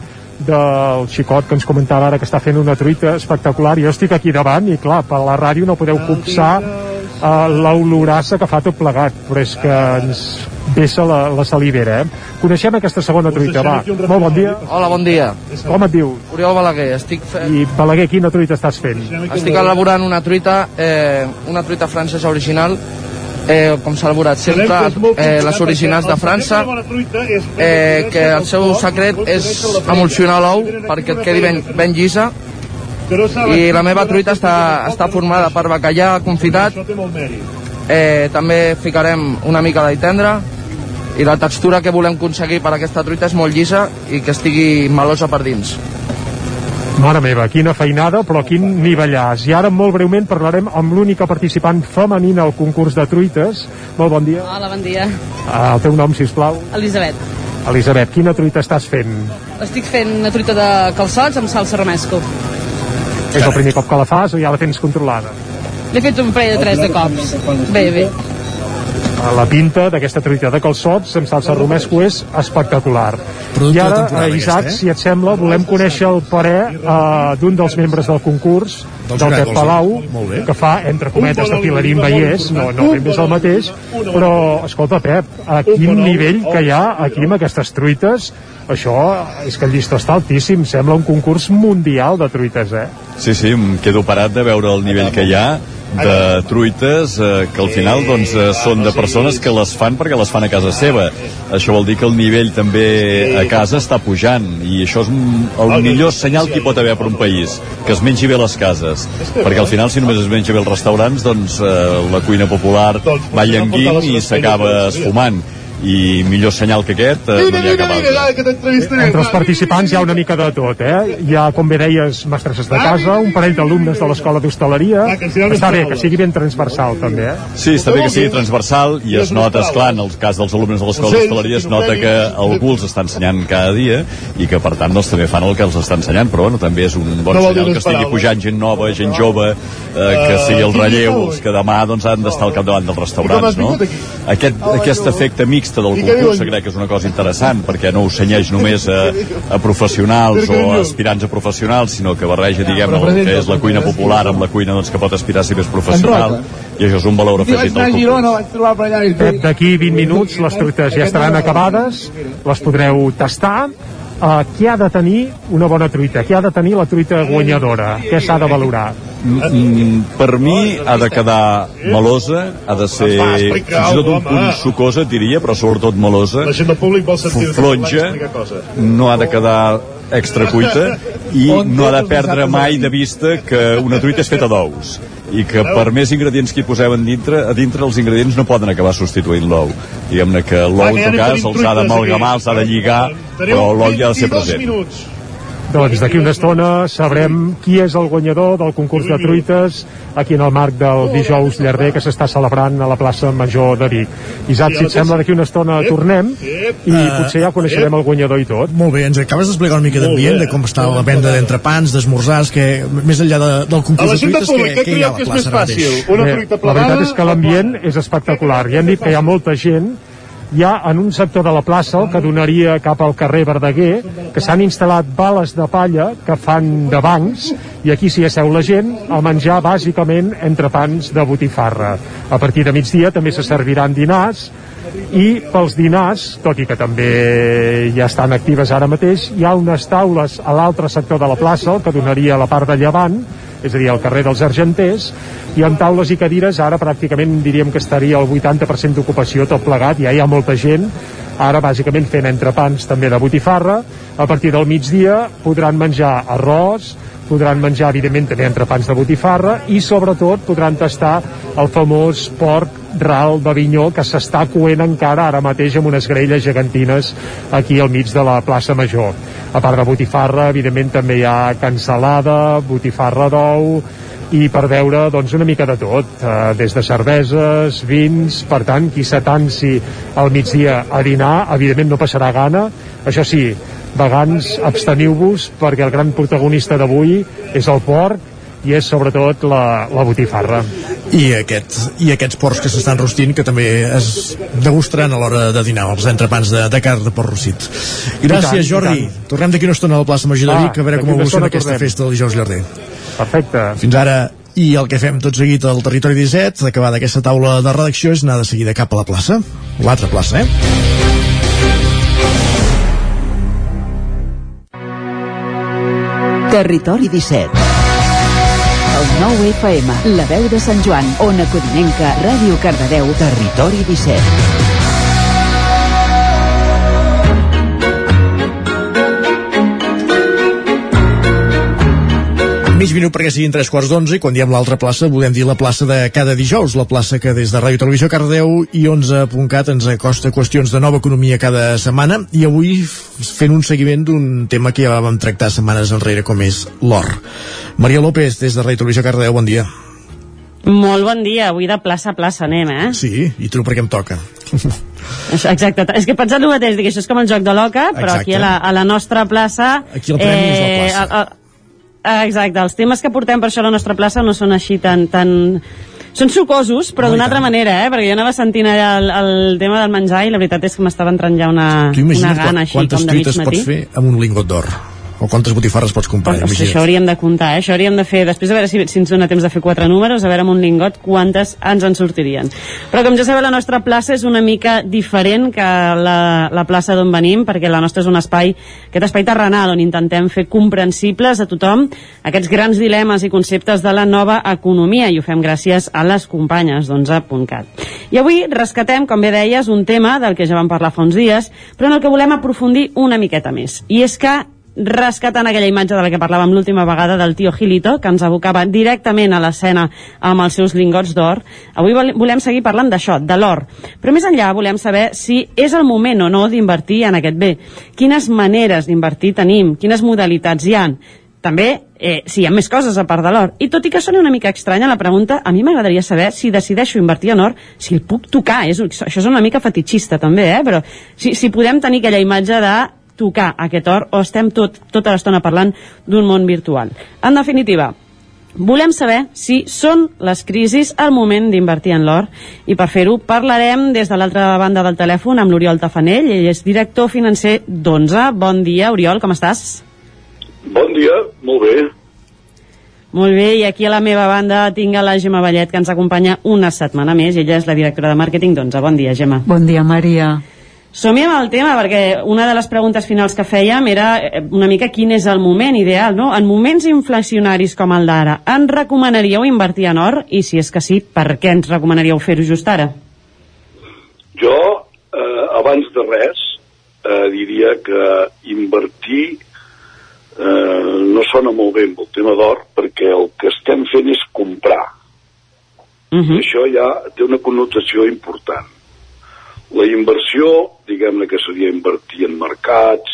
Speaker 3: del xicot que ens comentava ara que està fent una truita espectacular jo estic aquí davant i clar, per la ràdio no podeu copsar uh, l'olorassa que fa tot plegat però és que ens vessa la, la salivera eh? coneixem aquesta segona truita, va, molt bon dia
Speaker 27: Hola, bon dia.
Speaker 3: com et dius?
Speaker 27: Oriol Balaguer, estic, fe...
Speaker 3: i Balaguer, quina truita estàs fent?
Speaker 27: estic elaborant una truita, eh, una truita francesa original, eh, com s'ha elaborat sempre eh, les originals de França, eh, que el seu secret és emulsionar l'ou perquè et quedi ben, ben llisa, i la meva truita està, està formada per bacallà confitat, eh, també ficarem una mica d'all tendre, i la textura que volem aconseguir per aquesta truita és molt llisa i que estigui melosa per dins.
Speaker 3: Mare meva, quina feinada, però quin nivellàs. I ara, molt breument, parlarem amb l'única participant femenina al concurs de truites. Molt bon dia.
Speaker 28: Hola, bon dia.
Speaker 3: Uh, el teu nom, si plau.
Speaker 28: Elisabet.
Speaker 3: Elisabet, quina truita estàs fent?
Speaker 28: Estic fent una truita de calçots amb salsa romesco.
Speaker 3: És el primer cop que la fas o ja la tens controlada?
Speaker 28: L'he fet un parell de tres de cops. Bé, bé.
Speaker 3: la pinta d'aquesta truita de calçots amb salsa romesco és espectacular.
Speaker 1: Producte
Speaker 3: I ara, eh, Isaac,
Speaker 1: eh?
Speaker 3: si et sembla, volem conèixer el parer eh, d'un dels membres del concurs,
Speaker 1: Del
Speaker 3: del Pep? Palau,
Speaker 1: Molt bé.
Speaker 3: que fa, entre cometes, de Pilarín Vallès, no, no ben bé és el mateix, però, escolta, Pep, a quin nivell que hi ha aquí amb aquestes truites, això és que el llistó està altíssim, sembla un concurs mundial de truites, eh?
Speaker 29: Sí, sí, em quedo parat de veure el nivell que hi ha de truites eh, que al final doncs, eh, són de persones que les fan perquè les fan a casa seva. Això vol dir que el nivell també a casa està pujant i això és el millor senyal que hi pot haver per un país, que es mengi bé les cases. Perquè al final si només es menja bé als restaurants doncs eh, la cuina popular va llenguint i s'acaba esfumant i millor senyal que aquest eh, no n'hi ha cap altre.
Speaker 3: Entre els participants hi ha una mica de tot, eh? Hi ha, com bé deies, mestresses de casa, un parell d'alumnes de l'escola d'hostaleria. Està bé, que sigui ben transversal, també, eh?
Speaker 29: Sí, està bé que sigui transversal i es nota, esclar, en el cas dels alumnes de l'escola d'hostaleria es nota que algú els està ensenyant cada dia i que per tant doncs, també fan el que els està ensenyant però bueno, també és un bon senyal que estigui pujant gent nova, gent jove eh, que sigui el relleu els que demà doncs, han d'estar al capdavant dels restaurants no? aquest, aquest efecte mixte del concurs crec que és una cosa interessant perquè no ho senyeix només a, a professionals o a aspirants a professionals sinó que barreja diguem el que és la cuina popular amb la cuina doncs, que pot aspirar a ser més professional. I això és un valor afegit del concurs
Speaker 3: d'aquí 20 minuts les truites ja estaran acabades, les podreu tastar. Uh, què ha de tenir una bona truita? Què ha de tenir la truita guanyadora? Què s'ha de valorar?
Speaker 29: Mm, per mi ha de quedar melosa, ha de ser fins i tot un punt
Speaker 30: cosa.
Speaker 29: sucosa, et diria, però sobretot melosa. Flonja, no ha de quedar extra cuita i no ha de perdre mai de vista que una truita és feta d'ous i que per més ingredients que hi posem a dintre, a dintre els ingredients no poden acabar substituint l'ou. Diguem-ne que l'ou, en
Speaker 30: ja
Speaker 29: tot cas, els ha d'amalgamar, els ha de lligar, però l'ou hi ha de ser
Speaker 30: 22
Speaker 29: present.
Speaker 30: minuts.
Speaker 3: Doncs d'aquí una estona sabrem qui és el guanyador del concurs de truites aquí en el marc del dijous llarder que s'està celebrant a la plaça Major de Vic. Isaac, si et sembla, d'aquí una estona tornem i potser ja coneixerem el guanyador i tot.
Speaker 1: Molt bé, ens acabes d'explicar una mica d'ambient, de com està la venda d'entrepans, d'esmorzars, que més enllà de, del concurs de truites, que,
Speaker 30: què
Speaker 1: que hi ha a la plaça ara
Speaker 30: fàcil?
Speaker 1: mateix?
Speaker 30: Una truita
Speaker 3: la veritat és que l'ambient és espectacular. Ja hem dit que hi ha molta gent hi ha en un sector de la plaça, el que donaria cap al carrer Verdaguer, que s'han instal·lat bales de palla que fan de bancs, i aquí s'hi asseu la gent a menjar bàsicament entrepans de botifarra. A partir de migdia també se serviran dinars, i pels dinars, tot i que també ja estan actives ara mateix, hi ha unes taules a l'altre sector de la plaça, el que donaria la part de llevant, és a dir, al carrer dels Argenters, i amb taules i cadires ara pràcticament diríem que estaria al 80% d'ocupació tot plegat, ja hi ha molta gent, ara bàsicament fent entrepans també de botifarra, a partir del migdia podran menjar arròs, podran menjar evidentment també entrepans de botifarra i sobretot podran tastar el famós porc ral d'Avinyó que s'està coent encara ara mateix amb unes grelles gegantines aquí al mig de la plaça Major. A part de botifarra, evidentment també hi ha cansalada, botifarra d'ou, i per veure doncs, una mica de tot, eh, des de cerveses, vins, per tant, qui s'atansi al migdia a dinar, evidentment no passarà gana, això sí, vegans, absteniu-vos perquè el gran protagonista d'avui és el porc i és sobretot la, la botifarra.
Speaker 1: I, aquest, i aquests porcs que s'estan rostint que també es degustaran a l'hora de dinar els entrepans de, de carn de porc rostit
Speaker 3: I tant,
Speaker 1: gràcies
Speaker 3: i
Speaker 1: Jordi,
Speaker 3: tant.
Speaker 1: tornem d'aquí una estona a la plaça Major de
Speaker 3: Va,
Speaker 1: Vic a veure com evoluciona aquesta
Speaker 3: tornem.
Speaker 1: festa del dijous llarder
Speaker 3: Perfecte.
Speaker 1: fins ara i el que fem tot seguit al territori 17 d'acabar d'aquesta taula de redacció és anar de seguida cap a la plaça l'altra plaça, eh?
Speaker 11: Territori 17 El nou FM, la veu de Sant Joan, Ona Codinenca, Ràdio Cardedeu, Territori 17
Speaker 1: mig minut perquè siguin tres quarts d'onze i quan diem l'altra plaça volem dir la plaça de cada dijous, la plaça que des de Ràdio Televisió Cardeu i 11.cat ens acosta qüestions de nova economia cada setmana i avui fent un seguiment d'un tema que ja vam tractar setmanes enrere com és l'or. Maria López, des de Ràdio Televisió Cardeu, bon dia.
Speaker 31: Molt bon dia, avui de plaça a plaça anem, eh?
Speaker 1: Sí, i tu perquè em toca.
Speaker 31: Exacte, és que he pensat el mateix, dic, això és com el joc de l'oca, però
Speaker 1: Exacte.
Speaker 31: aquí a la, a la nostra plaça...
Speaker 1: Aquí el premi és la plaça.
Speaker 31: a- a- Exacte, els temes que portem per això a la nostra plaça no són així tan, tan, Són sucosos, però d'una altra manera, eh? Perquè jo anava sentint allà el, el tema del menjar i la veritat és que m'estava entrant ja una,
Speaker 1: Tu
Speaker 31: una
Speaker 1: imagina't
Speaker 31: gana així,
Speaker 1: quantes
Speaker 31: com de mig
Speaker 1: truites
Speaker 31: matí.
Speaker 1: pots fer amb un lingot d'or? O quantes botifarres pots comprar?
Speaker 31: Ostres,
Speaker 1: Imagina't.
Speaker 31: això hauríem de comptar, eh? això hauríem de fer, després a veure si, si ens dona temps de fer quatre números, a veure amb un lingot quantes ens en sortirien. Però com ja sabeu, la nostra plaça és una mica diferent que la, la plaça d'on venim, perquè la nostra és un espai, aquest espai terrenal, on intentem fer comprensibles a tothom aquests grans dilemes i conceptes de la nova economia, i ho fem gràcies a les companyes d'11.cat. I avui rescatem, com bé deies, un tema del que ja vam parlar fa uns dies, però en el que volem aprofundir una miqueta més. I és que rescatant aquella imatge de la que parlàvem l'última vegada del tio Gilito, que ens abocava directament a l'escena amb els seus lingots d'or. Avui vol- volem seguir parlant d'això, de l'or. Però més enllà volem saber si és el moment o no d'invertir en aquest bé. Quines maneres d'invertir tenim? Quines modalitats hi han? També, eh, si hi ha més coses a part de l'or. I tot i que soni una mica estranya la pregunta, a mi m'agradaria saber si decideixo invertir en or, si el puc tocar. És, això és una mica fetichista també, eh? però si, si podem tenir aquella imatge de tocar aquest or o estem tot, tota l'estona parlant d'un món virtual. En definitiva, volem saber si són les crisis el moment d'invertir en l'or i per fer-ho parlarem des de l'altra banda del telèfon amb l'Oriol Tafanell, ell és director financer d'11. Bon dia, Oriol, com estàs?
Speaker 32: Bon dia, molt bé.
Speaker 31: Molt bé, i aquí a la meva banda tinc a la Gemma Vallet, que ens acompanya una setmana més, i ella és la directora de màrqueting d'11. Bon dia, Gemma.
Speaker 33: Bon dia, Maria.
Speaker 31: Som-hi amb el tema, perquè una de les preguntes finals que fèiem era eh, una mica quin és el moment ideal, no? En moments inflacionaris com el d'ara, ens recomanaríeu invertir en or? I si és que sí, per què ens recomanaríeu fer-ho just ara?
Speaker 32: Jo, eh, abans de res, eh, diria que invertir eh, no sona molt bé amb el tema d'or perquè el que estem fent és comprar.
Speaker 31: Uh -huh.
Speaker 32: Això ja té una connotació important. La inversió, diguem-ne que seria invertir en mercats,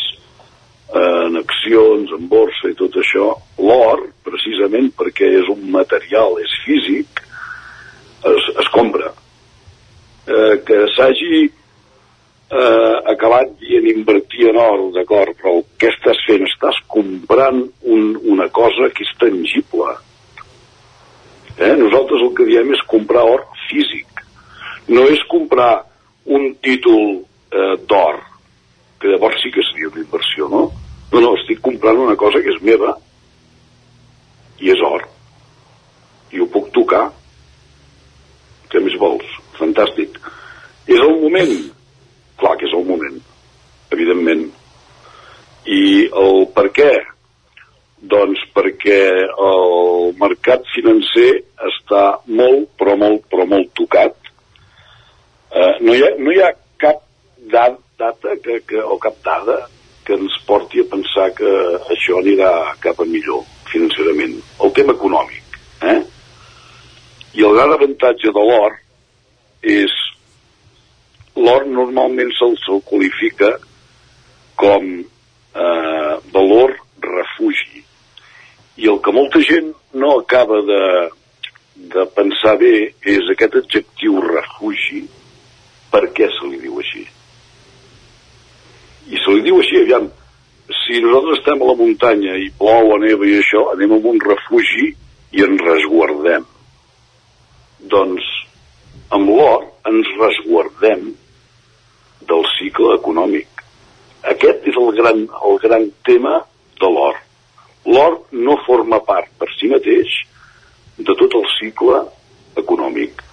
Speaker 32: en accions, en borsa i tot això, l'or, precisament perquè és un material, és físic, es, es compra. Eh, que s'hagi eh, acabat dient invertir en or, d'acord, però que estàs fent? Estàs comprant un, una cosa que és tangible. Eh? Nosaltres el que diem és comprar or físic. No és comprar un títol eh, d'or, que llavors sí que seria una inversió, no? No, no, estic comprant una cosa que és meva i és or. I ho puc tocar. Què més vols? Fantàstic. És el moment? Clar que és el moment, evidentment. I el per què? Doncs perquè el mercat financer està molt, però molt, però molt tocat. Eh, no, hi ha, no hi ha cap da- data que, que, o cap dada que ens porti a pensar que això anirà cap a millor financerament. El tema econòmic. Eh? I el gran avantatge de l'or és l'or normalment se'l se'l qualifica com eh, valor refugi. I el que molta gent no acaba de, de pensar bé és aquest adjectiu refugi, per què se li diu així? I se li diu així, aviam, si nosaltres estem a la muntanya i plou neva i això, anem a un refugi i ens resguardem. Doncs amb l'or ens resguardem del cicle econòmic. Aquest és el gran, el gran tema de l'or. L'or no forma part per si mateix de tot el cicle econòmic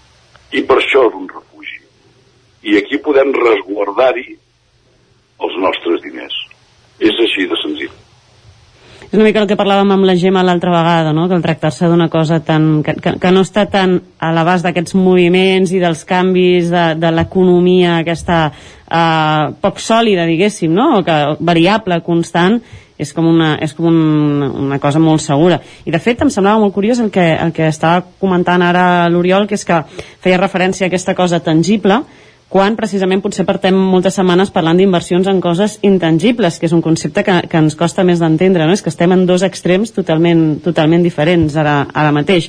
Speaker 32: i per això és un refugi. I aquí podem resguardar-hi els nostres diners. És així de senzill.
Speaker 31: És una mica el que parlàvem amb la Gemma l'altra vegada, no? que el tractar-se d'una cosa tan, que, que, que no està tan a l'abast d'aquests moviments i dels canvis de, de l'economia aquesta eh, poc sòlida, diguéssim, no? o que variable, constant, és com, una, és com un, una cosa molt segura. I de fet em semblava molt curiós el que, el que estava comentant ara l'Oriol, que és que feia referència a aquesta cosa tangible, quan precisament potser portem moltes setmanes parlant d'inversions en coses intangibles, que és un concepte que, que ens costa més d'entendre, no? és que estem en dos extrems totalment, totalment diferents ara, ara mateix.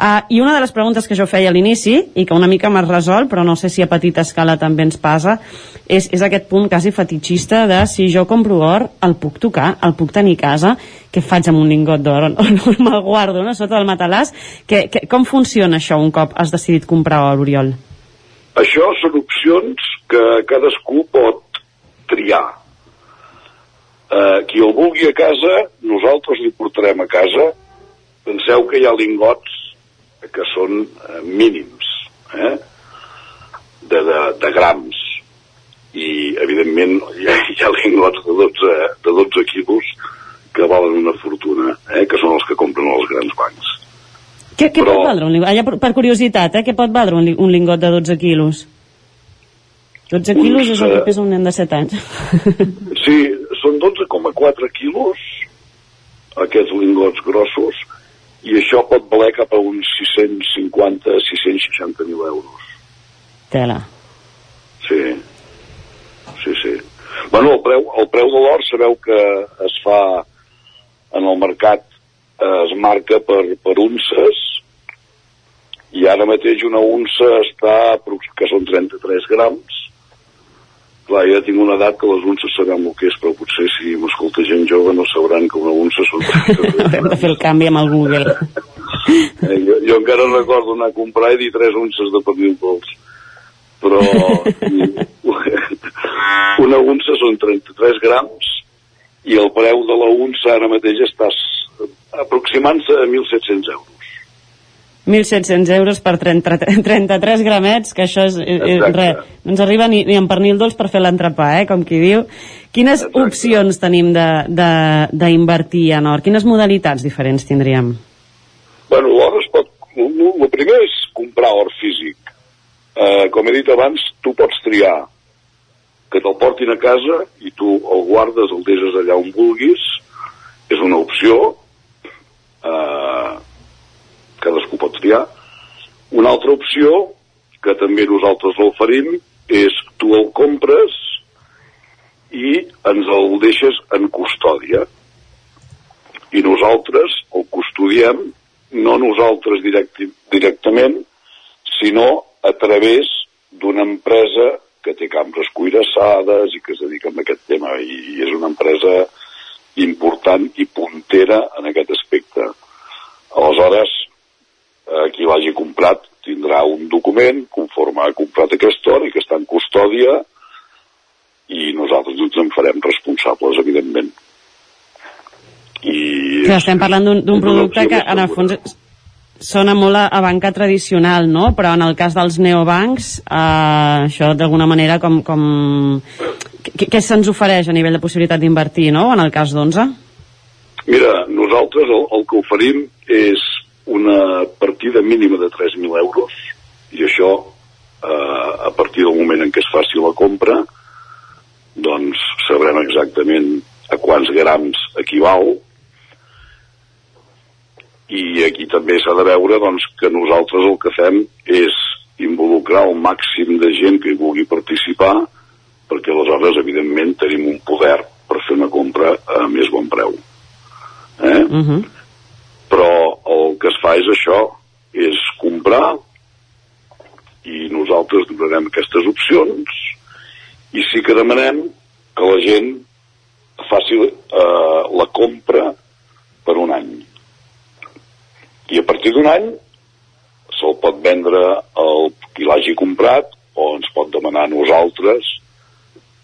Speaker 31: Uh, I una de les preguntes que jo feia a l'inici, i que una mica m'has resolt, però no sé si a petita escala també ens passa, és, és aquest punt quasi fetichista de si jo compro or, el puc tocar, el puc tenir a casa, què faig amb un lingot d'or? O no me'l guardo, no?, sota el matalàs? Que, que, com funciona això un cop has decidit comprar or, Oriol?
Speaker 32: Això són opcions que cadascú pot triar. Eh, qui el vulgui a casa, nosaltres li portarem a casa. Penseu que hi ha lingots que són eh, mínims, eh? de, de, de grams. I, evidentment, hi ha, hi ha lingots de 12, de 12 quilos que valen una fortuna, eh? que són els que compren els grans bancs.
Speaker 31: Què, què pot valdre un lingot? Ja per, per curiositat, eh? Què pot valdre un, un lingot de 12 quilos? 12 quilos és el que
Speaker 32: eh,
Speaker 31: pesa un nen de 7 anys.
Speaker 32: Sí, són 12,4 quilos aquests lingots grossos i això pot valer cap a uns 650, 660 mil euros.
Speaker 31: Tela.
Speaker 32: Sí, sí, sí. Bueno, el preu, el preu de l'or sabeu que es fa en el mercat, eh, es marca per, per unces i ara mateix una unça està, que són 33 grams, clar, ja tinc una edat que les unces sabem el que és, però potser si m'escolta gent jove no sabran que una unça 33
Speaker 31: Hem de fer el canvi amb el Google.
Speaker 32: Eh, jo, jo encara recordo anar a comprar i dir tres unces de pernil dolç. Però una unça són 33 grams i el preu de la unça ara mateix està aproximant-se a 1.700 euros.
Speaker 31: 1.700 euros per 30, 33 gramets, que això és, és, és
Speaker 32: Exacte.
Speaker 31: res, no ens arriba ni, ni en pernil dolç per fer l'entrepà, eh, com qui diu. Quines
Speaker 32: Exacte.
Speaker 31: opcions tenim de- de- d'invertir en or? Quines modalitats diferents tindríem?
Speaker 32: Bueno, l'or es pot... El primer és comprar or físic. Eh, com he dit abans, tu pots triar que te'l portin a casa i tu el guardes, el deixes allà on vulguis. És una opció. Eh, cadascú pot triar. Una altra opció, que també nosaltres l'oferim, és tu el compres i ens el deixes en custòdia. I nosaltres el custodiem, no nosaltres directi, directament, sinó a través d'una empresa que té cambres cuirassades i que es dedica a aquest tema i, i és una empresa important i puntera en aquest aspecte. Aleshores, eh, qui l'hagi comprat tindrà un document conforme ha comprat aquest or i que està en custòdia i nosaltres ens en farem responsables, evidentment. I
Speaker 31: Que estem parlant d'un producte que en el fons sona molt a, a banca tradicional, no? Però en el cas dels neobancs, eh, això d'alguna manera com... com... Què, què se'ns ofereix a nivell de possibilitat d'invertir, no? En el cas d'11?
Speaker 32: Mira, nosaltres el, el que oferim és una partida mínima de 3.000 euros i això, eh, a partir del moment en què es faci la compra, doncs sabrem exactament a quants grams equival i aquí també s'ha de veure doncs, que nosaltres el que fem és involucrar el màxim de gent que hi vulgui participar perquè aleshores, evidentment, tenim un poder per fer una compra a més bon preu. Eh?
Speaker 31: Uh -huh.
Speaker 32: Però el que es fa és això, és comprar i nosaltres donarem aquestes opcions i sí que demanem que la gent faci eh, la compra per un any. I a partir d'un any se'l pot vendre al qui l'hagi comprat o ens pot demanar a nosaltres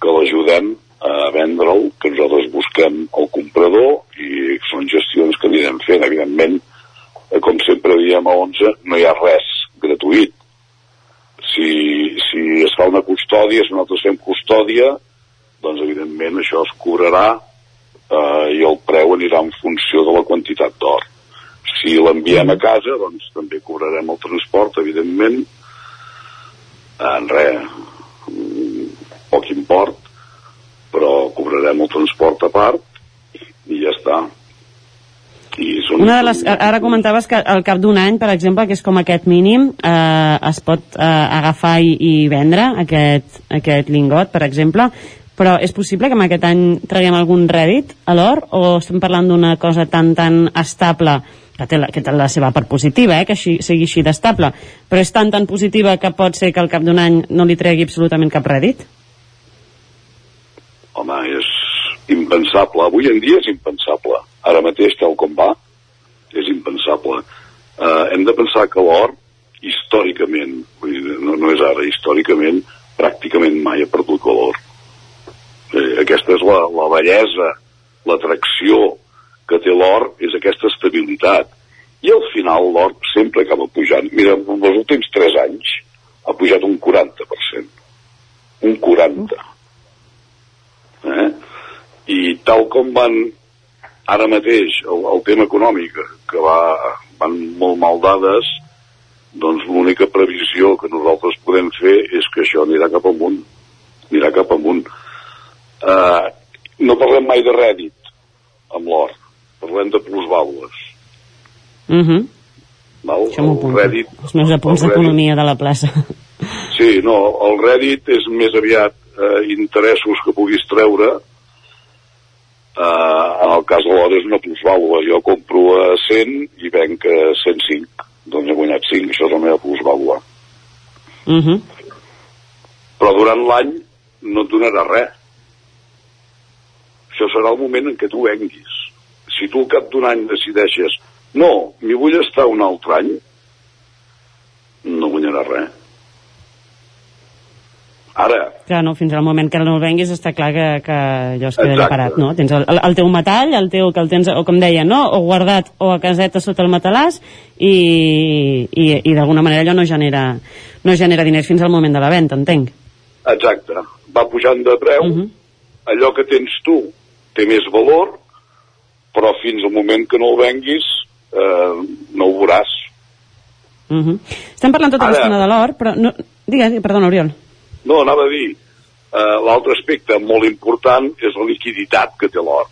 Speaker 32: que l'ajudem a vendre'l, que nosaltres busquem el comprador i són gestions que anirem fent. Evidentment, eh, com sempre diem a 11, no hi ha res gratuït. Si, si es fa una custòdia, si nosaltres fem custòdia, doncs evidentment això es cobrarà eh, i el preu anirà en funció de la quantitat d'or. Si l'enviem a casa, doncs també cobrarem el transport, evidentment, en res, mm, poc import, però cobrarem el transport a part i ja està. I són
Speaker 31: Una de les, ara comentaves que al cap d'un any, per exemple, que és com aquest mínim, eh, es pot eh, agafar i, i vendre aquest, aquest lingot, per exemple, però és possible que en aquest any traguem algun rèdit a l'or o estem parlant d'una cosa tan tan estable que té la, que té la seva part positiva, eh, que així, sigui així d'estable, però és tan tan positiva que pot ser que al cap d'un any no li tregui absolutament cap rèdit?
Speaker 32: Home, és impensable. Avui en dia és impensable. Ara mateix, tal com va, és impensable. Uh, hem de pensar que l'or, històricament, vull dir, no, no és ara, històricament, pràcticament mai ha perdut valor. Eh, aquesta és la, la bellesa, l'atracció que té l'or, és aquesta estabilitat. I al final l'or sempre acaba pujant. Mira, en els últims 3 anys ha pujat un 40%. Un 40%. Eh? I tal com van ara mateix el, el tema econòmic, que va, van molt mal dades, doncs l'única previsió que nosaltres podem fer és que això anirà cap amunt. Anirà cap amunt. Uh, no parlem mai de rèdit amb l'or, parlem de plusvàlues.
Speaker 31: Uh -huh.
Speaker 32: Val?
Speaker 31: Això m'ho
Speaker 32: rèdit,
Speaker 31: Els meus apunts d'economia de la plaça.
Speaker 32: Sí, no, el rèdit és més aviat eh, interessos que puguis treure. Eh, en el cas de l'or és una plusvàlua. Jo compro a 100 i venc a 105. Doncs he guanyat 5, això és la meva plusvàlua.
Speaker 31: Uh -huh.
Speaker 32: Però durant l'any no et donarà res. Això serà el moment en què tu venguis. Si tu al cap d'un any decideixes no, m'hi vull estar un altre any, no guanyaràs res. Ara,
Speaker 31: Clar, no, fins al moment que no el venguis està clar que, que allò es queda
Speaker 32: Exacte.
Speaker 31: parat, no? Tens el, el, teu metall, el teu, que el tens, o com deia, no? O guardat o a caseta sota el matalàs i, i, i d'alguna manera allò no genera, no genera diners fins al moment de la venda, entenc.
Speaker 32: Exacte. Va pujant de preu, uh -huh. allò que tens tu té més valor, però fins al moment que no el venguis eh, no ho veuràs.
Speaker 31: Uh -huh. Estem parlant tota
Speaker 32: Ara-
Speaker 31: l'estona de l'or, però... No, digues, perdona, Oriol.
Speaker 32: No, anava a dir, eh, l'altre aspecte molt important és la liquiditat que té l'or.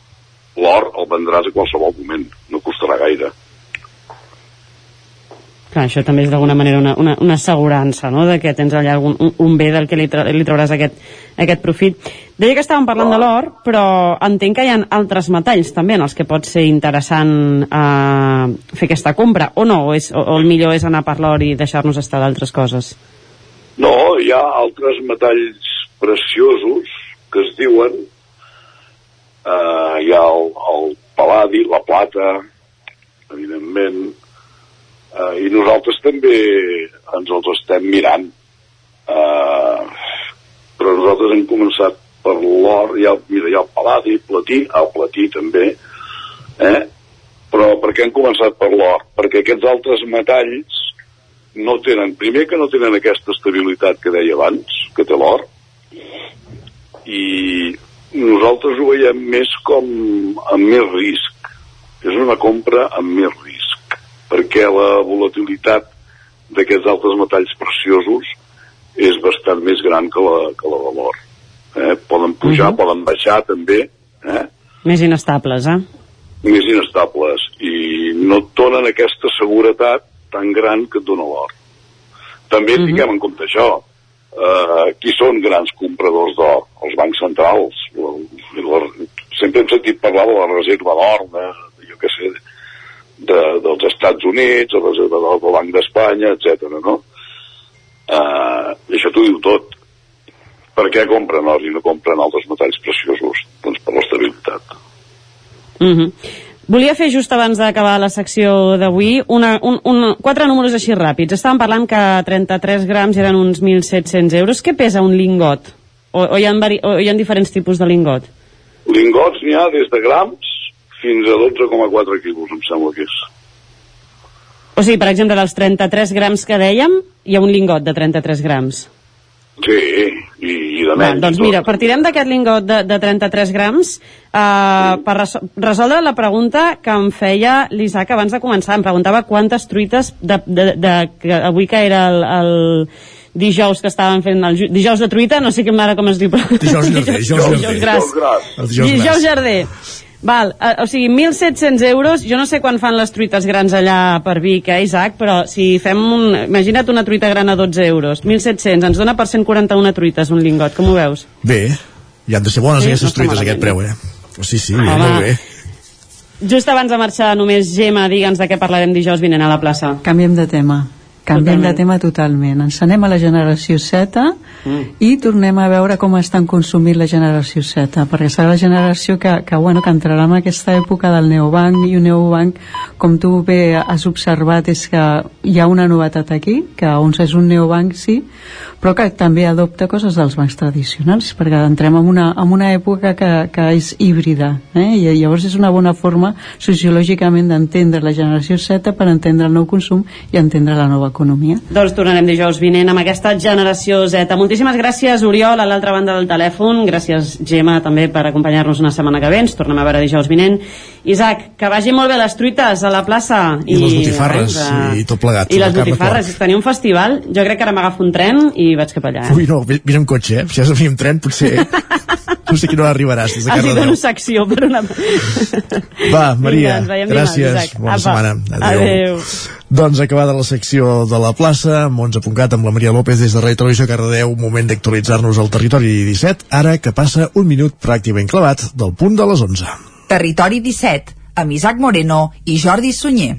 Speaker 32: L'or el vendràs a qualsevol moment, no costarà gaire.
Speaker 31: Clar, això també és d'alguna manera una, una, una assegurança, no?, de que tens allà algun, un, un bé del que li, tra li trauràs aquest, aquest profit. Deia que estàvem parlant de l'or, però entenc que hi ha altres metalls també en els que pot ser interessant eh, fer aquesta compra, o no? O, és, o, o el millor és anar per l'or i deixar-nos estar d'altres coses?
Speaker 32: No, hi ha altres metalls preciosos que es diuen eh, hi ha el, el paladi, la plata evidentment eh, i nosaltres també ens els estem mirant eh, però nosaltres hem començat per l'or hi hi ha el paladi, platí, el platí també eh? però per què hem començat per l'or? perquè aquests altres metalls no tenen, primer que no tenen aquesta estabilitat que deia abans, que té l'or, i nosaltres ho veiem més com amb més risc. És una compra amb més risc, perquè la volatilitat d'aquests altres metalls preciosos és bastant més gran que la, que la de l'or. Eh? Poden pujar, uh -huh. poden baixar també, eh?
Speaker 31: Més inestables, eh?
Speaker 32: més inestables i no et donen aquesta seguretat tan gran que et dona l'or. També
Speaker 31: Mhm.
Speaker 32: tinguem en compte això. Uh, qui són grans compradors d'or? Els bancs centrals. La, la, sempre hem sentit parlar de la reserva d'or, de, jo què sé, de, dels Estats Units, la reserva d'or del Banc d'Espanya, etc. no? Uh, això t'ho diu tot. Per què compren or i no compren altres metalls preciosos? Doncs per l'estabilitat.
Speaker 31: Uh -huh. Volia fer just abans d'acabar la secció d'avui un, un, quatre números així ràpids. Estàvem parlant que 33 grams eren uns 1.700 euros. Què pesa un lingot? O, o, hi ha vari, o hi ha diferents tipus de lingot?
Speaker 32: Lingots n'hi ha des de grams fins a 12,4 quilos, em sembla que és.
Speaker 31: O sigui, per exemple, dels 33 grams que dèiem, hi ha un lingot de 33 grams.
Speaker 32: Sí, de
Speaker 31: Va,
Speaker 32: menys.
Speaker 31: doncs mira, partirem d'aquest lingot de, de 33 grams uh, per resol resoldre la pregunta que em feia l'Isaac abans de començar. Em preguntava quantes truites de, de, de, que avui que era el, el dijous que estàvem fent el ju- dijous de truita, no sé com ara com es diu però...
Speaker 1: Dijous llarder, dijous llarder.
Speaker 31: gras.
Speaker 1: El dijous
Speaker 31: dijous
Speaker 1: gras.
Speaker 31: llarder Val, eh, o sigui, 1.700 euros, jo no sé quan fan les truites grans allà per Vic, eh, Isaac, però si fem un... Imagina't una truita gran a 12 euros, 1.700, ens dona per 141 truites un lingot, com ho veus?
Speaker 1: Bé, i han de ser bones
Speaker 31: Sí,
Speaker 1: aquestes
Speaker 31: no
Speaker 1: truites a aquest preu, eh? Sí, sí,
Speaker 31: Home.
Speaker 1: molt bé.
Speaker 31: Just abans de marxar, només Gemma, digue'ns de què parlarem dijous vinent a la plaça.
Speaker 33: Canviem de tema. Canviem de tema totalment. Ens anem a la generació Z
Speaker 31: Mm.
Speaker 33: i tornem a veure com estan consumint la generació Z, perquè serà la generació que, que, bueno, que entrarà en aquesta època del neobanc i un neobanc, com tu bé has observat, és que hi ha una novetat aquí, que uns és un neobanc, sí, però que també adopta coses dels bancs tradicionals, perquè entrem en una, en una època que, que és híbrida, eh? i llavors és una bona forma sociològicament d'entendre la generació Z per entendre el nou consum i entendre la nova economia.
Speaker 31: Doncs tornarem dijous vinent amb aquesta generació Z. Moltíssimes gràcies, Oriol, a l'altra banda del telèfon. Gràcies, Gemma, també per acompanyar-nos una setmana que ve. Ens tornem a veure dijous vinent. Isaac, que vagi molt bé les truites a la plaça.
Speaker 1: I les botifarres,
Speaker 31: res,
Speaker 1: i tot plegat.
Speaker 31: I les botifarres.
Speaker 1: porc.
Speaker 31: Tenia un festival. Jo crec que ara m'agafo un tren i vaig cap allà. Eh?
Speaker 1: Ui, no, vi- vine amb cotxe, eh? Si has de venir amb tren, potser... no sé a quina hora arribaràs, des de
Speaker 31: Has dit
Speaker 1: Cardedeu.
Speaker 31: una secció per una...
Speaker 1: Va, Maria,
Speaker 31: Vinga, dimarts,
Speaker 1: gràcies.
Speaker 31: Isaac.
Speaker 1: Bona
Speaker 31: Apa.
Speaker 1: setmana.
Speaker 31: Adéu.
Speaker 1: Doncs acabada la secció de la plaça, amb 11.cat amb la Maria López des de Ràdio Televisió Cardedeu, moment d'actualitzar-nos al territori 17, ara que passa un minut pràcticament clavat del punt de les 11.
Speaker 11: Territori 17, amb Isaac Moreno i Jordi Sunyer.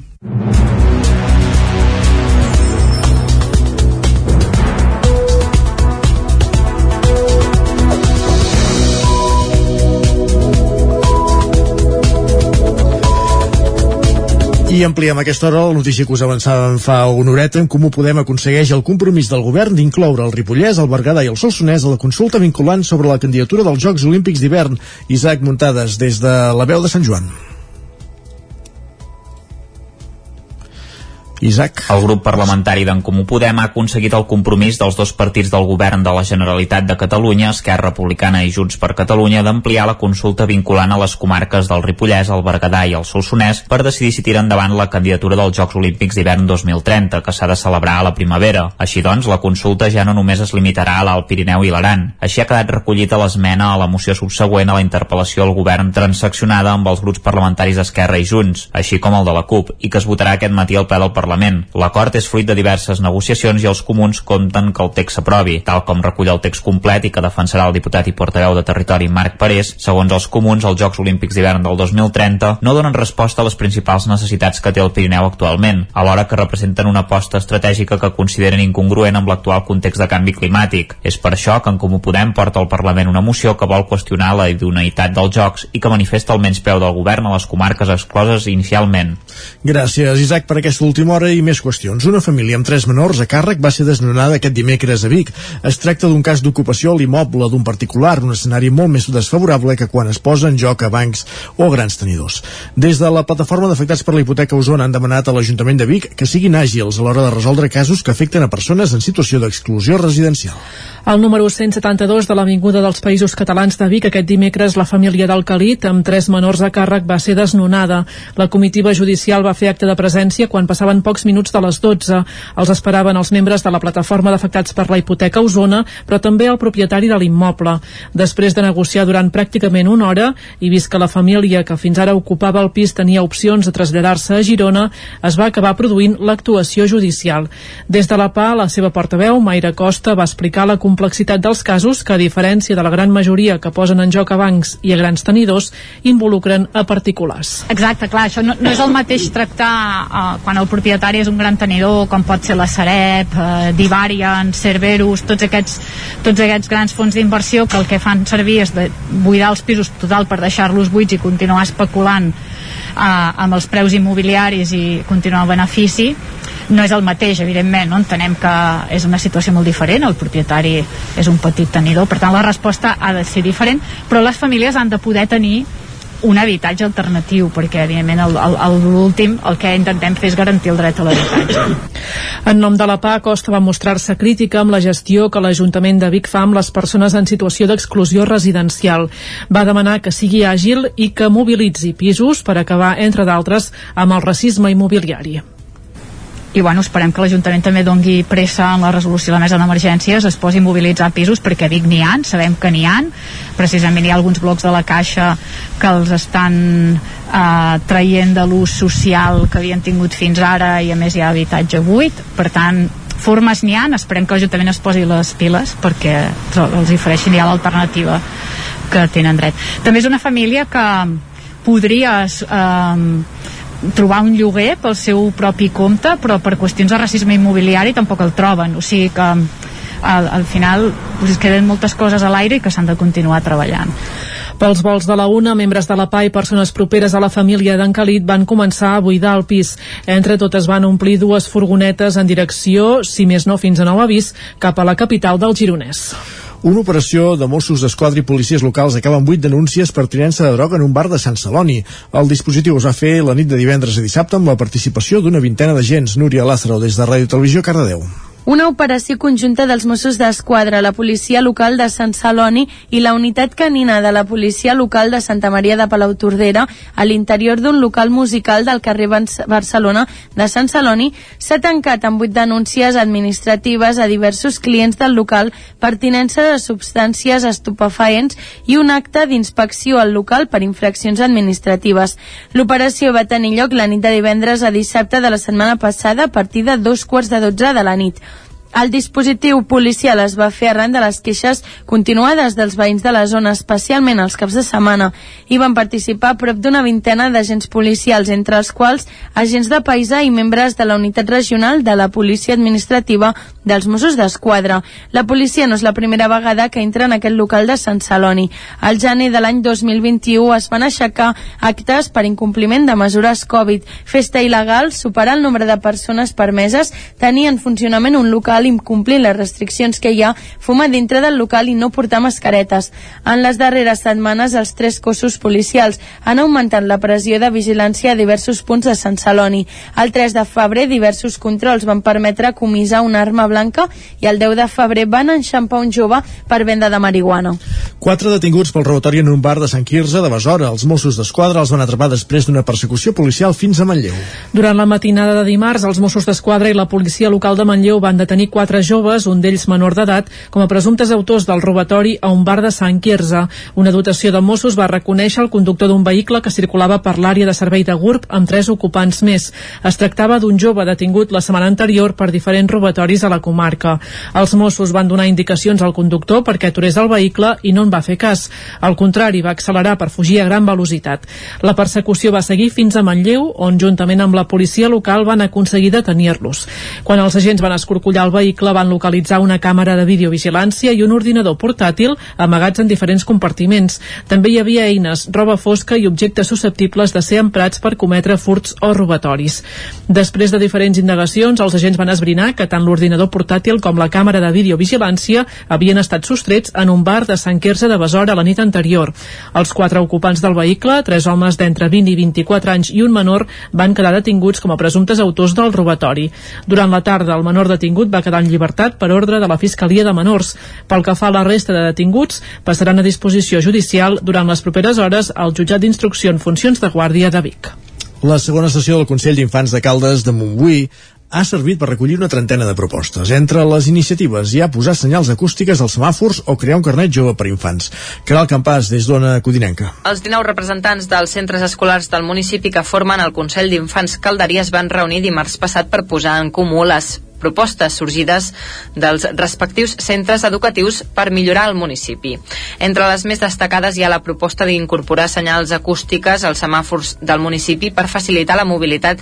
Speaker 1: I ampliem aquesta hora la notícia que us avançàvem fa una horeta. En Comú Podem aconsegueix el compromís del govern d'incloure el Ripollès, el Berguedà i el Solsonès a la consulta vinculant sobre la candidatura dels Jocs Olímpics d'hivern. Isaac Muntades, des de la veu de Sant Joan. Isaac.
Speaker 6: El grup parlamentari d'en Comú Podem ha aconseguit el compromís dels dos partits del govern de la Generalitat de Catalunya, Esquerra Republicana i Junts per Catalunya, d'ampliar la consulta vinculant a les comarques del Ripollès, el Berguedà i el Solsonès per decidir si tira endavant la candidatura dels Jocs Olímpics d'hivern 2030, que s'ha de celebrar a la primavera. Així doncs, la consulta ja no només es limitarà a l'Alt Pirineu i l'Aran. Així ha quedat recollit a l'esmena a la moció subsegüent a la interpel·lació al govern transaccionada amb els grups parlamentaris d'Esquerra i Junts, així com el de la CUP, i que es votarà aquest matí al ple del Parlament. L'acord és fruit de diverses negociacions i els comuns compten que el text s'aprovi, tal com recull el text complet i que defensarà el diputat i portaveu de Territori Marc Parés. Segons els comuns, els Jocs Olímpics d'hivern del 2030 no donen resposta a les principals necessitats que té el Pirineu actualment, alhora que representen una aposta estratègica que consideren incongruent amb l'actual context de canvi climàtic. És per això que en Comú Podem porta al Parlament una moció que vol qüestionar la idoneïtat dels Jocs i que manifesta el menyspreu del govern a les comarques excloses inicialment.
Speaker 1: Gràcies, Isaac, per aquesta última hora i més qüestions. Una família amb tres menors a càrrec va ser desnonada aquest dimecres a Vic. Es tracta d'un cas d'ocupació a l'immoble d'un particular, un escenari molt més desfavorable que quan es posa en joc a bancs o grans tenidors. Des de la plataforma d'afectats per la hipoteca Osona han demanat a l'Ajuntament de Vic que siguin àgils a l'hora de resoldre casos que afecten a persones en situació d'exclusió residencial.
Speaker 24: Al número 172 de l'Avinguda dels Països Catalans de Vic, aquest dimecres la família del Calit, amb tres menors a càrrec, va ser desnonada. La comitiva judicial va fer acte de presència quan passaven pocs minuts de les 12. Els esperaven els membres de la plataforma d'afectats per la hipoteca Osona, però també el propietari de l'immoble. Després de negociar durant pràcticament una hora i vist que la família que fins ara ocupava el pis tenia opcions de traslladar-se a Girona, es va acabar produint l'actuació judicial. Des de la PA, la seva portaveu, Mayra Costa, va explicar la complexitat dels casos que, a diferència de la gran majoria que posen en joc a bancs i a grans tenidors, involucren a particulars.
Speaker 4: Exacte, clar, això no, no és el mateix tractar uh, quan el propietari és un gran tenidor, com pot ser la Sareb, uh, Divarian, Cerberus, tots aquests, tots aquests grans fons d'inversió que el que fan servir és de buidar els pisos total per deixar-los buits i continuar especulant uh, amb els preus immobiliaris i continuar el benefici no és el mateix, evidentment, no? entenem que és una situació molt diferent, el propietari és un petit tenidor, per tant la resposta ha de ser diferent, però les famílies han de poder tenir un habitatge alternatiu, perquè evidentment el- el- el- l'últim el que intentem fer és garantir el dret a l'habitatge.
Speaker 24: En nom de la PA, Costa va mostrar-se crítica amb la gestió que l'Ajuntament de Vic fa amb les persones en situació d'exclusió residencial. Va demanar que sigui àgil i que mobilitzi pisos per acabar, entre d'altres, amb el racisme immobiliari.
Speaker 4: I bueno, esperem que l'Ajuntament també dongui pressa en la resolució de la mesa d'emergències es posi a mobilitzar pisos perquè dic n'hi han, sabem que n'hi han precisament hi ha alguns blocs de la Caixa que els estan eh, traient de l'ús social que havien tingut fins ara i a més hi ha habitatge buit per tant formes n'hi han, esperem que l'Ajuntament es posi les piles perquè els ofereixin ja l'alternativa que tenen dret. També és una família que podria eh, trobar un lloguer pel seu propi compte però per qüestions de racisme immobiliari tampoc el troben, o sigui que al, al final es queden moltes coses a l'aire i que s'han de continuar treballant.
Speaker 24: Pels vols de la UNA, membres de la PA i persones properes a la família d'en Calit van començar a buidar el pis. Entre totes van omplir dues furgonetes en direcció, si més no fins a nou avís, cap a la capital del Gironès.
Speaker 1: Una operació de Mossos d'Esquadra i policies locals acaba amb vuit denúncies per tinença de droga en un bar de Sant Celoni. El dispositiu es va fer la nit de divendres a dissabte amb la participació d'una vintena d'agents. Núria Lázaro, des de Ràdio Televisió, Cardedeu.
Speaker 8: Una operació conjunta dels Mossos d'Esquadra, la policia local de Sant Celoni i la unitat canina de la policia local de Santa Maria de Palautordera a l'interior d'un local musical del carrer Barcelona de Sant Celoni s'ha tancat amb vuit denúncies administratives a diversos clients del local per tinença de substàncies estupefaents i un acte d'inspecció al local per infraccions administratives. L'operació va tenir lloc la nit de divendres a dissabte de la setmana passada a partir de dos quarts de dotze de la nit. El dispositiu policial es va fer arran de les queixes continuades dels veïns de la zona, especialment els caps de setmana. Hi van participar prop d'una vintena d'agents policials, entre els quals agents de paisa i membres de la unitat regional de la policia administrativa dels Mossos d'Esquadra. La policia no és la primera vegada que entra en aquest local de Sant Celoni. Al gener de l'any 2021 es van aixecar actes per incompliment de mesures Covid, festa il·legal, superar el nombre de persones permeses, tenir en funcionament un local incomplint les restriccions que hi ha, fumar dintre del local i no portar mascaretes. En les darreres setmanes, els tres cossos policials han augmentat la pressió de vigilància a diversos punts de Sant Celoni. El 3 de febrer, diversos controls van permetre comissar una arma blanca i el 10 de febrer van enxampar un jove per venda de marihuana.
Speaker 1: Quatre detinguts pel robatori en un bar de Sant Quirze de Besora. Els Mossos d'Esquadra els van atrapar després d'una persecució policial fins a Manlleu.
Speaker 24: Durant la matinada de dimarts, els Mossos d'Esquadra i la policia local de Manlleu van detenir quatre joves, un d'ells menor d'edat, com a presumptes autors del robatori a un bar de Sant Quirze. Una dotació de Mossos va reconèixer el conductor d'un vehicle que circulava per l'àrea de servei de GURB amb tres ocupants més. Es tractava d'un jove detingut la setmana anterior per diferents robatoris a la comarca. Els Mossos van donar indicacions al conductor perquè aturés el vehicle i no en va fer cas. Al contrari, va accelerar per fugir a gran velocitat. La persecució va seguir fins a Manlleu, on juntament amb la policia local van aconseguir detenir-los. Quan els agents van escorcollar el vehicle van localitzar una càmera de videovigilància i un ordinador portàtil amagats en diferents compartiments. També hi havia eines, roba fosca i objectes susceptibles de ser emprats per cometre furts o robatoris. Després de diferents indagacions, els agents van esbrinar que tant l'ordinador portàtil com la càmera de videovigilància havien estat sostrets en un bar de Sant Quirze de Besora la nit anterior. Els quatre ocupants del vehicle, tres homes d'entre 20 i 24 anys i un menor, van quedar detinguts com a presumptes autors del robatori. Durant la tarda, el menor detingut va quedar en llibertat per ordre de la Fiscalia de Menors. Pel que fa a la resta de detinguts, passaran a disposició judicial durant les properes hores al jutjat d'instrucció en funcions de guàrdia de Vic.
Speaker 1: La segona sessió del Consell d'Infants de Caldes de Montbui ha servit per recollir una trentena de propostes. Entre les iniciatives hi ha posar senyals acústiques als semàfors o crear un carnet jove per infants. Caral Campàs, des d'Ona Codinenca.
Speaker 5: Els 19 representants dels centres escolars del municipi que formen el Consell d'Infants Calderia es van reunir dimarts passat per posar en comú les propostes sorgides dels respectius centres educatius per millorar el municipi. Entre les més destacades hi ha la proposta d'incorporar senyals acústiques als semàfors del municipi per facilitar la mobilitat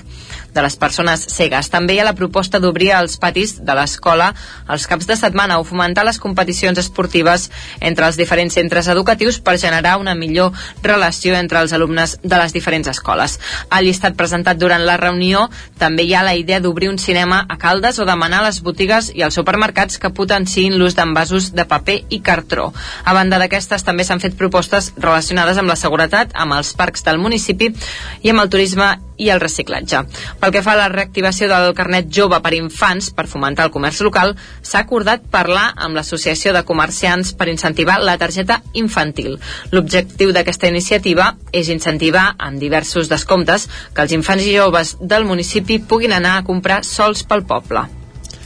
Speaker 5: de les persones cegues. També hi ha la proposta d'obrir els patis de l'escola els caps de setmana o fomentar les competicions esportives entre els diferents centres educatius per generar una millor relació entre els alumnes de les diferents escoles. Al llistat presentat durant la reunió també hi ha la idea d'obrir un cinema a Caldes demanar a les botigues i als supermercats que potenciïn l'ús d'envasos de paper i cartró. A banda d'aquestes també s'han fet propostes relacionades amb la seguretat, amb els parcs del municipi i amb el turisme
Speaker 34: i el reciclatge. Pel que fa a la reactivació del carnet jove per infants per fomentar el comerç local, s'ha acordat parlar amb l'Associació de Comerciants per incentivar la targeta infantil. L'objectiu d'aquesta iniciativa és incentivar amb diversos descomptes que els infants i joves del municipi puguin anar a comprar sols pel poble.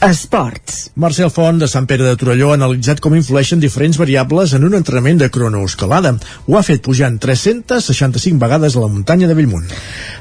Speaker 11: Esports.
Speaker 1: Marcel Font, de Sant Pere de Torelló, ha analitzat com influeixen diferents variables en un entrenament de cronoescalada. Ho ha fet pujant 365 vegades a la muntanya de Bellmunt.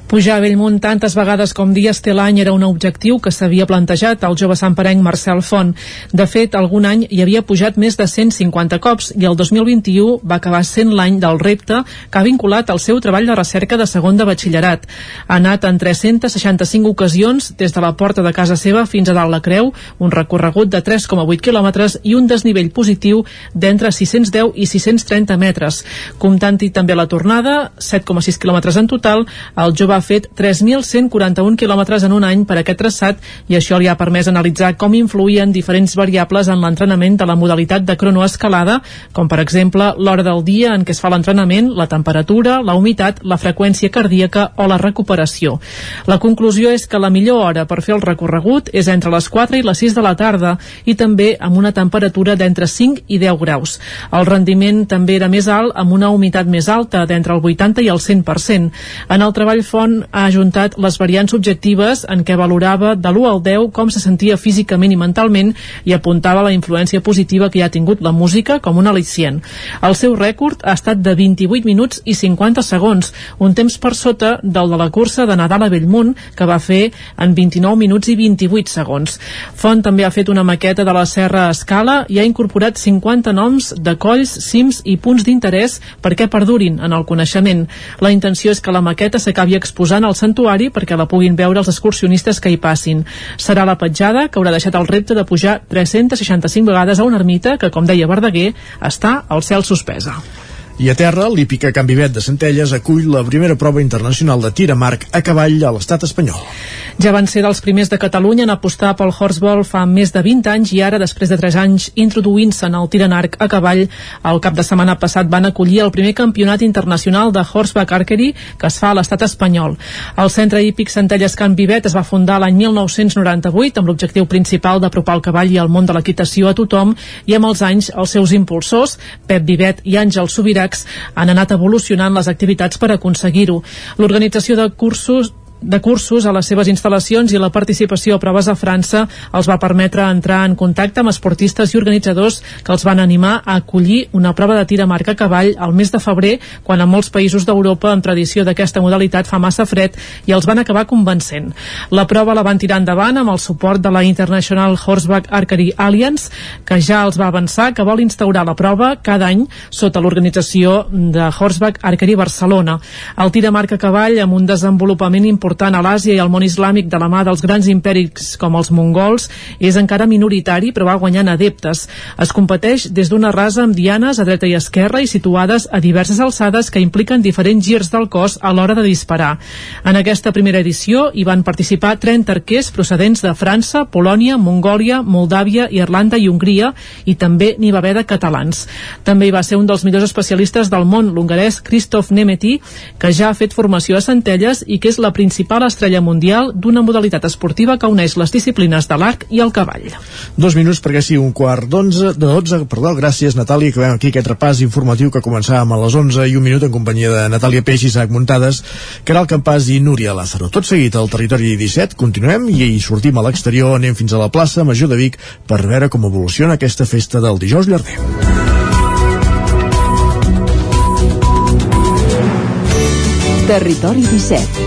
Speaker 24: Pujar a Bellmunt tantes vegades com dies té l'any era un objectiu que s'havia plantejat al jove santperenc Marcel Font. De fet, algun any hi havia pujat més de 150 cops i el 2021 va acabar sent l'any del repte que ha vinculat al seu treball de recerca de segon de batxillerat. Ha anat en 365 ocasions des de la porta de casa seva fins a dalt la creu, un recorregut de 3,8 quilòmetres i un desnivell positiu d'entre 610 i 630 metres. Comptant-hi també la tornada, 7,6 quilòmetres en total, el jove ha fet 3.141 quilòmetres en un any per aquest traçat i això li ha permès analitzar com influïen diferents variables en l'entrenament de la modalitat de cronoescalada, com per exemple l'hora del dia en què es fa l'entrenament, la temperatura, la humitat, la freqüència cardíaca o la recuperació. La conclusió és que la millor hora per fer el recorregut és entre les 4 i les 6 de la tarda i també amb una temperatura d'entre 5 i 10 graus. El rendiment també era més alt amb una humitat més alta, d'entre el 80 i el 100%. En el treball Font ha ajuntat les variants objectives en què valorava de l'1 al 10 com se sentia físicament i mentalment i apuntava la influència positiva que hi ha tingut la música com un al·licient. El seu rècord ha estat de 28 minuts i 50 segons, un temps per sota del de la cursa de Nadal a Bellmunt, que va fer en 29 minuts i 28 segons. Font també ha fet una maqueta de la Serra Escala i ha incorporat 50 noms de colls, cims i punts d'interès perquè perdurin en el coneixement. La intenció és que la maqueta s'acabi exposant al santuari perquè la puguin veure els excursionistes que hi passin. Serà la petjada que haurà deixat el repte de pujar 365 vegades a una ermita que, com deia Verdaguer, està al cel suspesa.
Speaker 1: I a terra, l'hípica Can Vivet de Centelles acull la primera prova internacional de tir a marc a cavall a l'estat espanyol.
Speaker 24: Ja van ser dels primers de Catalunya en apostar pel horseball fa més de 20 anys i ara, després de 3 anys introduint-se en el tir en arc a cavall, el cap de setmana passat van acollir el primer campionat internacional de horseback archery que es fa a l'estat espanyol. El centre hípic Centelles Can Vivet es va fundar l'any 1998 amb l'objectiu principal d'apropar el cavall i el món de l'equitació a tothom i amb els anys els seus impulsors, Pep Vivet i Àngel Subirà, han anat evolucionant les activitats per aconseguir-ho. L'organització de cursos de cursos a les seves instal·lacions i la participació a proves a França els va permetre entrar en contacte amb esportistes i organitzadors que els van animar a acollir una prova de tir a marca cavall al mes de febrer, quan a molts països d'Europa en tradició d'aquesta modalitat fa massa fred i els van acabar convencent. La prova la van tirar endavant amb el suport de la International Horseback Archery Alliance, que ja els va avançar que vol instaurar la prova cada any sota l'organització de Horseback Archery Barcelona. El tir a marca cavall amb un desenvolupament important important a l'Àsia i al món islàmic de la mà dels grans imperis com els mongols és encara minoritari però va guanyant adeptes. Es competeix des d'una rasa amb dianes a dreta i esquerra i situades a diverses alçades que impliquen diferents girs del cos a l'hora de disparar. En aquesta primera edició hi van participar 30 arquers procedents de França, Polònia, Mongòlia, Moldàvia, Irlanda i Hongria i també n'hi va haver de catalans. També hi va ser un dels millors especialistes del món, l'hongarès Christoph Nemeti, que ja ha fet formació a Centelles i que és la principal estrella mundial d'una modalitat esportiva que uneix les disciplines de l'arc i el cavall.
Speaker 1: Dos minuts perquè sigui un quart d'onze, de 12, perdó, gràcies Natàlia, acabem aquí aquest repàs informatiu que començàvem a les 11 i un minut en companyia de Natàlia Peix i Isaac Muntades, Caral Campàs i Núria Lázaro. Tot seguit al territori 17, continuem i hi sortim a l'exterior, anem fins a la plaça Major de Vic per veure com evoluciona aquesta festa del dijous llarder.
Speaker 11: Territori 17.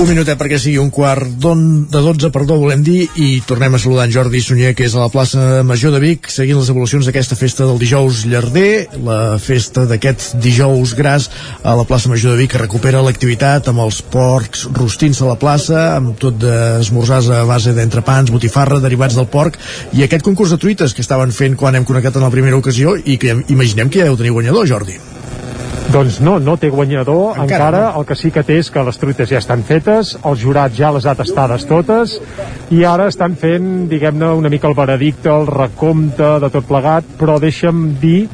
Speaker 1: Un minutet perquè sigui un quart don, de 12, perdó, volem dir, i tornem a saludar en Jordi Sunyer, que és a la plaça Major de Vic, seguint les evolucions d'aquesta festa del dijous llarder, la festa d'aquest dijous gras a la plaça Major de Vic, que recupera l'activitat amb els porcs rostins a la plaça, amb tot d'esmorzars a base d'entrepans, botifarra, derivats del porc, i aquest concurs de truites que estaven fent quan hem connectat en la primera ocasió i que imaginem que ja deu tenir guanyador, Jordi.
Speaker 3: Doncs no, no té guanyador encara,
Speaker 1: Encara.
Speaker 3: encara el que sí que té és que les truites ja estan fetes, el jurat ja les ha tastades totes i ara estan fent, diguem-ne, una mica el veredicte, el recompte de tot plegat, però deixa'm dir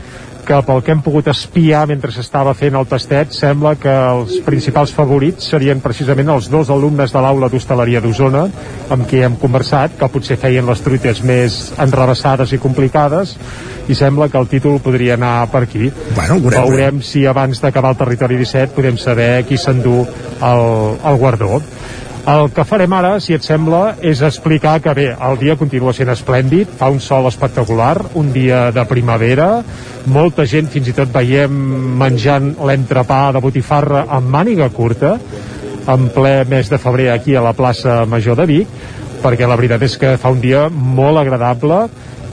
Speaker 3: que pel que hem pogut espiar mentre s'estava fent el tastet, sembla que els principals favorits serien precisament els dos alumnes de l'aula d'hostaleria d'Osona, amb qui hem conversat, que potser feien les truites més enrevessades i complicades, i sembla que el títol podria anar per aquí.
Speaker 1: Bueno, veurem,
Speaker 3: Veurem si abans d'acabar el territori 17 podem saber qui s'endú el, el guardó. El que farem ara, si et sembla, és explicar que bé, el dia continua sent esplèndid, fa un sol espectacular, un dia de primavera, molta gent fins i tot veiem menjant l'entrepà de botifarra amb màniga curta, en ple mes de febrer aquí a la plaça Major de Vic, perquè la veritat és que fa un dia molt agradable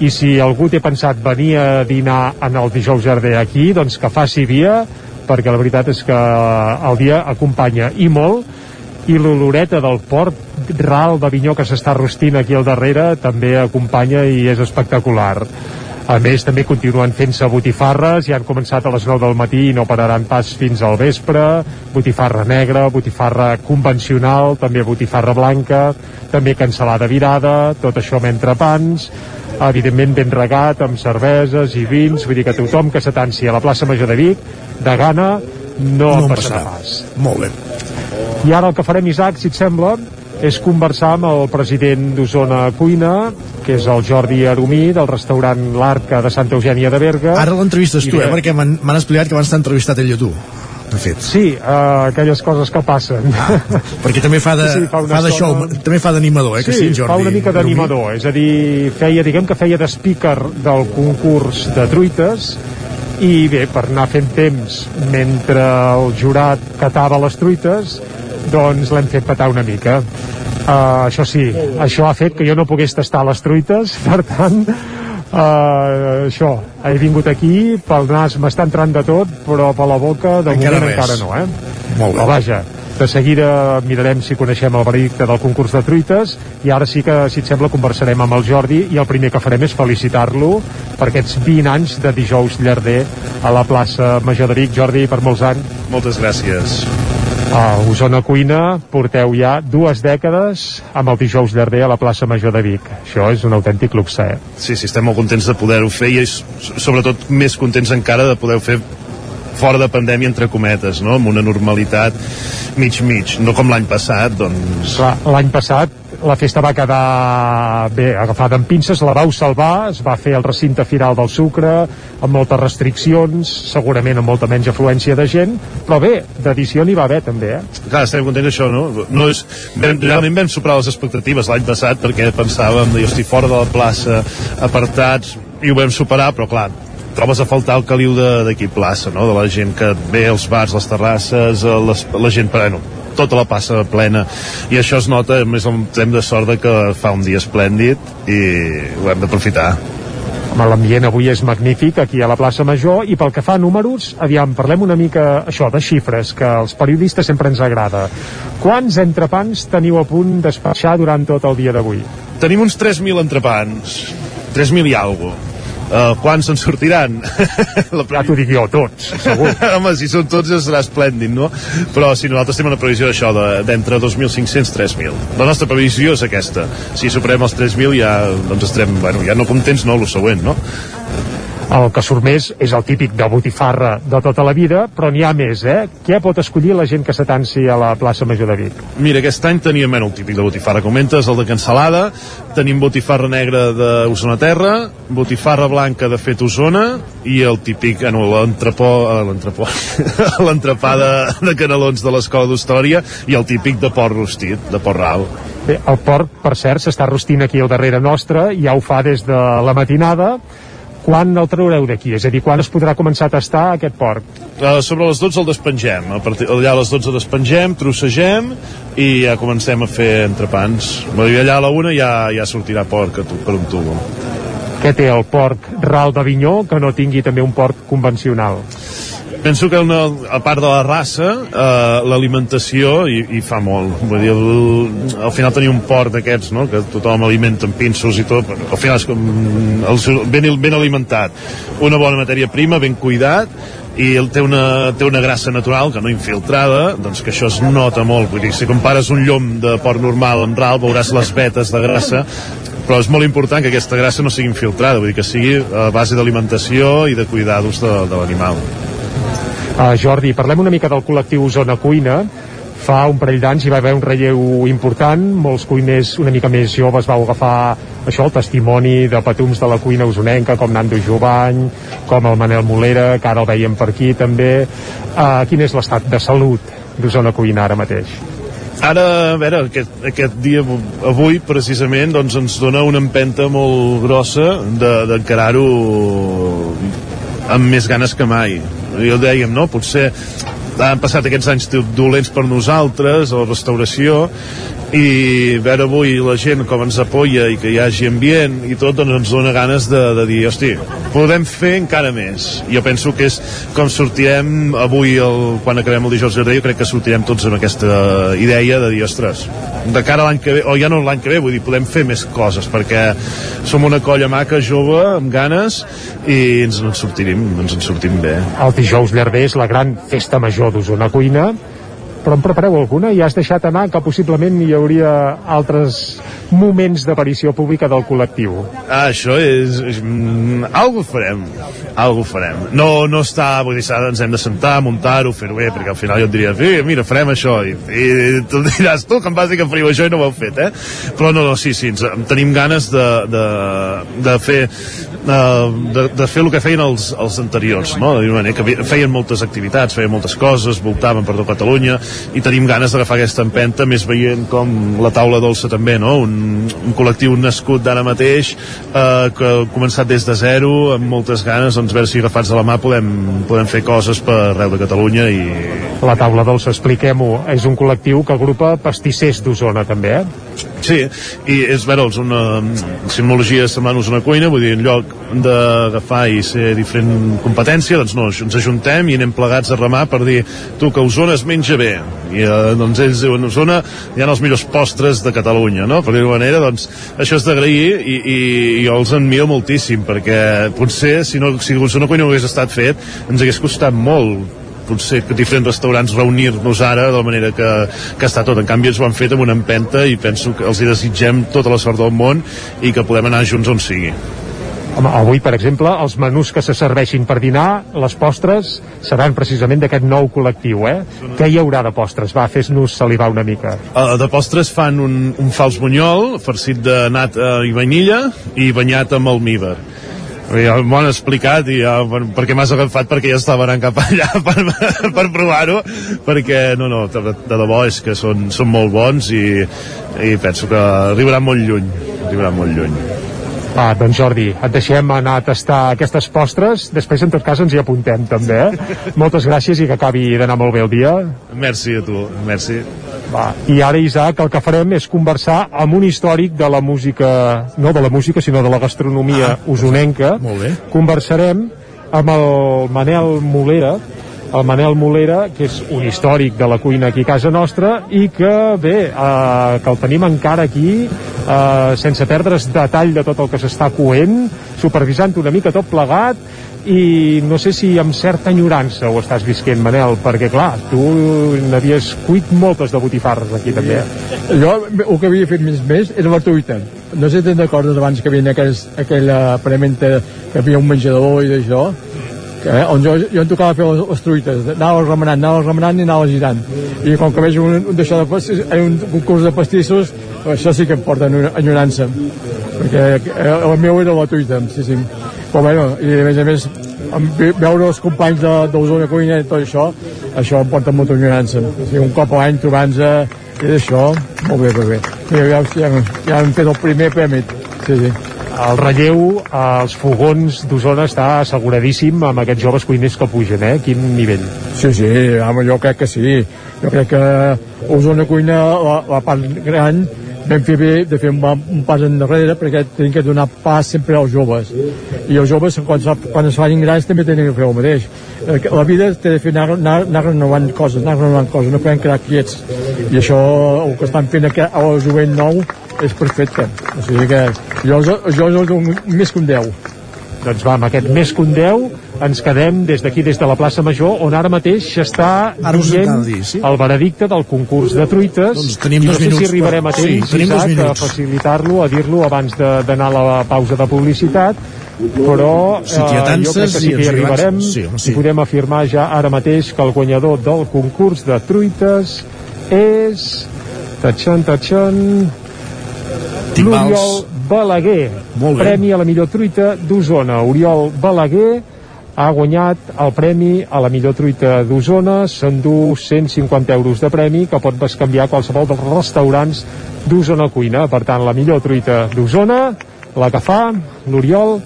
Speaker 3: i si algú té pensat venir a dinar en el dijous jardí aquí, doncs que faci dia, perquè la veritat és que el dia acompanya i molt i l'oloreta del port ral d'Avinyó que s'està rostint aquí al darrere també acompanya i és espectacular. A més, també continuen fent-se botifarres, ja han començat a les 9 del matí i no pararan pas fins al vespre, botifarra negra, botifarra convencional, també botifarra blanca, també cancel·lada virada, tot això amb entrepans, evidentment ben regat, amb cerveses i vins, vull dir que tothom que s'atansi a la plaça Major de Vic, de gana, no,
Speaker 1: No
Speaker 3: passarà. pas.
Speaker 1: Molt bé.
Speaker 3: I ara el que farem, Isaac, si et sembla, és conversar amb el president d'Osona Cuina, que és el Jordi Aromí, del restaurant L'Arca de Santa Eugènia de Berga.
Speaker 1: Ara l'entrevistes tu, eh? Perquè m'han explicat que abans t'ha entrevistat ell i tu. De fet.
Speaker 3: Sí, uh, aquelles coses que passen.
Speaker 1: Perquè també fa de,
Speaker 3: Sí, sí, fa
Speaker 1: fa de show,
Speaker 3: estona-
Speaker 1: també fa d'animador, eh? que sí, el Jordi?
Speaker 3: fa una mica d'animador, és a dir, feia, diguem que feia de speaker del concurs de truites i bé, per anar fent temps mentre el jurat catava les truites doncs l'hem fet petar una mica uh, això sí, això ha fet que jo no pogués tastar les truites per tant uh, això, he vingut aquí pel nas m'està entrant de tot però per la boca de
Speaker 1: Encara
Speaker 3: moment
Speaker 1: res.
Speaker 3: encara no eh?
Speaker 1: Molt bé.
Speaker 3: però vaja, de seguida mirarem si coneixem el veredicte del concurs de truites i ara sí que, si et sembla, conversarem amb el Jordi i el primer que farem és felicitar-lo per aquests 20 anys de dijous llarder a la plaça Major de Vic. Jordi, per molts anys.
Speaker 30: Moltes gràcies.
Speaker 3: A Osona Cuina porteu ja dues dècades amb el dijous llarder a la plaça Major de Vic. Això és un autèntic luxe, eh?
Speaker 30: Sí, sí, estem molt contents de poder-ho fer i és, sobretot més contents encara de poder-ho fer fora de pandèmia, entre cometes, no? amb una normalitat mig-mig, no com l'any passat, doncs...
Speaker 3: L'any passat la festa va quedar bé agafada amb pinces, la vau salvar, es va fer el recinte firal del sucre, amb moltes restriccions, segurament amb molta menys afluència de gent, però bé, d'edició n'hi va haver també, eh?
Speaker 30: Clar, estem contents d'això, no? no és, vam, realment vam superar les expectatives l'any passat perquè pensàvem, jo estic fora de la plaça, apartats, i ho vam superar, però clar, trobes a faltar el caliu d'aquí plaça, no? de la gent que ve als bars, les terrasses, les, la gent, bueno, tota la plaça plena i això es nota, a més hem de sort de que fa un dia esplèndid i ho hem d'aprofitar
Speaker 3: Home, l'ambient avui és magnífic aquí a la plaça Major i pel que fa a números, aviam, parlem una mica això, de xifres, que als periodistes sempre ens agrada. Quants entrepans teniu a punt despatxar durant tot el dia d'avui?
Speaker 30: Tenim uns 3.000 entrepans 3.000 i alguna Uh, quants en sortiran? la
Speaker 3: ja t'ho dic jo, tots, segur.
Speaker 30: Home, si són tots ja serà esplèndid, no? Però si nosaltres tenim una previsió d'això, de- d'entre 2.500 i 3.000. La nostra previsió és aquesta. Si superem els 3.000 ja, doncs estarem, bueno, ja no contents, no, el següent, no?
Speaker 3: El que surt més és el típic de botifarra de tota la vida, però n'hi ha més, eh? Què pot escollir la gent que s'atansi a la plaça Major de Vic?
Speaker 30: Mira, aquest any teníem bueno, el típic de botifarra, com comentes, el de cansalada, tenim botifarra negra d'Osona Terra, botifarra blanca de fet Osona, i el típic, bueno, l'entrepó, eh, l'entrepó, l'entrepà de, de canelons de l'escola d'Història, i el típic de porc rostit, de porc ral.
Speaker 3: Bé, el porc, per cert, s'està rostint aquí al darrere nostre, ja ho fa des de la matinada, quan el traureu d'aquí? És a dir, quan es podrà començar a tastar aquest porc?
Speaker 30: Uh, sobre les 12 el despengem. A partir, allà a les 12 despengem, trossegem i ja comencem a fer entrepans. Dir, allà a la una ja, ja sortirà porc a tu, per un tubo.
Speaker 3: Què té el porc ral d'Avinyó que no tingui també un porc convencional?
Speaker 30: Penso que una, a part de la raça, eh, l'alimentació hi, hi fa molt. Vull dir, el, al final tenir un port d'aquests, no?, que tothom alimenta amb pinços i tot, però al final és com el, ben, ben alimentat. Una bona matèria prima, ben cuidat, i el té una, té una grassa natural que no infiltrada, doncs que això es nota molt vull dir, si compares un llom de porc normal amb ral veuràs les vetes de grassa però és molt important que aquesta grassa no sigui infiltrada vull dir que sigui a base d'alimentació i de cuidados de, de l'animal
Speaker 3: Uh, Jordi, parlem una mica del col·lectiu Zona Cuina. Fa un parell d'anys hi va haver un relleu important, molts cuiners una mica més joves vau agafar això, el testimoni de patums de la cuina usonenca, com Nando Jovany, com el Manel Molera, que ara el veiem per aquí també. Uh, quin és l'estat de salut d'Osona Cuina ara mateix?
Speaker 30: Ara, a veure, aquest, aquest dia, avui, precisament, doncs ens dona una empenta molt grossa d'encarar-ho de, amb més ganes que mai jo dèiem, no? Potser han passat aquests anys dolents per nosaltres, la restauració, i veure avui la gent com ens apoya i que hi hagi ambient i tot, doncs ens dona ganes de, de dir, hosti, podem fer encara més. Jo penso que és com sortirem avui, el, quan acabem el dijous jo crec que sortirem tots amb aquesta idea de dir, ostres, de cara a l'any que ve, o ja no l'any que ve, vull dir, podem fer més coses, perquè som una colla maca, jove, amb ganes, i ens en sortirem, ens en sortim bé.
Speaker 3: El dijous llarder és la gran festa major d'Osona Cuina, però en prepareu alguna? I has deixat anar que possiblement hi hauria altres moments d'aparició pública del col·lectiu.
Speaker 30: Ah, això és... és mm, algo farem. Algo farem. No, no està... Vull dir, ens hem de sentar, muntar-ho, fer-ho bé, perquè al final jo et diria, mira, farem això, i, i tu diràs, tu que em vas dir que fariu això i no ho heu fet, eh? Però no, no, sí, sí, ens, tenim ganes de, de, de fer de, de fer el que feien els, els anteriors, no? De manera que feien moltes activitats, feien moltes coses, voltaven per tot Catalunya i tenim ganes d'agafar aquesta empenta, més veient com la taula dolça també, no? Un, un col·lectiu nascut d'ara mateix, eh, que ha començat des de zero, amb moltes ganes, doncs veure si agafats de la mà podem, podem fer coses per arreu de Catalunya i...
Speaker 3: La taula dolça, expliquem-ho, és un col·lectiu que agrupa pastissers d'Osona també, eh?
Speaker 30: Sí, i és veure, una simbologia semblant-nos una cuina, vull dir, en lloc d'agafar i ser diferent competència, doncs no, ens ajuntem i anem plegats a remar per dir, tu que Osona es menja bé, i eh, doncs ells diuen, Osona hi ha els millors postres de Catalunya, no? Per dir-ho manera, doncs això és d'agrair i, i, i jo els enmio moltíssim, perquè potser si no, si Osona Cuina no hagués estat fet, ens hagués costat molt potser que diferents restaurants reunir-nos ara de la manera que, que està tot. En canvi, ens ho han fet amb una empenta i penso que els hi desitgem tota la sort del món i que podem anar junts on sigui.
Speaker 3: Home, avui, per exemple, els menús que se serveixin per dinar, les postres, seran precisament d'aquest nou col·lectiu, eh? Què hi haurà de postres? Va, fes-nos salivar una mica.
Speaker 30: Uh, de postres fan un, un fals bunyol, farcit de nat uh, i vainilla, i banyat amb almívar ja m'ho han explicat i ja, perquè m'has agafat perquè ja estava anant cap allà per, per provar-ho perquè no, no, de, de debò és que són, són molt bons i, i penso que arribaran molt lluny arribaran molt lluny
Speaker 3: Ah, doncs Jordi, et deixem anar a tastar aquestes postres, després en tot cas ens hi apuntem també, eh? Moltes gràcies i que acabi d'anar molt bé el dia.
Speaker 30: Merci a tu, merci.
Speaker 3: Va, I ara, Isaac, el que farem és conversar amb un històric de la música, no de la música, sinó de la gastronomia ah, usonenca.
Speaker 1: Molt bé.
Speaker 3: Conversarem amb el Manel Molera, el Manel Molera, que és un històric de la cuina aquí a casa nostra i que, bé, eh, que el tenim encara aquí eh, sense perdre's detall de tot el que s'està coent, supervisant una mica tot plegat i no sé si amb certa enyorança ho estàs visquent, Manel, perquè clar, tu n'havies cuit moltes de botifarres aquí també.
Speaker 35: Jo el que havia fet més més era la truita. No sé si te'n recordes abans que havia aquells, aquella prementa que havia un menjador i d'això, eh, on jo, jo em tocava fer les, les truites, anava remenant, anava remenant i anava girant. I com que veig un, un, de pastissos, un concurs de pastissos, això sí que em porta enyorança, perquè eh, el meu era la truita, sí, sí. Però bueno, i a més a més, veure els companys d'Osona Cuina i tot això, això em porta molta enyorança. O sigui, un cop a l'any trobant-nos i d'això, molt bé, molt bé. Ja, ja, ja hem fet el primer premi, sí, sí.
Speaker 3: El relleu als fogons d'Osona està asseguradíssim amb aquests joves cuiners que pugen, eh? Quin nivell?
Speaker 35: Sí, sí, home, jo crec que sí. Jo crec que Osona Cuina, la, la part gran, vam fer bé de fer un, un pas enrere perquè tenim que donar pas sempre als joves i els joves quan, quan es facin grans també tenen que fer el mateix Eh, la vida té de fer anar, anar, anar renovant coses anar renovant coses, no podem quedar quiets i això el que estan fent a la jovent nou és perfecte o sigui que jo, jo, jo, jo més que un 10
Speaker 3: doncs va, amb aquest més que un 10 ens quedem des d'aquí, des de la plaça Major, on ara mateix s'està dient
Speaker 1: dir, sí?
Speaker 3: el veredicte del concurs de truites.
Speaker 1: Doncs tenim
Speaker 3: I no
Speaker 1: dos
Speaker 3: sé
Speaker 1: minuts
Speaker 3: si arribarem
Speaker 1: per-
Speaker 3: a temps,
Speaker 1: sí, tenim dos
Speaker 3: Isaac, a facilitar-lo, a dir-lo abans de- d'anar a la pausa de publicitat, però eh, jo crec que sí que hi arribarem
Speaker 1: sí, sí.
Speaker 3: i podem afirmar ja ara mateix que el guanyador del concurs de truites és... Tatxan, tatxan...
Speaker 1: Timbals.
Speaker 3: L'Oriol Balaguer. Premi a la millor truita d'Osona. Oriol Balaguer ha guanyat el premi a la millor truita d'Osona, s'endú 150 euros de premi que pot bescanviar qualsevol dels restaurants d'Osona Cuina. Per tant, la millor truita d'Osona, la que fa l'Oriol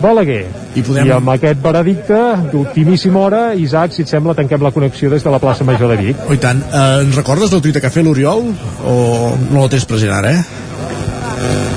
Speaker 3: Balaguer.
Speaker 1: I podem-
Speaker 3: I amb aquest veredicte d'optimíssima hora, Isaac, si et sembla, tanquem la connexió des de la plaça Major de Vic.
Speaker 1: Oh, i tant. Eh, ens recordes la truita que ha fet l'Oriol? O no la tens present ara, eh? Yeah.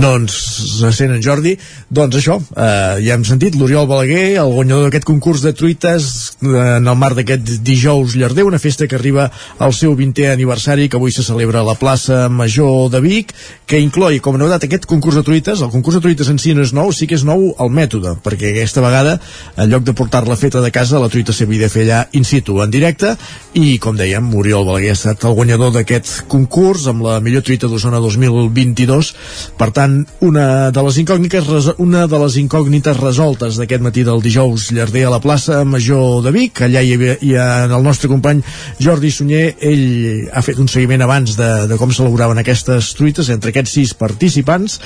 Speaker 1: Doncs se sent en Jordi. Doncs això, eh, ja hem sentit l'Oriol Balaguer, el guanyador d'aquest concurs de truites eh, en el marc d'aquest dijous llarder, una festa que arriba al seu 20è aniversari que avui se celebra a la plaça Major de Vic que incloi com a novetat aquest concurs de truites. El concurs de truites en si no és nou, sí que és nou el mètode, perquè aquesta vegada en lloc de portar-la feta de casa, la truita s'havia de fer allà in situ, en directe. I com dèiem, Oriol Balaguer ha estat el guanyador d'aquest concurs amb la millor truita d'Osona 2022 per tant, una de les incògnites una de les incògnites resoltes d'aquest matí del dijous llarder a la plaça Major de Vic, allà hi havia, hi ha el nostre company Jordi Sunyer ell ha fet un seguiment abans de, de com s'elaboraven aquestes truites entre aquests sis participants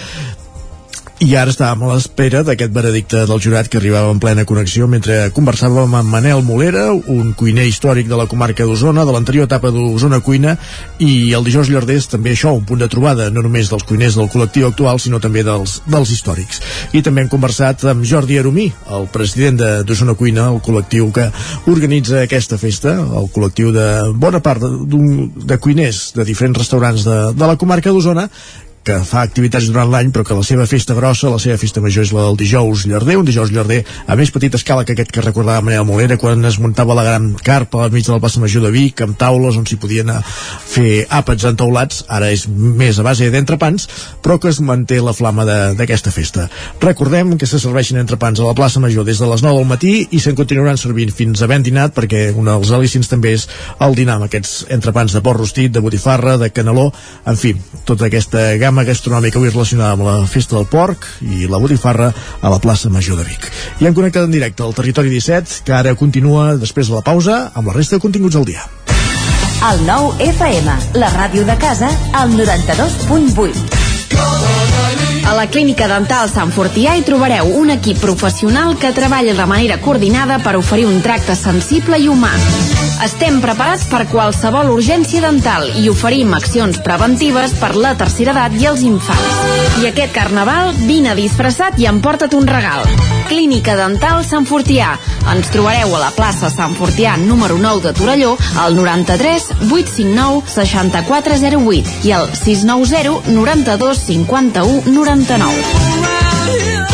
Speaker 1: i ara estàvem a l'espera d'aquest veredicte del jurat que arribava en plena connexió mentre conversàvem amb Manel Molera, un cuiner històric de la comarca d'Osona, de l'anterior etapa d'Osona Cuina, i el dijous llarders també això, un punt de trobada, no només dels cuiners del col·lectiu actual, sinó també dels, dels històrics. I també hem conversat amb Jordi Aromí, el president de- d'Osona Cuina, el col·lectiu que organitza aquesta festa, el col·lectiu de bona part de, de cuiners de diferents restaurants de, de la comarca d'Osona, que fa activitats durant l'any però que la seva festa grossa, la seva festa major és la del dijous llarder, un dijous llarder a més petita escala que aquest que recordava Manel Molera quan es muntava la gran carpa al mig de la plaça major de Vic, amb taules on s'hi podien fer àpats entaulats ara és més a base d'entrepans però que es manté la flama d'aquesta festa. Recordem que se serveixen entrepans a la plaça major des de les 9 del matí i se'n continuaran servint fins a ben dinat perquè un dels al·licins també és el dinar amb aquests entrepans de porc rostit, de botifarra, de caneló en fi, tota aquesta gamma gastronòmica avui relacionada amb la festa del porc i la botifarra a la plaça Major de Vic. I hem connectat en directe al Territori 17, que ara continua després de la pausa amb la resta de continguts del dia.
Speaker 11: El nou FM, la ràdio de casa, al 92.8.
Speaker 5: A la Clínica Dental Sant Fortià hi trobareu un equip professional que treballa de manera coordinada per oferir un tracte sensible i humà. Estem preparats per qualsevol urgència dental i oferim accions preventives per la tercera edat i els infants. I aquest carnaval, vine disfressat i emporta't un regal. Clínica Dental Sant Fortià. Ens trobareu a la plaça Sant Fortià número 9 de Torelló al 93 859 6408 i al 690 92 51 99.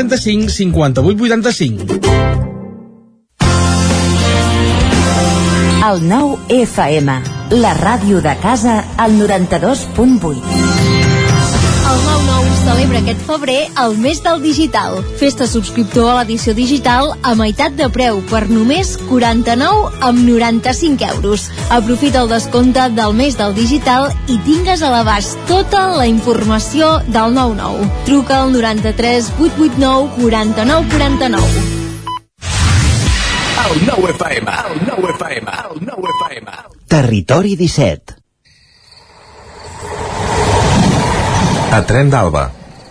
Speaker 23: 35 58 85.
Speaker 11: El nou FM, la ràdio de casa, al 92.8.
Speaker 36: El 9-9 celebra aquest febrer el mes del digital. Festa subscriptor a l'edició digital a meitat de preu per només 49 amb 95 euros. Aprofita el descompte del mes del digital i tingues a l'abast tota la informació del 9-9. Truca al 93 889 49 49.
Speaker 37: El 9 FM, el 9 FM, el 9 FM.
Speaker 38: Territori 17.
Speaker 39: A Tren d'Alba.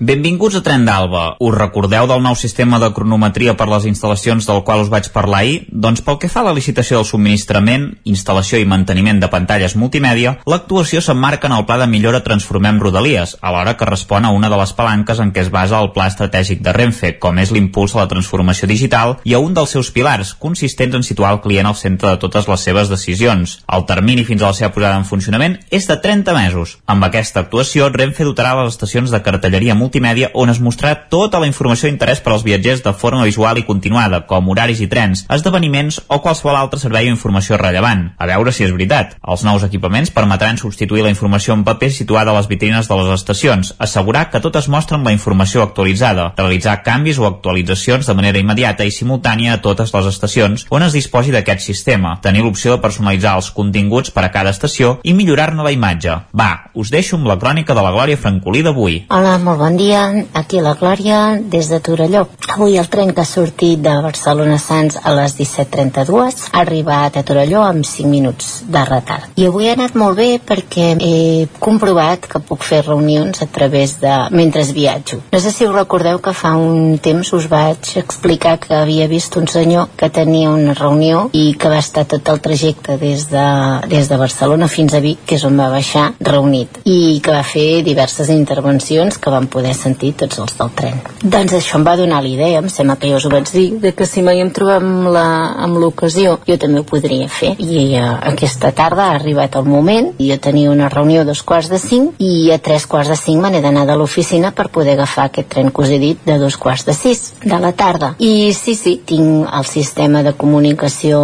Speaker 6: Benvinguts a Tren d'Alba. Us recordeu del nou sistema de cronometria per les instal·lacions del qual us vaig parlar ahir? Doncs pel que fa a la licitació del subministrament, instal·lació i manteniment de pantalles multimèdia, l'actuació s'emmarca en el pla de millora Transformem Rodalies, alhora que respon a una de les palanques en què es basa el pla estratègic de Renfe, com és l'impuls a la transformació digital, i a un dels seus pilars, consistents en situar el client al centre de totes les seves decisions. El termini fins a la seva posada en funcionament és de 30 mesos. Amb aquesta actuació, Renfe dotarà les estacions de cartelleria multimèdia on es mostrarà tota la informació d'interès per als viatgers de forma visual i continuada, com horaris i trens, esdeveniments o qualsevol altre servei o informació rellevant. A veure si és veritat. Els nous equipaments permetran substituir la informació en paper situada a les vitrines de les estacions, assegurar que totes mostren la informació actualitzada, realitzar canvis o actualitzacions de manera immediata i simultània a totes les estacions on es disposi d'aquest sistema, tenir l'opció de personalitzar els continguts per a cada estació i millorar-ne la imatge. Va, us deixo amb la crònica de la Glòria Francolí d'avui.
Speaker 40: Hola, molt bon dia. Aquí la Glòria, des de Torelló. Avui el tren que ha sortit de Barcelona Sants a les 17.32 ha arribat a Torelló amb 5 minuts de retard. I avui ha anat molt bé perquè he comprovat que puc fer reunions a través de... mentre viatjo. No sé si us recordeu que fa un temps us vaig explicar que havia vist un senyor que tenia una reunió i que va estar tot el trajecte des de, des de Barcelona fins a Vic, que és on va baixar, reunit. I que va fer diverses intervencions que van poder sentir tots els del tren. Doncs això em va donar la idea, em sembla que jo us ho vaig dir, de que si mai em trobem amb l'ocasió, jo també ho podria fer. I uh, aquesta tarda ha arribat el moment, jo tenia una reunió a dos quarts de cinc, i a tres quarts de cinc me n'he d'anar de l'oficina per poder agafar aquest tren que us he dit de dos quarts de sis de la tarda. I sí, sí, tinc el sistema de comunicació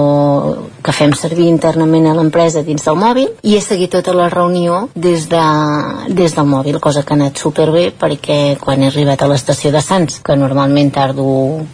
Speaker 40: que fem servir internament a l'empresa dins del mòbil i he seguit tota la reunió des, de, des del mòbil, cosa que ha anat superbé perquè quan he arribat a l'estació de Sants, que normalment tardo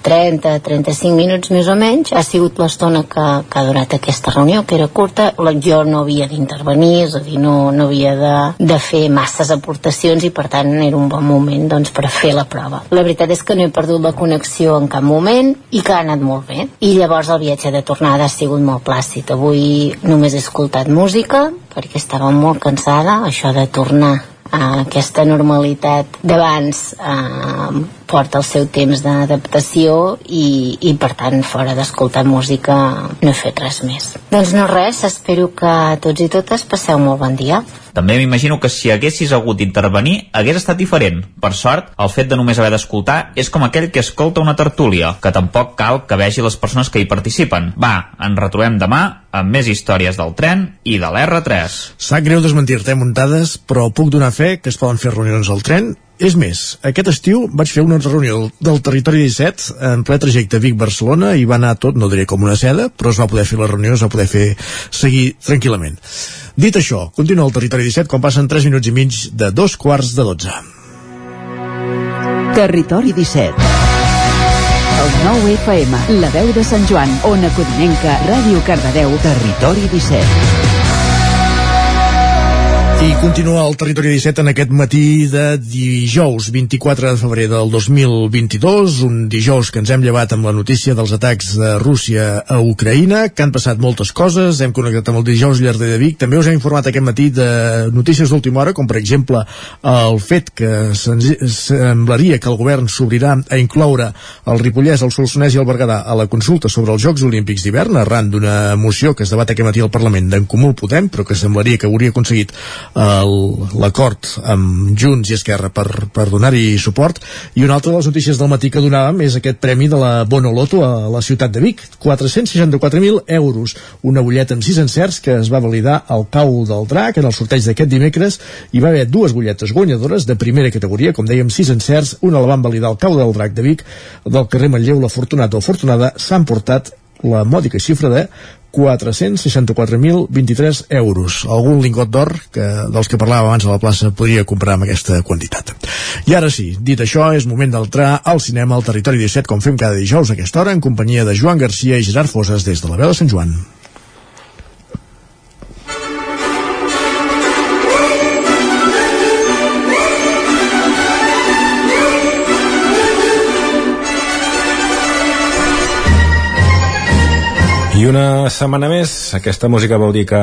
Speaker 40: 30-35 minuts més o menys, ha sigut l'estona que, que ha durat aquesta reunió, que era curta, jo no havia d'intervenir, és a dir, no, no havia de, de fer masses aportacions i per tant era un bon moment doncs, per fer la prova. La veritat és que no he perdut la connexió en cap moment i que ha anat molt bé. I llavors el viatge de tornada ha sigut molt plàcid. Avui només he escoltat música perquè estava molt cansada, això de tornar a aquesta normalitat d'abans eh, porta el seu temps d'adaptació i, i per tant fora d'escoltar música no he fet res més doncs no res, espero que tots i totes passeu molt bon dia
Speaker 6: També m'imagino que si haguessis hagut d'intervenir hagués estat diferent. Per sort, el fet de només haver d'escoltar és com aquell que escolta una tertúlia, que tampoc cal que vegi les persones que hi participen. Va, ens retrobem demà amb més històries del tren i de l'R3.
Speaker 1: Sap greu desmentir-te, muntades, però puc donar fe que es poden fer reunions al tren És més, aquest estiu vaig fer una reunió del Territori 17 en ple trajecte Vic-Barcelona i va anar tot, no diré com una seda, però es va poder fer la reunió, es va poder fer seguir tranquil·lament. Dit això, continua el Territori 17 quan passen 3 minuts i mig de dos quarts de 12.
Speaker 11: Territori 17 El nou FM, la veu de Sant Joan, Ona Codinenca, Ràdio Cardedeu, Territori 17
Speaker 1: i continua el Territori 17 en aquest matí de dijous 24 de febrer del 2022, un dijous que ens hem llevat amb la notícia dels atacs de Rússia a Ucraïna, que han passat moltes coses, hem connectat amb el dijous Llarder de Vic, també us hem informat aquest matí de notícies d'última hora, com per exemple el fet que semblaria que el govern s'obrirà a incloure el Ripollès, el Solsonès i el Berguedà a la consulta sobre els Jocs Olímpics d'hivern, arran d'una moció que es debat aquest matí al Parlament d'en Comú Podem, però que semblaria que hauria aconseguit l'acord amb Junts i Esquerra per, per donar-hi suport. I una altra de les notícies del matí que donàvem és aquest premi de la Bonoloto a la ciutat de Vic. 464.000 euros. Una bulleta amb sis encerts que es va validar al cau del drac en el sorteig d'aquest dimecres. I va haver dues butlletes guanyadores de primera categoria, com dèiem sis encerts. Una la van validar al cau del drac de Vic. Del carrer Manlleu, la Fortunat o Fortunada s'han portat la mòdica xifra de 464.023 euros. Algun lingot d'or que dels que parlàvem abans a la plaça podria comprar amb aquesta quantitat. I ara sí, dit això, és moment d'entrar al cinema al Territori 17, com fem cada dijous a aquesta hora, en companyia de Joan Garcia i Gerard Foses des de la veu de Sant Joan.
Speaker 41: I una setmana més, aquesta música vol dir que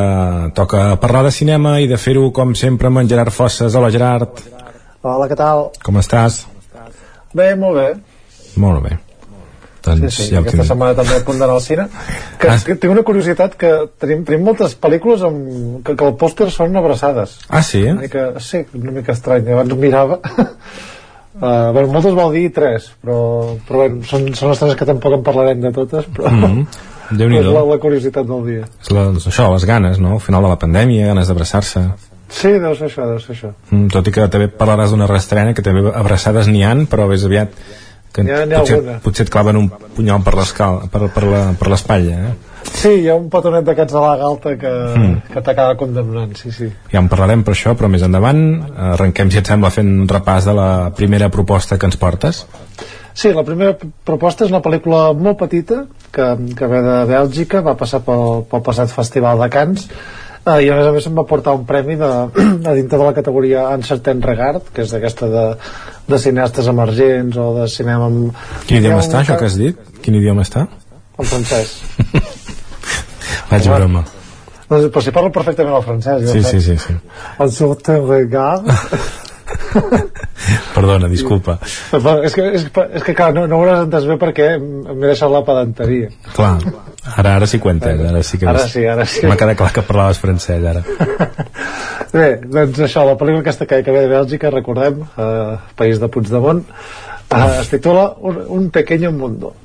Speaker 41: toca parlar de cinema i de fer-ho, com sempre, amb en Gerard Fosses. Hola, Gerard.
Speaker 42: Hola, què tal?
Speaker 41: Com estàs?
Speaker 42: Bé, molt bé.
Speaker 41: Molt bé. Doncs
Speaker 42: sí, sí,
Speaker 41: ja
Speaker 42: aquesta
Speaker 41: tinc...
Speaker 42: setmana també a punt d'anar al cine. Que,
Speaker 41: Ah.
Speaker 42: que tinc una curiositat que tenim, tenim moltes pel·lícules amb, que, que el pòster són abraçades.
Speaker 41: Ah, sí?
Speaker 42: Una mica, sí, una mica estrany. Abans ho mirava. Uh, bueno, moltes vol dir tres, però, però bueno, són, són les tres que tampoc en parlarem de totes, però
Speaker 41: Mm déu nhi
Speaker 42: la, la curiositat del dia.
Speaker 41: És la, això, les ganes, no? Al final de la pandèmia, ganes d'abraçar-se.
Speaker 42: Sí, deu ser això, deu ser això.
Speaker 41: Mm, tot i que també parlaràs d'una restrena que també abraçades n'hi han, però més aviat que
Speaker 42: ha-
Speaker 41: potser,
Speaker 42: alguna.
Speaker 41: potser et claven un punyal per l'escal, per, per l'espatlla, eh?
Speaker 42: Sí, hi ha un petonet d'aquests de la galta que,
Speaker 41: Mm.
Speaker 42: que t'acaba condemnant, sí, sí.
Speaker 41: Ja en parlarem per això, però més endavant arrenquem, si et sembla, fent un repàs de la primera proposta que ens portes.
Speaker 42: Sí, la primera proposta és una pel·lícula molt petita que, que ve de Bèlgica, va passar pel, pel passat Festival de Cants eh, i a més a més em va portar un premi de, a dintre de la categoria Uncertain Regard, que és d'aquesta de, de cineastes emergents o de cinema amb...
Speaker 41: Quin idioma està, això que has dit? Quin idioma està?
Speaker 42: En francès.
Speaker 41: Vaig
Speaker 42: Home.
Speaker 41: broma.
Speaker 42: No, però si parlo perfectament el francès.
Speaker 41: Sí, sí, sí, sí.
Speaker 42: Uncertain Regard...
Speaker 41: Perdona, disculpa.
Speaker 42: Però és que, és, és que clar, no, no ho hauràs entès bé perquè m'he deixat la pedanteria.
Speaker 41: Clar, ara, ara sí que ho entès, ara sí que...
Speaker 42: Ara sí, ara sí.
Speaker 41: M'ha quedat clar que parlaves francès, ara.
Speaker 42: Bé, doncs això, la pel·lícula aquesta que, que ve de Bèlgica, recordem, eh, país de Puigdemont, eh, es titula Un, un pequeño mundo.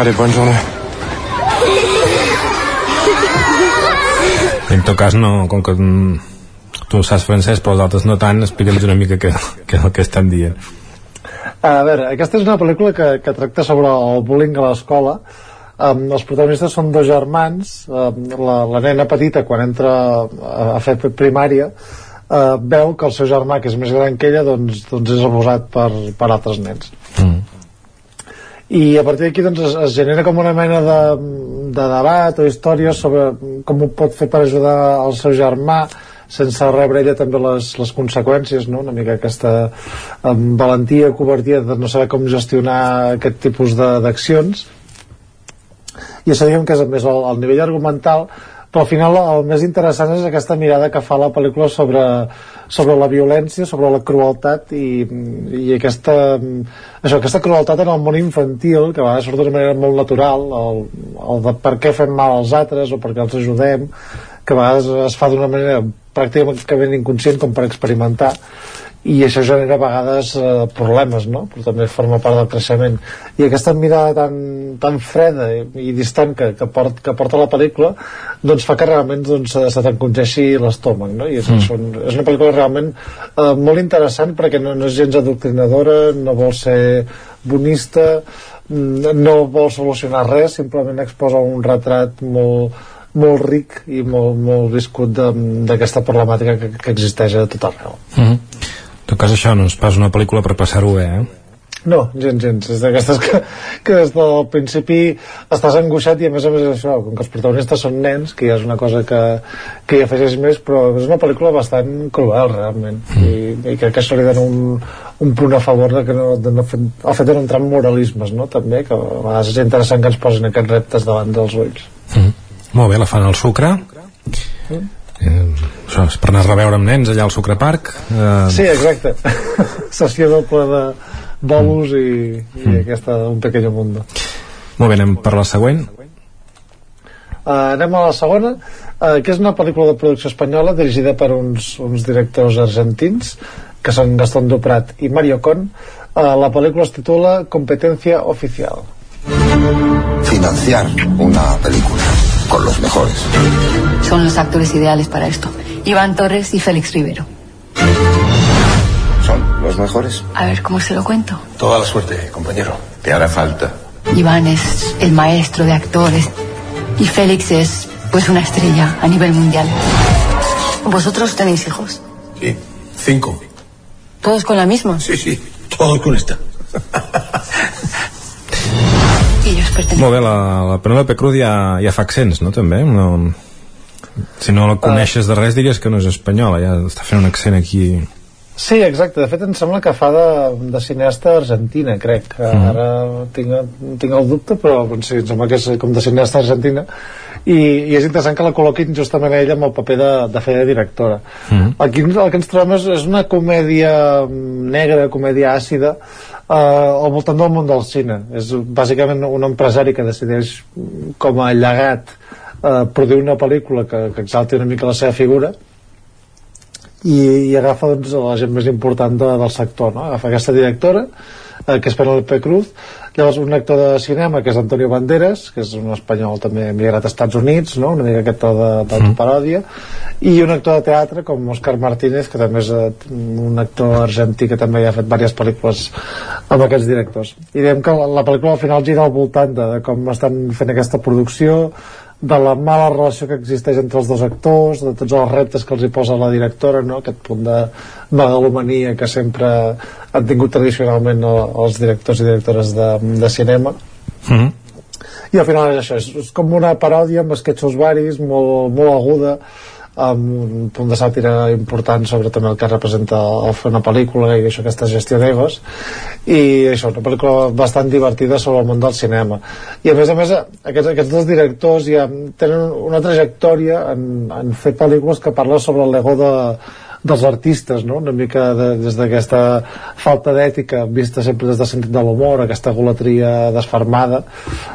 Speaker 41: Allez, bonne journée. En tot cas, no, com que mm, tu saps francès però els altres no tant, explica'ns una mica què, què és el que estan dient.
Speaker 42: A veure, aquesta és una pel·lícula que, que tracta sobre el bullying a l'escola. Um, els protagonistes són dos germans. Um, la, la nena petita, quan entra a, a fer primària, uh, veu que el seu germà, que és més gran que ella, doncs, doncs és abusat per, per altres nens. I a partir d'aquí doncs, es, es genera com una mena de, de debat o història sobre com ho pot fer per ajudar el seu germà sense rebre ella també les, les conseqüències no? una mica aquesta um, valentia, covardia de no saber com gestionar aquest tipus d'accions i això diguem que és més el, el nivell argumental però al final el més interessant és aquesta mirada que fa la pel·lícula sobre, sobre la violència, sobre la crueltat i, i aquesta, això, aquesta crueltat en el món infantil que a vegades surt d'una manera molt natural el, el de per què fem mal als altres o per què els ajudem que a vegades es fa d'una manera pràcticament inconscient com per experimentar i això genera a vegades eh, problemes no? però també forma part del creixement i aquesta mirada tan, tan freda i, i distant que, que, port, que porta la pel·lícula doncs fa que realment doncs, se t'encongeixi l'estómac no? i és, mm. és, és una pel·lícula realment eh, molt interessant perquè no, no és gens adoctrinadora no vol ser bonista mm, no vol solucionar res simplement exposa un retrat molt, molt ric i molt, molt viscut d'aquesta problemàtica que, que existeix a tot arreu
Speaker 41: mm -hmm tot cas això no és pas una pel·lícula per passar-ho bé, eh?
Speaker 42: No, gens, gens. És d'aquestes que, que des del principi estàs angoixat i a més a més això, com que els protagonistes són nens, que ja és una cosa que, que hi afegeix més, però és una pel·lícula bastant cruel, realment. Mm. I, I crec que això li dona un, un punt a favor de que no, de no fer, el fet de no entrar en moralismes, no? També, que a vegades és interessant que ens posin aquests reptes davant dels ulls.
Speaker 41: Mm. Molt bé, la fan al sucre. Mm eh, això és per anar a reveure amb nens allà al Sucre Park
Speaker 42: eh... sí, exacte sessió doble de bolos mm. i, i mm. aquesta un pequeño mundo
Speaker 41: molt bé, anem per la següent
Speaker 42: uh, anem a la segona uh, que és una pel·lícula de producció espanyola dirigida per uns, uns directors argentins que són Gastón Duprat i Mario Con uh, la pel·lícula es titula Competencia Oficial
Speaker 43: financiar una película con los mejores.
Speaker 44: Son los actores ideales para esto. Iván Torres y Félix Rivero.
Speaker 43: ¿Son los mejores?
Speaker 44: A ver, ¿cómo se lo cuento?
Speaker 43: Toda la suerte, compañero. Te hará falta.
Speaker 44: Iván es el maestro de actores y Félix es, pues, una estrella a nivel mundial. ¿Vosotros tenéis hijos?
Speaker 43: Sí, cinco.
Speaker 44: ¿Todos con la misma?
Speaker 43: Sí, sí, todos con esta.
Speaker 41: Molt bé, la, la Penelope Cruz fa accents, no, també? No, si no la coneixes de res diries que no és espanyola, ja està fent un accent aquí...
Speaker 42: Sí, exacte. De fet, em sembla que fa de, de cineasta argentina, crec. Mm. Ara tinc, tinc el dubte, però sí, em sembla que és com de cineasta argentina. I, i és interessant que la col·loquin justament ella amb el paper de, de fer de directora. Mm. Aquí el que ens trobem és, és una comèdia negra, comèdia àcida, eh, al voltant del món del cine és bàsicament un empresari que decideix com a llegat eh, produir una pel·lícula que, que exalti una mica la seva figura i, i agafa doncs, la gent més important de, del sector no? agafa aquesta directora eh, que és Penelope Cruz llavors un actor de cinema que és Antonio Banderas que és un espanyol també emigrat als Estats Units no? una mica aquest to d'autoparòdia mm. i un actor de teatre com Oscar Martínez que també és eh, un actor argentí que també ha fet diverses pel·lícules amb aquests directors i diem que la, la pel·lícula al final gira al voltant de, de com estan fent aquesta producció de la mala relació que existeix entre els dos actors, de tots els reptes que els hi posa la directora, no? aquest punt de megalomania que sempre han tingut tradicionalment els directors i directores de, de cinema. Mm -hmm. I al final és això, és, és com una paròdia amb esquetxos varis, molt, molt aguda, amb un punt de sàtira important sobre també el que representa el fer una pel·lícula i això, aquesta gestió d'egos i això, una pel·lícula bastant divertida sobre el món del cinema. I a més a més aquests, aquests dos directors ja tenen una trajectòria en, en fer pel·lícules que parlen sobre l'ego de, dels artistes, no? una mica de, des d'aquesta falta d'ètica vista sempre des del sentit de l'humor, aquesta golatria desfermada.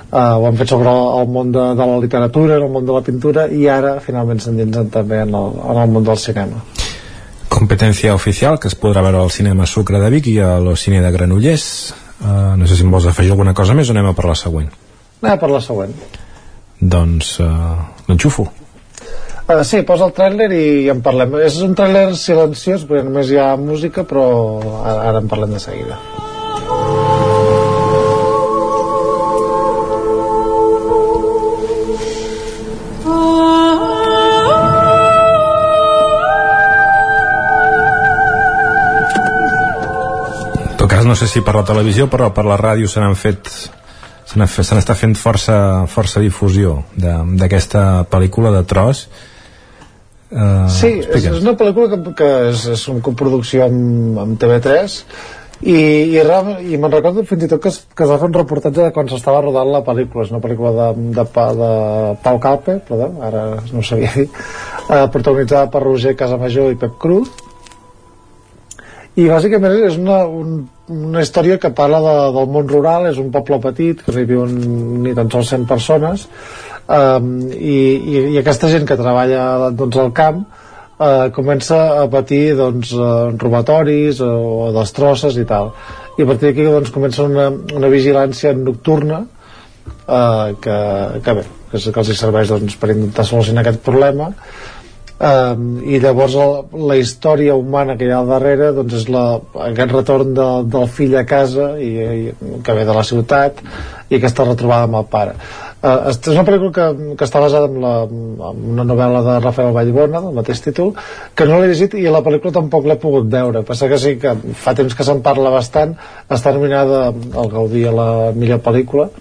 Speaker 42: Eh, ho han fet sobre el, món de, de la literatura, el món de la pintura i ara finalment s'endinsen també en el, en el món del cinema.
Speaker 41: Competència oficial que es podrà veure al cinema Sucre de Vic i a l'Ocine de Granollers. Uh, no sé si em vols afegir alguna cosa més o anem a per la següent?
Speaker 42: Anem a per la següent.
Speaker 41: Doncs uh, l'enxufo
Speaker 42: Uh, sí, posa el tràiler i en parlem. És un tràiler silenciós perquè només hi ha música, però ara, ara en parlem de seguida.
Speaker 41: Cas, no sé si per la televisió però per la ràdio se n'han fet se n'està fent força, força difusió d'aquesta pel·lícula de tros
Speaker 42: Uh, sí, és, és una pel·lícula que, que és, és una coproducció amb, amb TV3 i, i, i me'n recordo fins i tot que es, que es va fer un reportatge de quan s'estava rodant la pel·lícula. És una pel·lícula de, de, de Pau Calpe perdó, ara no ho sabia dir uh, protagonitzada per Roger Casamajor i Pep Cruz i bàsicament és una, un, una història que parla de, del món rural és un poble petit que no hi viuen ni tan sols 100 persones um, i, i, i aquesta gent que treballa doncs, al camp eh, comença a patir doncs, eh, robatoris o, o destrosses i tal. I a partir d'aquí doncs, comença una, una vigilància nocturna eh, que, que bé que, que els serveix doncs, per intentar solucionar aquest problema um, i llavors el, la història humana que hi ha al darrere doncs és la, aquest retorn de, del fill a casa i, i, que ve de la ciutat i aquesta retrobada amb el pare. Uh, és una pel·lícula que, que està basada en, la, en una novel·la de Rafael Vallbona del mateix títol que no l'he llegit i la pel·lícula tampoc l'he pogut veure. Passa que sí que fa temps que se'n parla bastant està nominada al Gaudí a la millor pel·lícula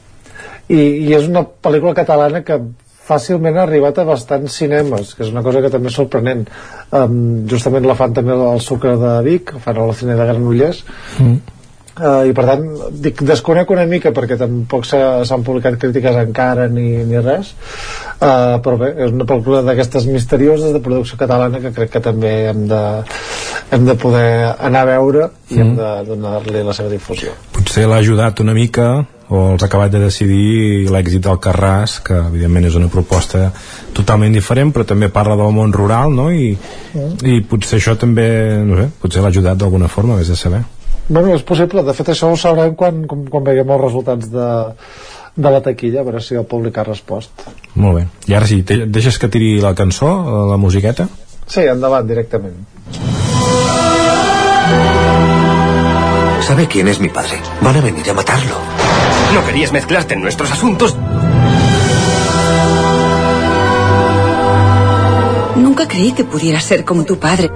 Speaker 42: i, i és una pel·lícula catalana que fàcilment ha arribat a bastants cinemes, que és una cosa que també és sorprenent. Um, justament la fan també al Sucre de Vic, fan a la cine de Granollers, mm. uh, i per tant dic, desconec una mica perquè tampoc s'han publicat crítiques encara ni, ni res uh, però bé, és una pel·lícula d'aquestes misterioses de producció catalana que crec que també hem de, hem de poder anar a veure i mm. hem de donar-li la seva difusió
Speaker 41: potser l'ha ajudat una mica o els ha acabat de decidir l'èxit del Carràs, que evidentment és una proposta totalment diferent, però també parla del món rural, no? I, i potser això també, no sé, potser l'ha ajudat d'alguna forma, vés de saber.
Speaker 42: Bueno, és possible, de fet això ho sabrem quan, quan, quan veiem els resultats de, de la taquilla, a veure si el públic ha respost.
Speaker 41: Molt bé. I ara sí, deixes que tiri la cançó, la musiqueta?
Speaker 42: Sí, endavant, directament.
Speaker 43: ¿Sabe quién es mi padre? Van a venir a matarlo. ¿No querías mezclarte en nuestros asuntos?
Speaker 44: Nunca creí que pudiera ser como tu padre.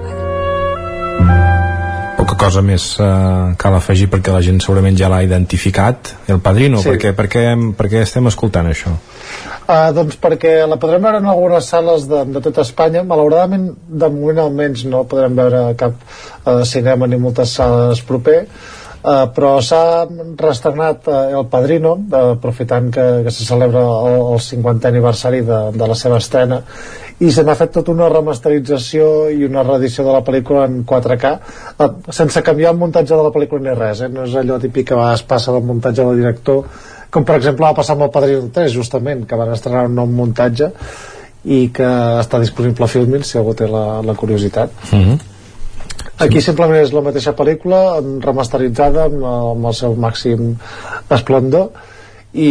Speaker 41: Poca cosa més uh, cal afegir perquè la gent segurament ja l'ha identificat. El Padrino, sí. per, què, per, què, per què estem escoltant això?
Speaker 42: Uh, doncs perquè la podrem veure en algunes sales de, de tot Espanya malauradament de moment almenys no podrem veure cap uh, cinema ni moltes sales proper Uh, però s'ha restrenat uh, El Padrino, uh, aprofitant que, que se celebra el, el 50è aniversari de, de la seva estrena i se n'ha fet tota una remasterització i una reedició de la pel·lícula en 4K uh, sense canviar el muntatge de la pel·lícula ni res, eh? no és allò típic que es passa del muntatge del director com per exemple va passar amb el Padrino 3 justament, que van estrenar un nou muntatge i que està disponible a Filmin si algú té la, la curiositat
Speaker 41: uh -huh.
Speaker 42: Aquí simplement és la mateixa pel·lícula remasteritzada amb, amb el seu màxim esplendor. I,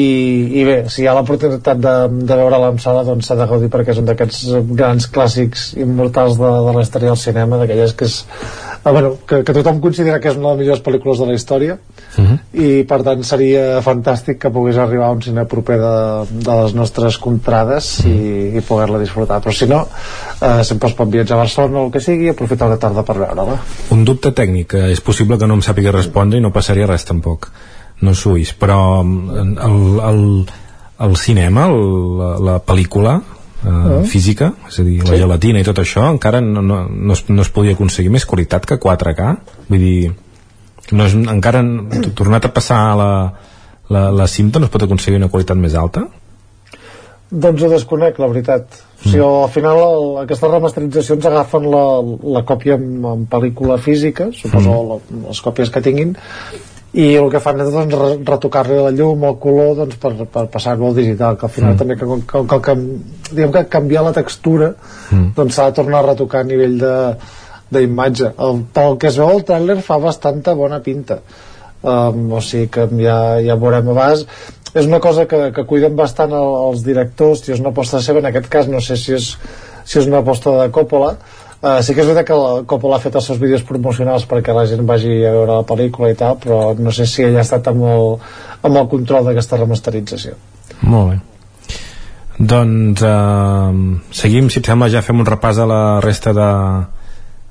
Speaker 42: i bé, si hi ha l'oportunitat de, de veure la sala doncs s'ha de gaudir perquè és un d'aquests grans clàssics immortals de, de la del cinema d'aquelles que és ah, bueno, que, que tothom considera que és una de les millors pel·lícules de la història uh -huh. i per tant seria fantàstic que pogués arribar a un cine proper de, de les nostres contrades uh -huh. i, i poder-la disfrutar però si no, eh, sempre es pot viatjar a Barcelona o el que sigui i aprofitar una tarda per veure-la
Speaker 41: un dubte tècnic, és possible que no em sàpiga respondre i no passaria res tampoc no suis, però mm, el, el, el cinema, el, la, la pel·lícula eh, uh. física, és a dir, la sí. gelatina i tot això, encara no, no, no, es, no es podia aconseguir més qualitat que 4K vull dir, no és, encara tornat a passar la, la, la cinta no es pot aconseguir una qualitat més alta?
Speaker 42: Doncs ho desconec, la veritat. Mm. O sigui, al final el, aquestes remasteritzacions agafen la, la còpia en, en pel·lícula física, suposo mm. la, les còpies que tinguin, i el que fan és doncs, retocar-li la llum, el color doncs, per, per passar-lo al digital que al final mm. també que, que, que, que, diguem que canviar la textura mm. doncs s'ha de tornar a retocar a nivell de d'imatge pel que es veu el tràiler fa bastanta bona pinta um, o sigui que ja, ja veurem abans és una cosa que, que cuiden bastant els directors i és una aposta seva, en aquest cas no sé si és, si és una aposta de Coppola Uh, sí que és veritat que el Coppola ha fet els seus vídeos promocionals perquè la gent vagi a veure la pel·lícula i tal, però no sé si ell ha estat amb el, amb el control d'aquesta remasterització.
Speaker 41: Molt bé. Doncs uh, seguim, si et sembla, ja fem un repàs a la resta de,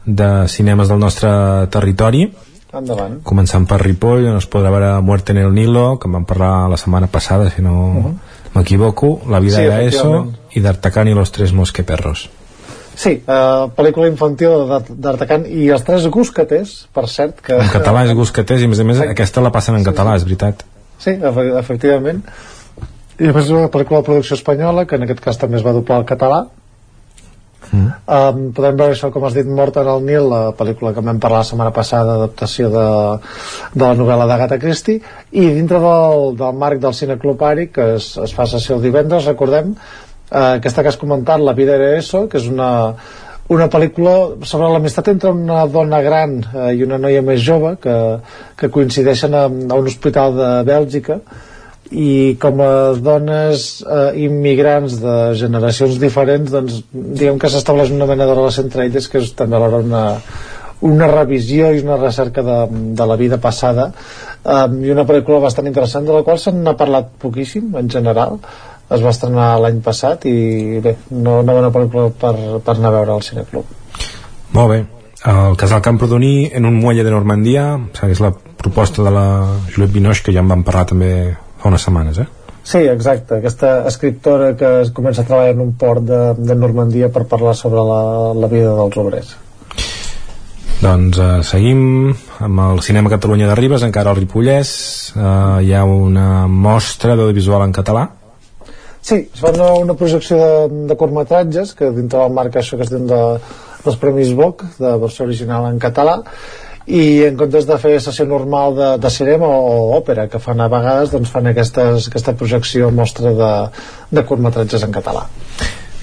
Speaker 41: de cinemes del nostre territori.
Speaker 42: Endavant.
Speaker 41: Començant per Ripoll, on es podrà veure Muerte en el Nilo, que en vam parlar la setmana passada, si no uh -huh. m'equivoco, La vida sí, era eso, i D'Artacán i los tres mosqueperros.
Speaker 42: Sí, uh, pel·lícula infantil d'Artacan i els tres gusqueters, per cert que...
Speaker 41: En català és gusqueters i a més a més sí. aquesta la passen en sí, català, és veritat.
Speaker 42: Sí, efectivament. I a més és una pel·lícula de producció espanyola que en aquest cas també es va doblar al català. Mm. um, podem veure això com has dit Mort en el Nil la pel·lícula que vam parlar la setmana passada adaptació de, de la novel·la d'Agatha Christie. I dintre del, del marc del Cine Club Ari que es, es fa sessió el divendres recordem eh, aquesta que has comentat, La vida era eso, que és una, una pel·lícula sobre l'amistat entre una dona gran eh, i una noia més jove que, que coincideixen a, a un hospital de Bèlgica i com a dones eh, immigrants de generacions diferents doncs diguem que s'estableix una mena de relació entre elles que és també alhora una, una revisió i una recerca de, de la vida passada. Eh, i una pel·lícula bastant interessant de la qual se n'ha parlat poquíssim en general es va estrenar l'any passat i bé, no, una bona pel·lícula per, per anar a veure al Cineclub
Speaker 41: Molt bé. El casal Camprodoní en un muelle de Normandia, és la proposta de la Juliette Binoche, que ja en vam parlar també fa unes setmanes, eh?
Speaker 42: Sí, exacte, aquesta escriptora que es comença a treballar en un port de, de Normandia per parlar sobre la, la vida dels obrers
Speaker 41: Doncs eh, seguim amb el Cinema Catalunya de Ribes, encara al Ripollès. Eh, hi ha una mostra d'audiovisual en català.
Speaker 42: Sí, es fa una, una projecció de, de curtmetratges que dintre del marc això que es diu de, dels Premis Boc de versió original en català i en comptes de fer sessió normal de, de cinema o, o òpera que fan a vegades doncs fan aquestes, aquesta projecció mostra de, de curtmetratges en català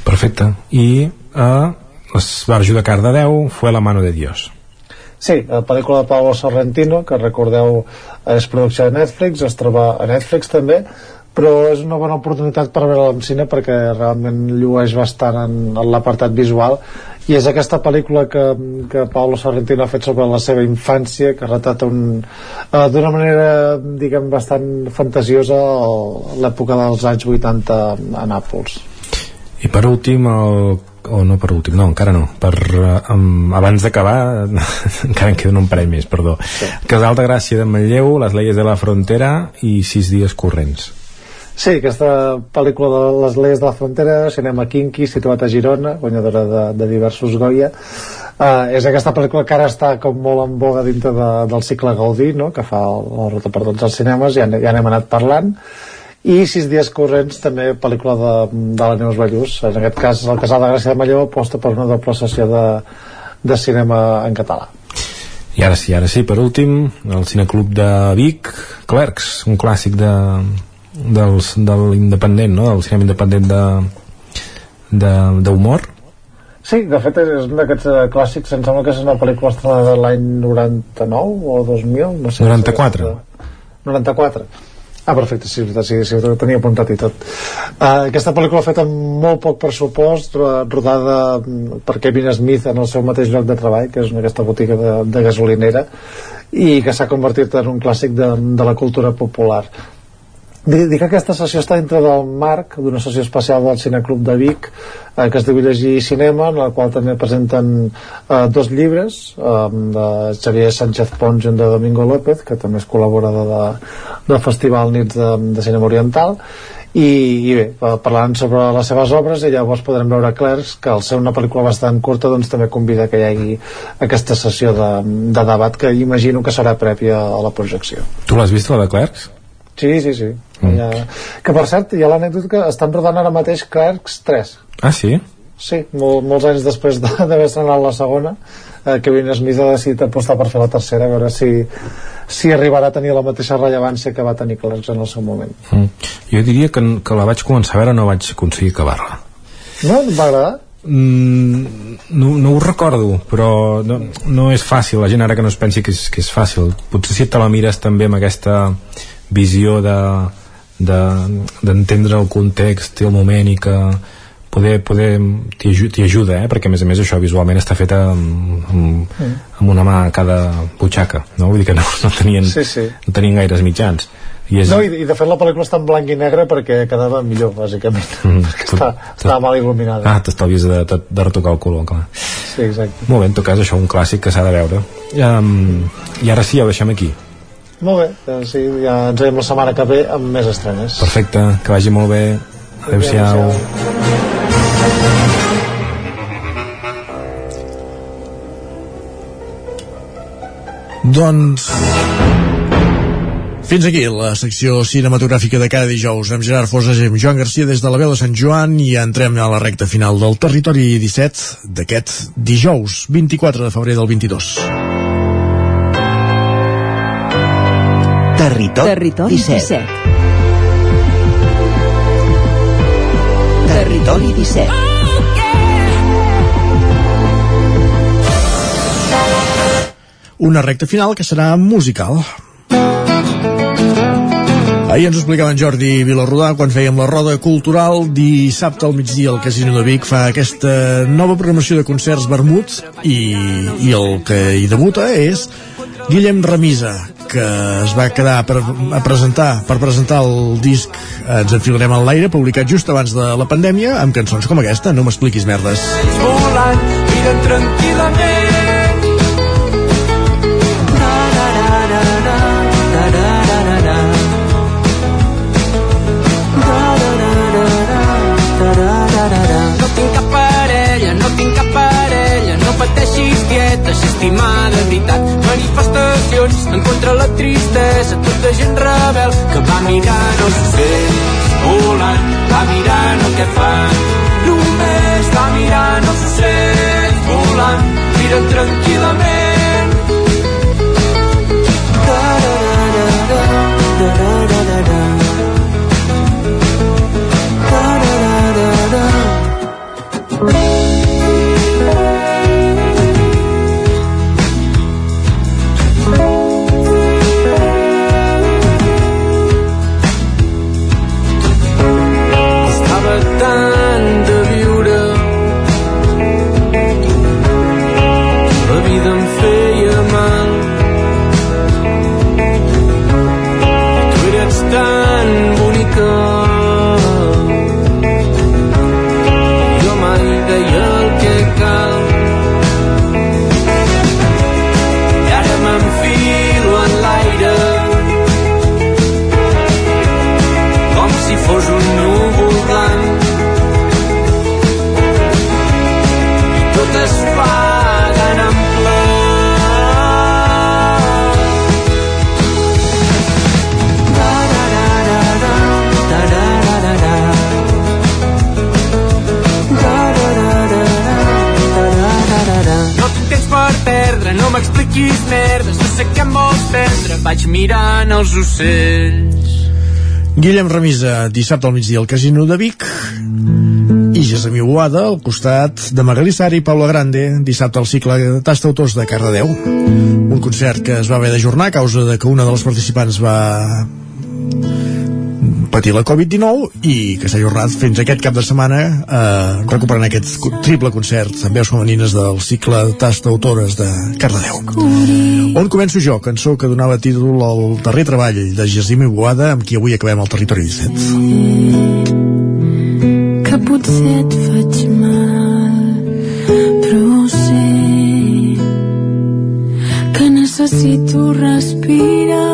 Speaker 41: Perfecte. I eh, l'Esbarjo de Cardedeu fue la mano de Dios.
Speaker 42: Sí, la pel·lícula de Pablo Sorrentino, que recordeu és producció de Netflix, es troba a Netflix també, però és una bona oportunitat per veure-la en cine perquè realment llueix bastant en, en l'apartat visual i és aquesta pel·lícula que, que Pablo Sorrentino ha fet sobre la seva infància que retrata un, uh, d'una manera diguem bastant fantasiosa l'època dels anys 80 a Nàpols
Speaker 41: I per últim, el, o no per últim, no, encara no, per, eh, um, abans d'acabar, encara en queden un parell més, perdó. Sí. Casal de Gràcia de Manlleu, Les leyes de la frontera i Sis dies corrents.
Speaker 42: Sí, aquesta pel·lícula de les lleis de la frontera, cinema kinky, situat a Girona, guanyadora de, de diversos Goya, uh, és aquesta pel·lícula que ara està com molt en boga dintre de, del cicle Gaudí, no? que fa la ruta per tots els cinemes, ja, ja n'hem anat parlant, i Sis dies corrents, també pel·lícula de, de la Neus Ballús, en aquest cas el Casal de Gràcia de Malleu aposta per una doble sessió de, de cinema en català.
Speaker 41: I ara sí, ara sí, per últim, el Cineclub de Vic, Clerks, un clàssic de, dels, de l'independent, no? del cinema independent de de- d'humor.
Speaker 42: Sí, de fet és un d'aquests eh, clàssics, em sembla que és una pel·lícula estrenada de l'any 99 o 2000, no sé.
Speaker 41: 94.
Speaker 42: 94. Ah, perfecte, sí, és sí, sí, ho tenia apuntat i tot. Uh, aquesta pel·lícula feta amb molt poc pressupost, ro- rodada mm, per Kevin Smith en el seu mateix lloc de treball, que és una- aquesta botiga de, de gasolinera, i que s'ha convertit en un clàssic de, de la cultura popular. Dic que aquesta sessió està dintre del marc d'una sessió especial del Cineclub de Vic eh, que es diu Llegir Cinema en la qual també presenten eh, dos llibres eh, de Xavier Sánchez Pons i de Domingo López que també és col·laborador de, del Festival Nits de, de Cinema Oriental i, i bé, eh, parlant sobre les seves obres i llavors podrem veure Clerks que al ser una pel·lícula bastant curta doncs també convida que hi hagi aquesta sessió de, de debat que imagino que serà prèvia a la projecció
Speaker 41: Tu l'has vist, la de Clerks?
Speaker 42: Sí, sí, sí. Mm. Ja... Que per cert, hi ha l'anècdota que estan rodant ara mateix Clerks 3.
Speaker 41: Ah, sí?
Speaker 42: Sí, mol, molts anys després de- d'haver estrenat la segona, eh, Kevin Smith ha decidit apostar per fer la tercera, a veure si, si arribarà a tenir la mateixa rellevància que va tenir Clerks en el seu moment.
Speaker 41: Mm. Jo diria que, que la vaig començar a veure no vaig aconseguir acabar-la.
Speaker 42: No? Et va agradar?
Speaker 41: Mm, no, no ho recordo però no, no és fàcil, la gent ara que no es pensi que és, que és fàcil potser si te la mires també amb aquesta visió de de- d'entendre el context i el moment i que poder, poder t'hi aju- t'hi ajuda, eh? perquè a més a més això visualment està feta amb, amb, amb una mà a cada butxaca no? vull dir que no, no, tenien,
Speaker 42: Sí, sí.
Speaker 41: no tenien gaires mitjans i és,
Speaker 42: No, i, i de fet la pel·lícula està en blanc i negre perquè quedava millor, bàsicament.
Speaker 41: Mm,
Speaker 42: perquè està, estava mal il·luminada.
Speaker 41: ah, t'estalvies de, de, de retocar el color clar.
Speaker 42: Sí, exacte.
Speaker 41: Molt bé, en tot cas això un clàssic que s'ha de veure um, i ara sí, ja ho deixem aquí
Speaker 42: Molt bé, doncs sí, ja ens veiem la setmana que ve amb més estrenes.
Speaker 41: perfecte, que vagi molt bé adeu-siau
Speaker 1: Doncs... Fins aquí la secció cinematogràfica de cada dijous amb Gerard Fosas i amb Joan Garcia des de la veu de Sant Joan i entrem a la recta final del territori 17 d'aquest dijous 24 de febrer del 22.
Speaker 45: Territori,
Speaker 11: Territori
Speaker 45: 17.
Speaker 11: 17.
Speaker 45: Territori 17. Oh, yeah.
Speaker 1: Una recta final que serà musical. Ahir ens ho explicava en Jordi Vilarrodà quan fèiem la roda cultural dissabte al migdia al Casino de Vic fa aquesta nova programació de concerts vermuts i, i el que hi debuta és Guillem Remisa que es va quedar per, a presentar, per presentar el disc Ens enfilarem en l'aire, publicat just abans de la pandèmia, amb cançons com aquesta, No m'expliquis merdes.
Speaker 46: Volant, miren tranquil·lament estimar de veritat. Manifestacions en contra la tristesa, tota gent rebel que va mirant els ocells volant, va mirant el que fan. Només va mirant els ocells volant, miren tranquil·lament. Da, da, da, da, da, da, da,
Speaker 1: Guillem Ramisa, dissabte al migdia al Casino de Vic. I Gessamí Boada al costat de Magalí Sari i Paula Grande dissabte al cicle de Tasta Autors de Cardedeu. Un concert que es va haver d'ajornar a causa de que una de les participants va patir la Covid-19 i que s'ha ajornat fins aquest cap de setmana eh, recuperant aquest triple concert amb veus femenines del cicle Tasta Autores de Cardedeu. On començo jo, cançó que donava títol al darrer treball de Gessamí Boada amb qui avui acabem el Territori 17
Speaker 47: que potser et faig mal però sé que necessito respirar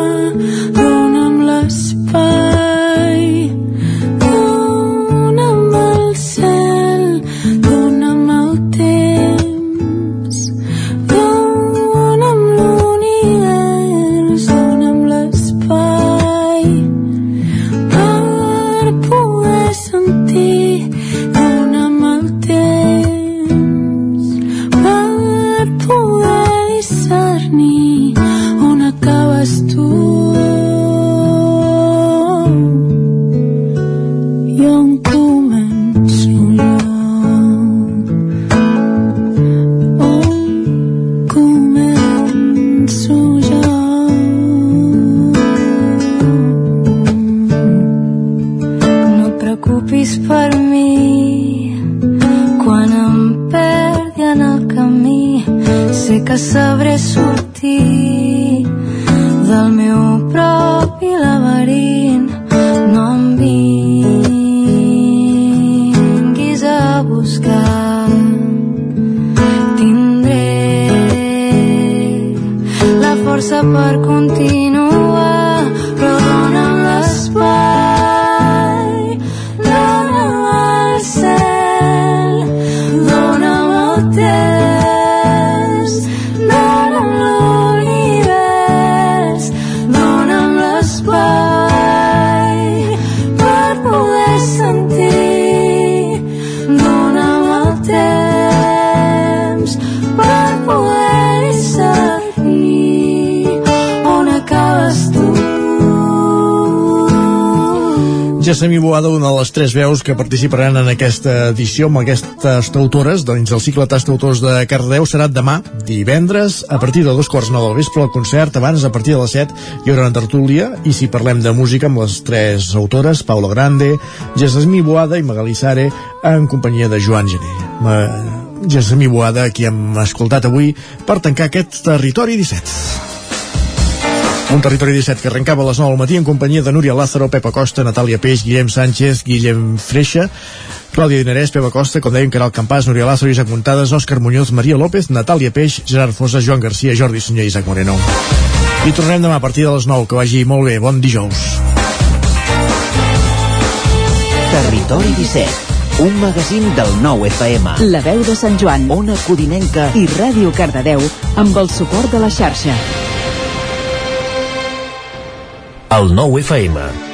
Speaker 1: les tres veus que participaran en aquesta edició amb aquestes autores dins del cicle Tast Autors de Cardedeu serà demà, divendres, a partir de dos quarts nou del vespre el concert, abans a partir de les 7 hi haurà una tertúlia i si parlem de música amb les tres autores, Paula Grande, Jessemi Boada i Magali Sare en companyia de Joan Gené. Ma... Jessemi Boada, qui hem escoltat avui per tancar aquest Territori 17. Un territori 17 que arrencava a les 9 del matí en companyia de Núria Lázaro, Pepa Costa, Natàlia Peix, Guillem Sánchez, Guillem Freixa, Clàudia Dinarès, Pepa Costa, com dèiem, Caral Campàs, Núria Lázaro, Isaac Muntades, Òscar Muñoz, Maria López, Natàlia Peix, Gerard Fosa, Joan Garcia, Jordi Sunyer i Isaac Moreno. I tornem demà a partir de les 9, que vagi molt bé. Bon dijous.
Speaker 45: Territori 17, un magazín del nou FM.
Speaker 11: La veu de Sant Joan, Ona Codinenca i Ràdio Cardedeu amb el suport de la xarxa.
Speaker 48: El nou FM.